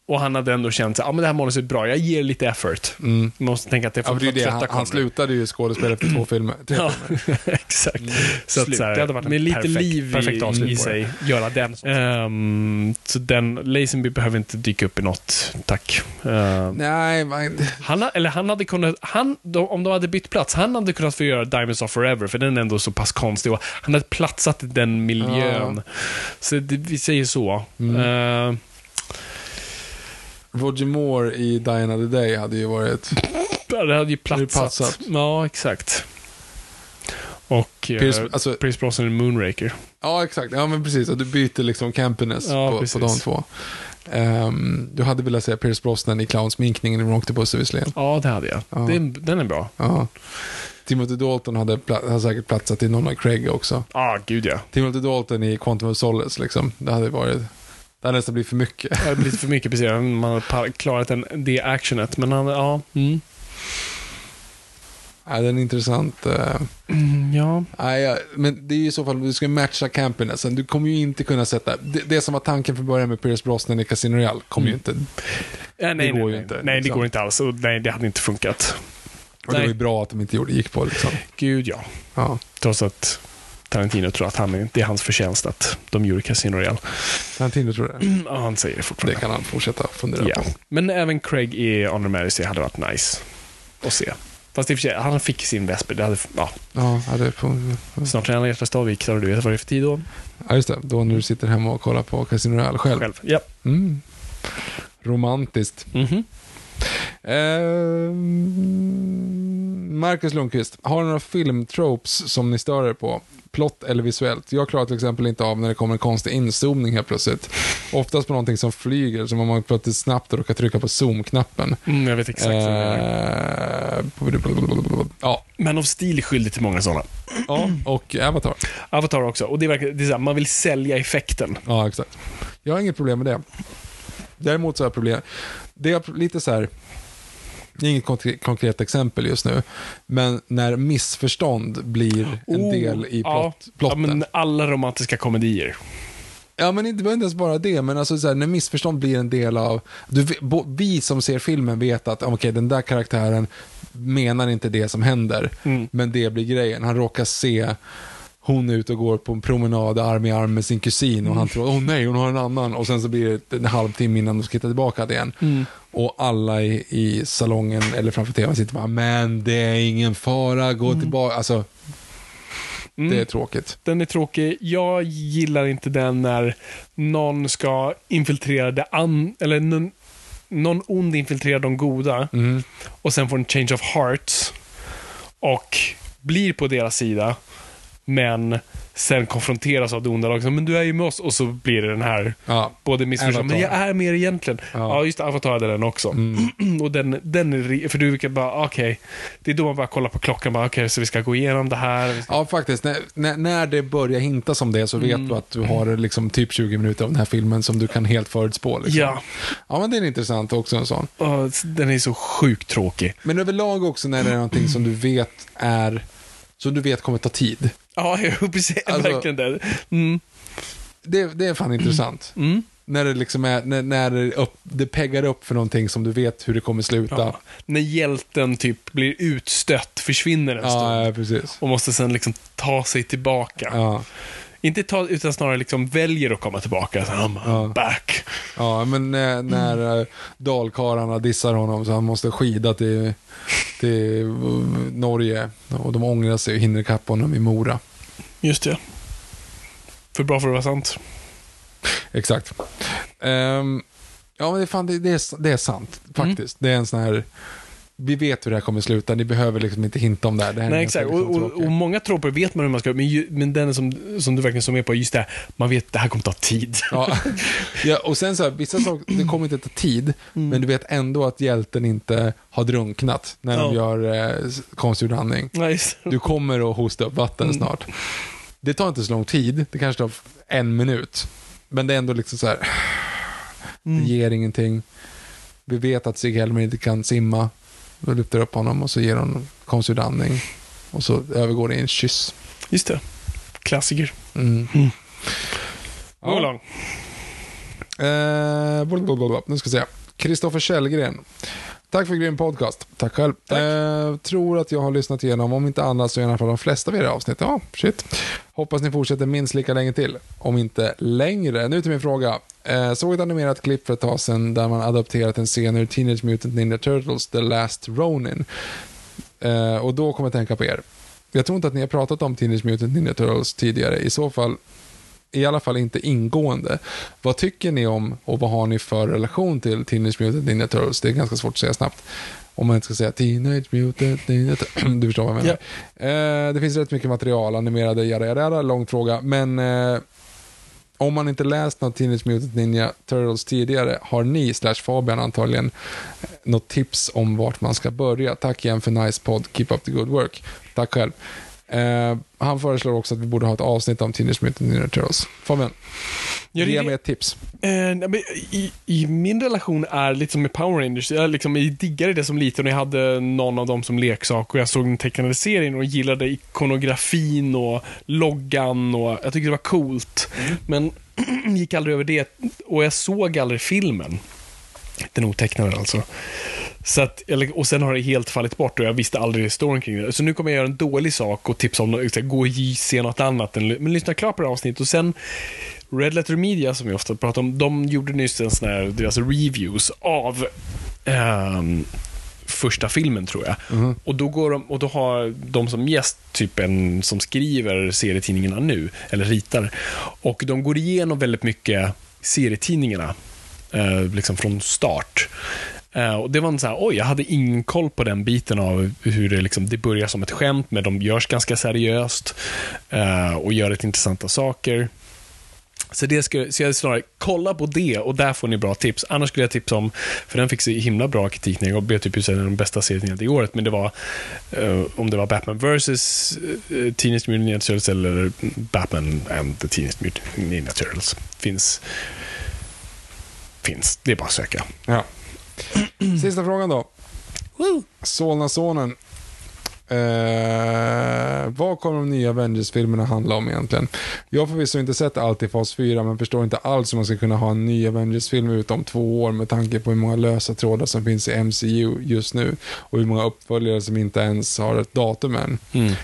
Och han hade ändå känt att ah, men det här manuset är bra, jag ger lite effort. Mm. Man måste tänka att det Ja, får för det är det. Han, han slutade ju skådespela efter två filmer. Tre Ja, filmer. exakt. Så att, Slut. så här, Det hade varit en med lite perfekt- liv perfekt i, i sig. Göra den. Ehm, så den, Lazenby behöver inte dyka upp i något, tack. Ehm, Nej, man, han, ha- eller han hade kunnat, han, de, om de hade bytt plats, han hade kunnat få göra Diamonds of Forever, för den är ändå så pass konstig. Och han hade platsat i den miljön. Så det, vi säger så. Mm. Ehm, Roger Moore i Die Another Day hade ju varit... det hade ju platsat. passat. Ja, exakt. Och Pierce, Pierce, alltså, Pierce Brosnan i Moonraker. ja, exakt. Ja, men precis. Att du byter liksom campiness Ja, på, precis. på de två. Ehm, du hade velat säga Pierce Brosnan i clownsminkningen i Octopus visserligen. Ja, det hade jag. Ja. Det, den är bra. Ja. Timothy Dalton hade, pla- hade säkert platsat i någon av Craig också. Ja, ah, gud ja. Timothy Dalton i Quantum of Solace, liksom. Det hade varit... Det hade nästan blivit för mycket. Det hade blivit för mycket precis. Man har klarat en, det actionet. Men han, ja. Mm. Ja, det är intressant... eh, Mm, ja. Nej, ja, men det är ju i så fall, du ska matcha campinessen. Du kommer ju inte kunna sätta... Det, det som var tanken från början med Pierce Brosnan i Casino Royale kommer ju inte... Ja, nej, går nej, ju nej. inte, Nej, det liksom. går inte alls. Och nej, det hade inte funkat. Och det var ju bra att de inte gjorde, gick på liksom. Gud ja. Ja. Trots att Tarantino tror att han, det är hans förtjänst att de gjorde Casino Royale. Tarantino tror det. Ja, han säger det Det fortfarande. kan han fortsätta fundera Ja. på. Men även Craig i Honor Majesty hade varit nice att se. Fast i och för sig, han fick sin Vesper. Det hade, ja, Ja, ja, det är på, snart är han hjärtats Viktor och du vet vad det är för tid då? ja, just det. Då när du sitter hemma och kollar på Casino Royale själv. Själv. Ja. Mm. Romantiskt. Mhm. Ehm, Marcus Lundqvist, har ni några filmtropes som ni stör er på? Plott eller visuellt? Jag klarar till exempel inte av när det kommer en konstig inzoomning helt plötsligt. Oftast på någonting som flyger, som om man plötsligt snabbt råkar trycka på zoom-knappen. Mm, jag vet exakt. Ehm, ja, Man of Steel är skyldig till många sådana. ja, och Avatar. Avatar också. Och det är verkligen, det är så här, man vill sälja effekten. Ja, exakt. Jag har inget problem med det. Däremot så har jag problem. Det är lite så här. Det är inget konkret, konkret exempel just nu, men när missförstånd blir en Oh, del i ja. plott, plotten. Ja, men alla romantiska komedier. Ja, men inte, inte ens bara det, men alltså så här, när missförstånd blir en del av... Du, vi som ser filmen vet att okej, den där karaktären menar inte det som händer, Mm. men det blir grejen. Han råkar se hon är ute och går på en promenad arm i arm med sin kusin och han tror åh nej, hon har en annan. Och sen så blir det en halvtimme innan de ska hitta tillbaka det igen. Och alla i, i salongen eller framför tvn sitter bara, men det är ingen fara, gå tillbaka. Alltså, det är tråkigt. Den är tråkig. Jag gillar inte den när någon ska infiltrera det an... Eller någon, någon ond infiltrerar de goda Mm. och sen får en change of hearts och blir på deras sida men sen konfronteras av det onda laget. Men du är ju med oss och så blir det den här Ja. både missförstånd. Men jag är med er egentligen. Ja. Ja, just Avatar hade den också. och den, den är, för du kan bara, okej. Det är då man bara kollar på klockan, bara okej, så vi ska gå igenom det här. Ja, faktiskt. När, när, när det börjar hinta som det så vet Mm. du att du har liksom typ 20 minuter av den här filmen som du kan helt förutspå. Liksom. Ja, ja, men det är intressant också en sån. och den är så sjukt tråkig. Men överlag också när det är någonting som du vet är som du vet kommer ta tid. Ja, jo, precis. Alltså- verkligen det. Mm. Det, det är fan intressant. Mm. När det liksom är, när, när det, upp, det peggar upp för någonting som du vet hur det kommer sluta. Ja. När hjälten typ blir utstött, försvinner en stund. Ja, ja, precis. Och måste sen liksom ta sig tillbaka. Ja, Inte ta, utan snarare liksom väljer att komma tillbaka. Så I'm Ja. back. ja men när, när eh, dalkarlarna dissar honom så han måste skida till, till eh, Norge och de ångrar sig och hinner ikapp honom i Mora. Just det. För bra för att vara sant. Exakt. Ehm, ja, men det, fan, det, det, är, det är sant faktiskt. Det är en sån här... Vi vet hur det här kommer sluta, ni behöver liksom inte hinta om det här. Det här är Nej, exakt. Och, liksom och, tråkigt. och många troper vet man hur man ska men, ju, men den som, som du verkligen som är på, just det här, man vet att det här kommer ta tid. Ja. ja, och sen så här, vissa saker, det kommer inte ta tid, men du vet ändå att hjälten inte har drunknat när de Ja. gör eh, konstgjord andning. Nice. Du kommer att hosta upp vatten snart. Det tar inte så lång tid, det kanske tar en minut. Men det är ändå liksom så här, det ger ingenting. Vi vet att Stig-Helmer inte kan simma. Då lyfter upp honom och så ger hon konstgjord andning. Och så övergår det i en kyss. Just det. Klassiker. Mm. Gå lång. Eh, blablabla. nu ska vi se. Kristoffer Källgren. Tack för grym podcast. Tack själv. Eh, tror att jag har lyssnat igenom, om inte annat så i alla fall de flesta av era avsnitt. Ja, shit. Hoppas ni fortsätter minst lika länge till. Om inte längre. Nu till min fråga. Eh, såg ett animerat klipp för ett tag sedan där man adapterat en scen ur Teenage Mutant Ninja Turtles The Last Ronin. Eh, och då kommer jag tänka på er. Jag tror inte att ni har pratat om Teenage Mutant Ninja Turtles tidigare. I så fall i alla fall inte ingående. Vad tycker ni om och vad har ni för relation till Teenage Mutant Ninja Turtles? Det är ganska svårt att säga snabbt. Om man inte ska säga Teenage Mutant. Du förstår vad jag menar. Eh, det finns rätt mycket material, animerade, jada, jada, jada, lång fråga. Men eh, om man inte läst något Teenage Mutant Ninja Turtles tidigare, har ni, slash Fabian antagligen, eh, något tips om vart man ska börja? Tack igen för nice podd, keep up the good work. Tack själv. Eh, han föreslår också att vi borde ha ett avsnitt om Teenage Mutant Ninja Turtles. Fabian, Ja, ge mig ett tips. Eh, i, I min relation är lite som med Power Rangers. Jag, liksom, jag diggade det som liten och jag hade någon av dem som leksak och jag såg den tecknade serien och gillade ikonografin och loggan och jag tyckte det var coolt. Men gick aldrig över det och jag såg aldrig filmen. Den otecknade alltså. Så att, och sen har det helt fallit bort och jag visste aldrig storyn kring det. Så nu kommer jag göra en dålig sak och tipsa om något, här, gå och se något annat. Men lyssna klart på det här avsnittet och sen Red Letter Media som vi ofta pratar om, de gjorde nyss en sån här, deras reviews av ehm, första filmen tror jag. Och då går de, och då har de som gäst typ en som skriver serietidningarna nu, eller ritar. Och de går igenom väldigt mycket serietidningarna, Eh, liksom från start. Eh, och det var en så här, oj, jag hade ingen koll på den biten av hur det liksom, det börjar som ett skämt, men de görs ganska seriöst eh, och gör rätt intressanta saker. Så, det ska, så jag snarare, kolla på det och där får ni bra tips. Annars skulle jag tipsa om, för den fick så himla bra kritik när jag blev typ en av den bästa serien i året, men det var uh, om det var Batman vs. Uh, eh, Teenage Mutant Ninja Turtles eller Batman and the Teenage Mutant Ninja Turtles. Finns. Finns. Det är bara att söka. Ja. Sista frågan då. Solna-sonen. Eh, vad kommer de nya Avengers-filmerna handla om egentligen? Jag har förvisso inte sett allt i fas 4, men förstår inte alls hur man ska kunna ha en ny Avengers-film utom två år med tanke på hur många lösa trådar som finns i MCU just nu och hur många uppföljare som inte ens har ett datum än.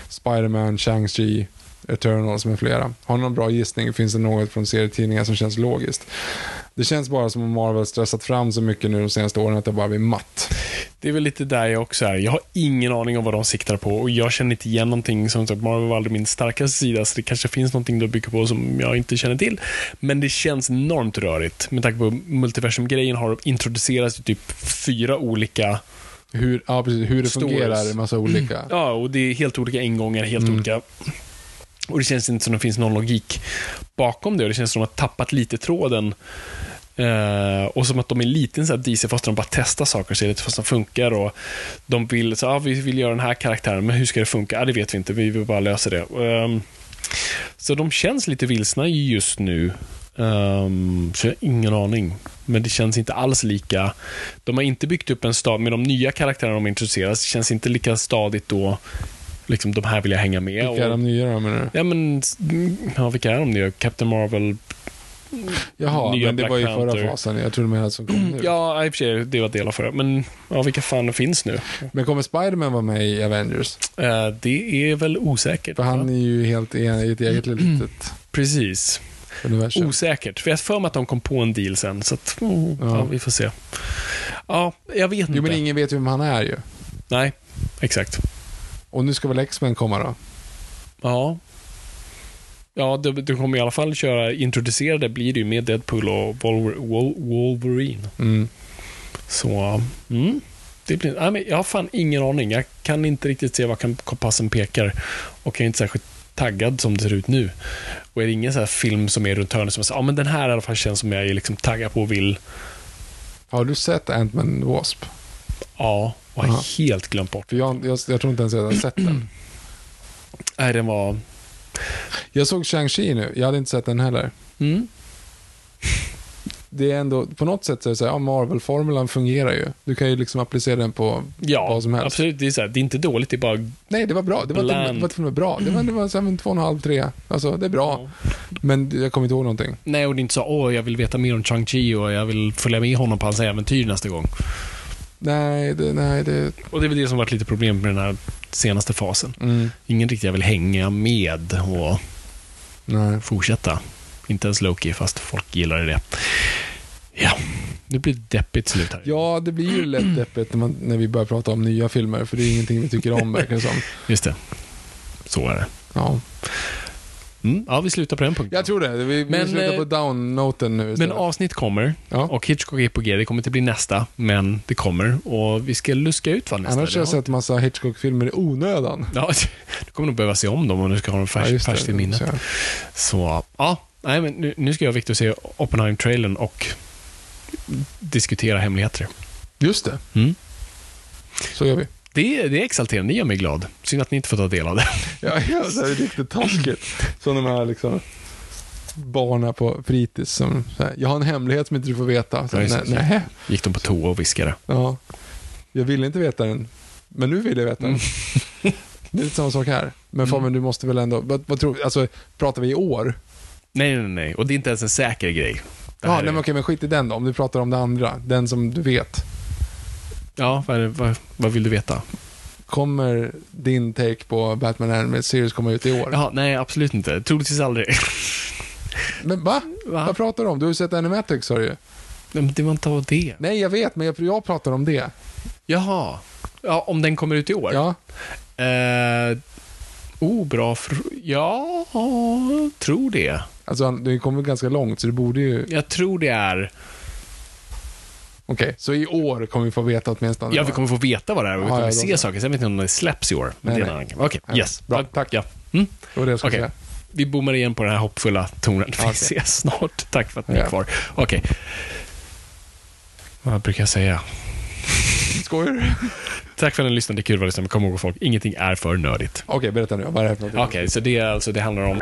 Spider-Man, Shang-Chi, Eternals med flera. Har ni någon bra gissning? Finns det något från serietidningar som känns logiskt? Det känns bara som om Marvel stressat fram så mycket nu de senaste åren att det bara blir matt. Det är väl lite där jag också är. Jag har ingen aning om vad de siktar på och jag känner inte igen någonting. Som sagt, Marvel var aldrig min starkaste sida, så det kanske finns någonting att bygga på som jag inte känner till. Men det känns enormt rörigt. Med tanke på multiversum-grejen har introducerats i typ fyra olika Hur, ja, precis, hur det Stories. fungerar är massa olika. Ja, och det är helt olika ingångar, helt Mm. olika... Och det känns inte som det finns någon logik bakom det. Och det känns som att de har tappat lite tråden. Eh, och som att de är lite så här DC fast de bara testar saker och ser lite fast de funkar. Och de vill, så, ah, vi vill göra den här karaktären, men hur ska det funka? Ah, det vet vi inte, vi vill bara lösa det. Ehm, så de känns lite vilsna just nu. Um, så jag har ingen aning. Men det känns inte alls lika... De har inte byggt upp en stad med de nya karaktärerna de introduceras. Det känns inte lika stadigt då. Liksom, de här vill jag hänga med. Vilka är de nya då menar du? Ja, men... Ja, vilka är de nya? Captain Marvel? Jaha, Nya men det Black var ju Panther. förra fasen. Jag tror de menade som kom nu. Ja, i och för sig, det var del av förra. Men ja, vilka fan finns nu? Men kommer Spider-Man vara med i Avengers? Eh, det är väl osäkert. För han va? är ju helt en, i ett eget litet Precis. universum. Osäkert. För jag har för mig att de kom på en deal sen. Så att, mm, ja. Ja. vi får se. Ja, jag vet inte. Jo, men ingen vet ju vem han är ju. Nej, exakt. Och nu ska väl X-Men komma då? Ja. Ja, de, de kommer i alla fall köra, introducerade blir det ju med Deadpool och Wolver, Wol, Wolverine. Mm. Så, mm. Det blir, nej, men jag har fan ingen aning. Jag kan inte riktigt se vad kompassen pekar. Och jag är inte särskilt taggad som det ser ut nu. Och är det ingen så här film som är runt hörnet som jag säger, ja men den här i alla fall känns som jag är liksom taggad på och vill, Har du sett Ant-Man Wasp? ja, och har Aha. helt glömt bort. Jag, jag, jag tror inte ens jag har sett den. Nej, den var, Jag såg Shang-Chi nu. Jag hade inte sett den heller. mm. Det är ändå, på något sätt så är det så här, ja, Marvel-formulan fungerar ju. Du kan ju liksom applicera den på ja, vad som helst. absolut. Det är, så här, det är inte dåligt, det är bara Nej, det var bra. Det var, Bland. det var till och med bra. Det var, det var så här, två och en halv, tre. Alltså, det är bra. Men jag kommer inte ihåg någonting. Nej, och det är inte så åh, jag vill veta mer om Chang-Chi och jag vill följa med honom på hans äventyr nästa gång. Nej, det, nej, det... Och det är väl det som varit lite problem med den här senaste fasen. Mm, Ingen riktigt jag vill hänga med och nej. fortsätta. Inte ens Loki, fast folk gillar det. Ja, nu blir det deppigt slut här. Ja, det blir ju lätt deppigt när, man, när vi börjar prata om nya filmer, för det är ingenting vi tycker om, verkar som. Just det. Så är det. Ja. Mm, ja, vi slutar på den punkten. Jag tror det. Vi, vi Men, slutar på eh, down-noten nu Men avsnitt kommer Ja. och Hitchcock är på G. Det kommer inte bli nästa, men det kommer. Och vi ska luska ut vad nästa Annars har jag sett massa Hitchcock-filmer i onödan. Ja, du kommer nog behöva se om dem om du ska ha dem färs, färskt i minnet. Så, Så, ja. Nej, men nu, nu ska jag och Victor se Oppenheim-trailern och diskutera hemligheter. Just det. Mm. Så gör vi. Det, det är exalterande, det gör mig glad. Synd att ni inte får ta del av det. Ja, det är riktigt taskigt. Som de här liksom barnen på fritids som så här, jag har en hemlighet som inte du får veta. Så, Ja, nej, Gick de på toa och viskade. ja. Jag ville inte veta den, men nu vill jag veta den. Mm. Det är lite samma sak här. Men Fabian, du måste väl ändå, vad, vad tror alltså pratar vi i år? Nej, nej, nej. Och det är inte ens en säker grej. Ja, nej, är- men okej, men skit i den då. Om du pratar om det andra, den som du vet. Ja, vad, vad, vad vill du veta? Kommer din take på Batman Animated Series komma ut i år? Ja, nej, absolut inte. Troligtvis aldrig. Men va? Va? Vad pratar du om? Du har ju sett Animatics sa du ju. Men det var inte av det. Nej, jag vet, men jag, jag pratar om det. Jaha. Ja, om den kommer ut i år? Ja. Eh, oh, bra fr- Ja, tror det. Alltså, det kommer ganska långt, så det borde ju... Jag tror det är... Okej, så i år kommer vi få veta åtminstone. Ja, vi kommer få veta vad det är och vi kommer ja, se saker. Sen vet jag inte om det släpps i år. Men Nej, det är en nej. annan grej. Okej, Nej, yes. bra. Tack. Ja. Mm. Det det Okej. säga. Vi bommar igen på den här hoppfulla tonen. Vi Okej. ses snart. Tack för att ni är Ja. kvar. Okej. Vad brukar jag säga? Skojar du? Tack för att ni lyssnade. Kul att lyssna. Men kom ihåg folk, ingenting är för nördigt. Okej, berätta nu. Vad är det för någonting? Okej, så det, är alltså, det handlar om...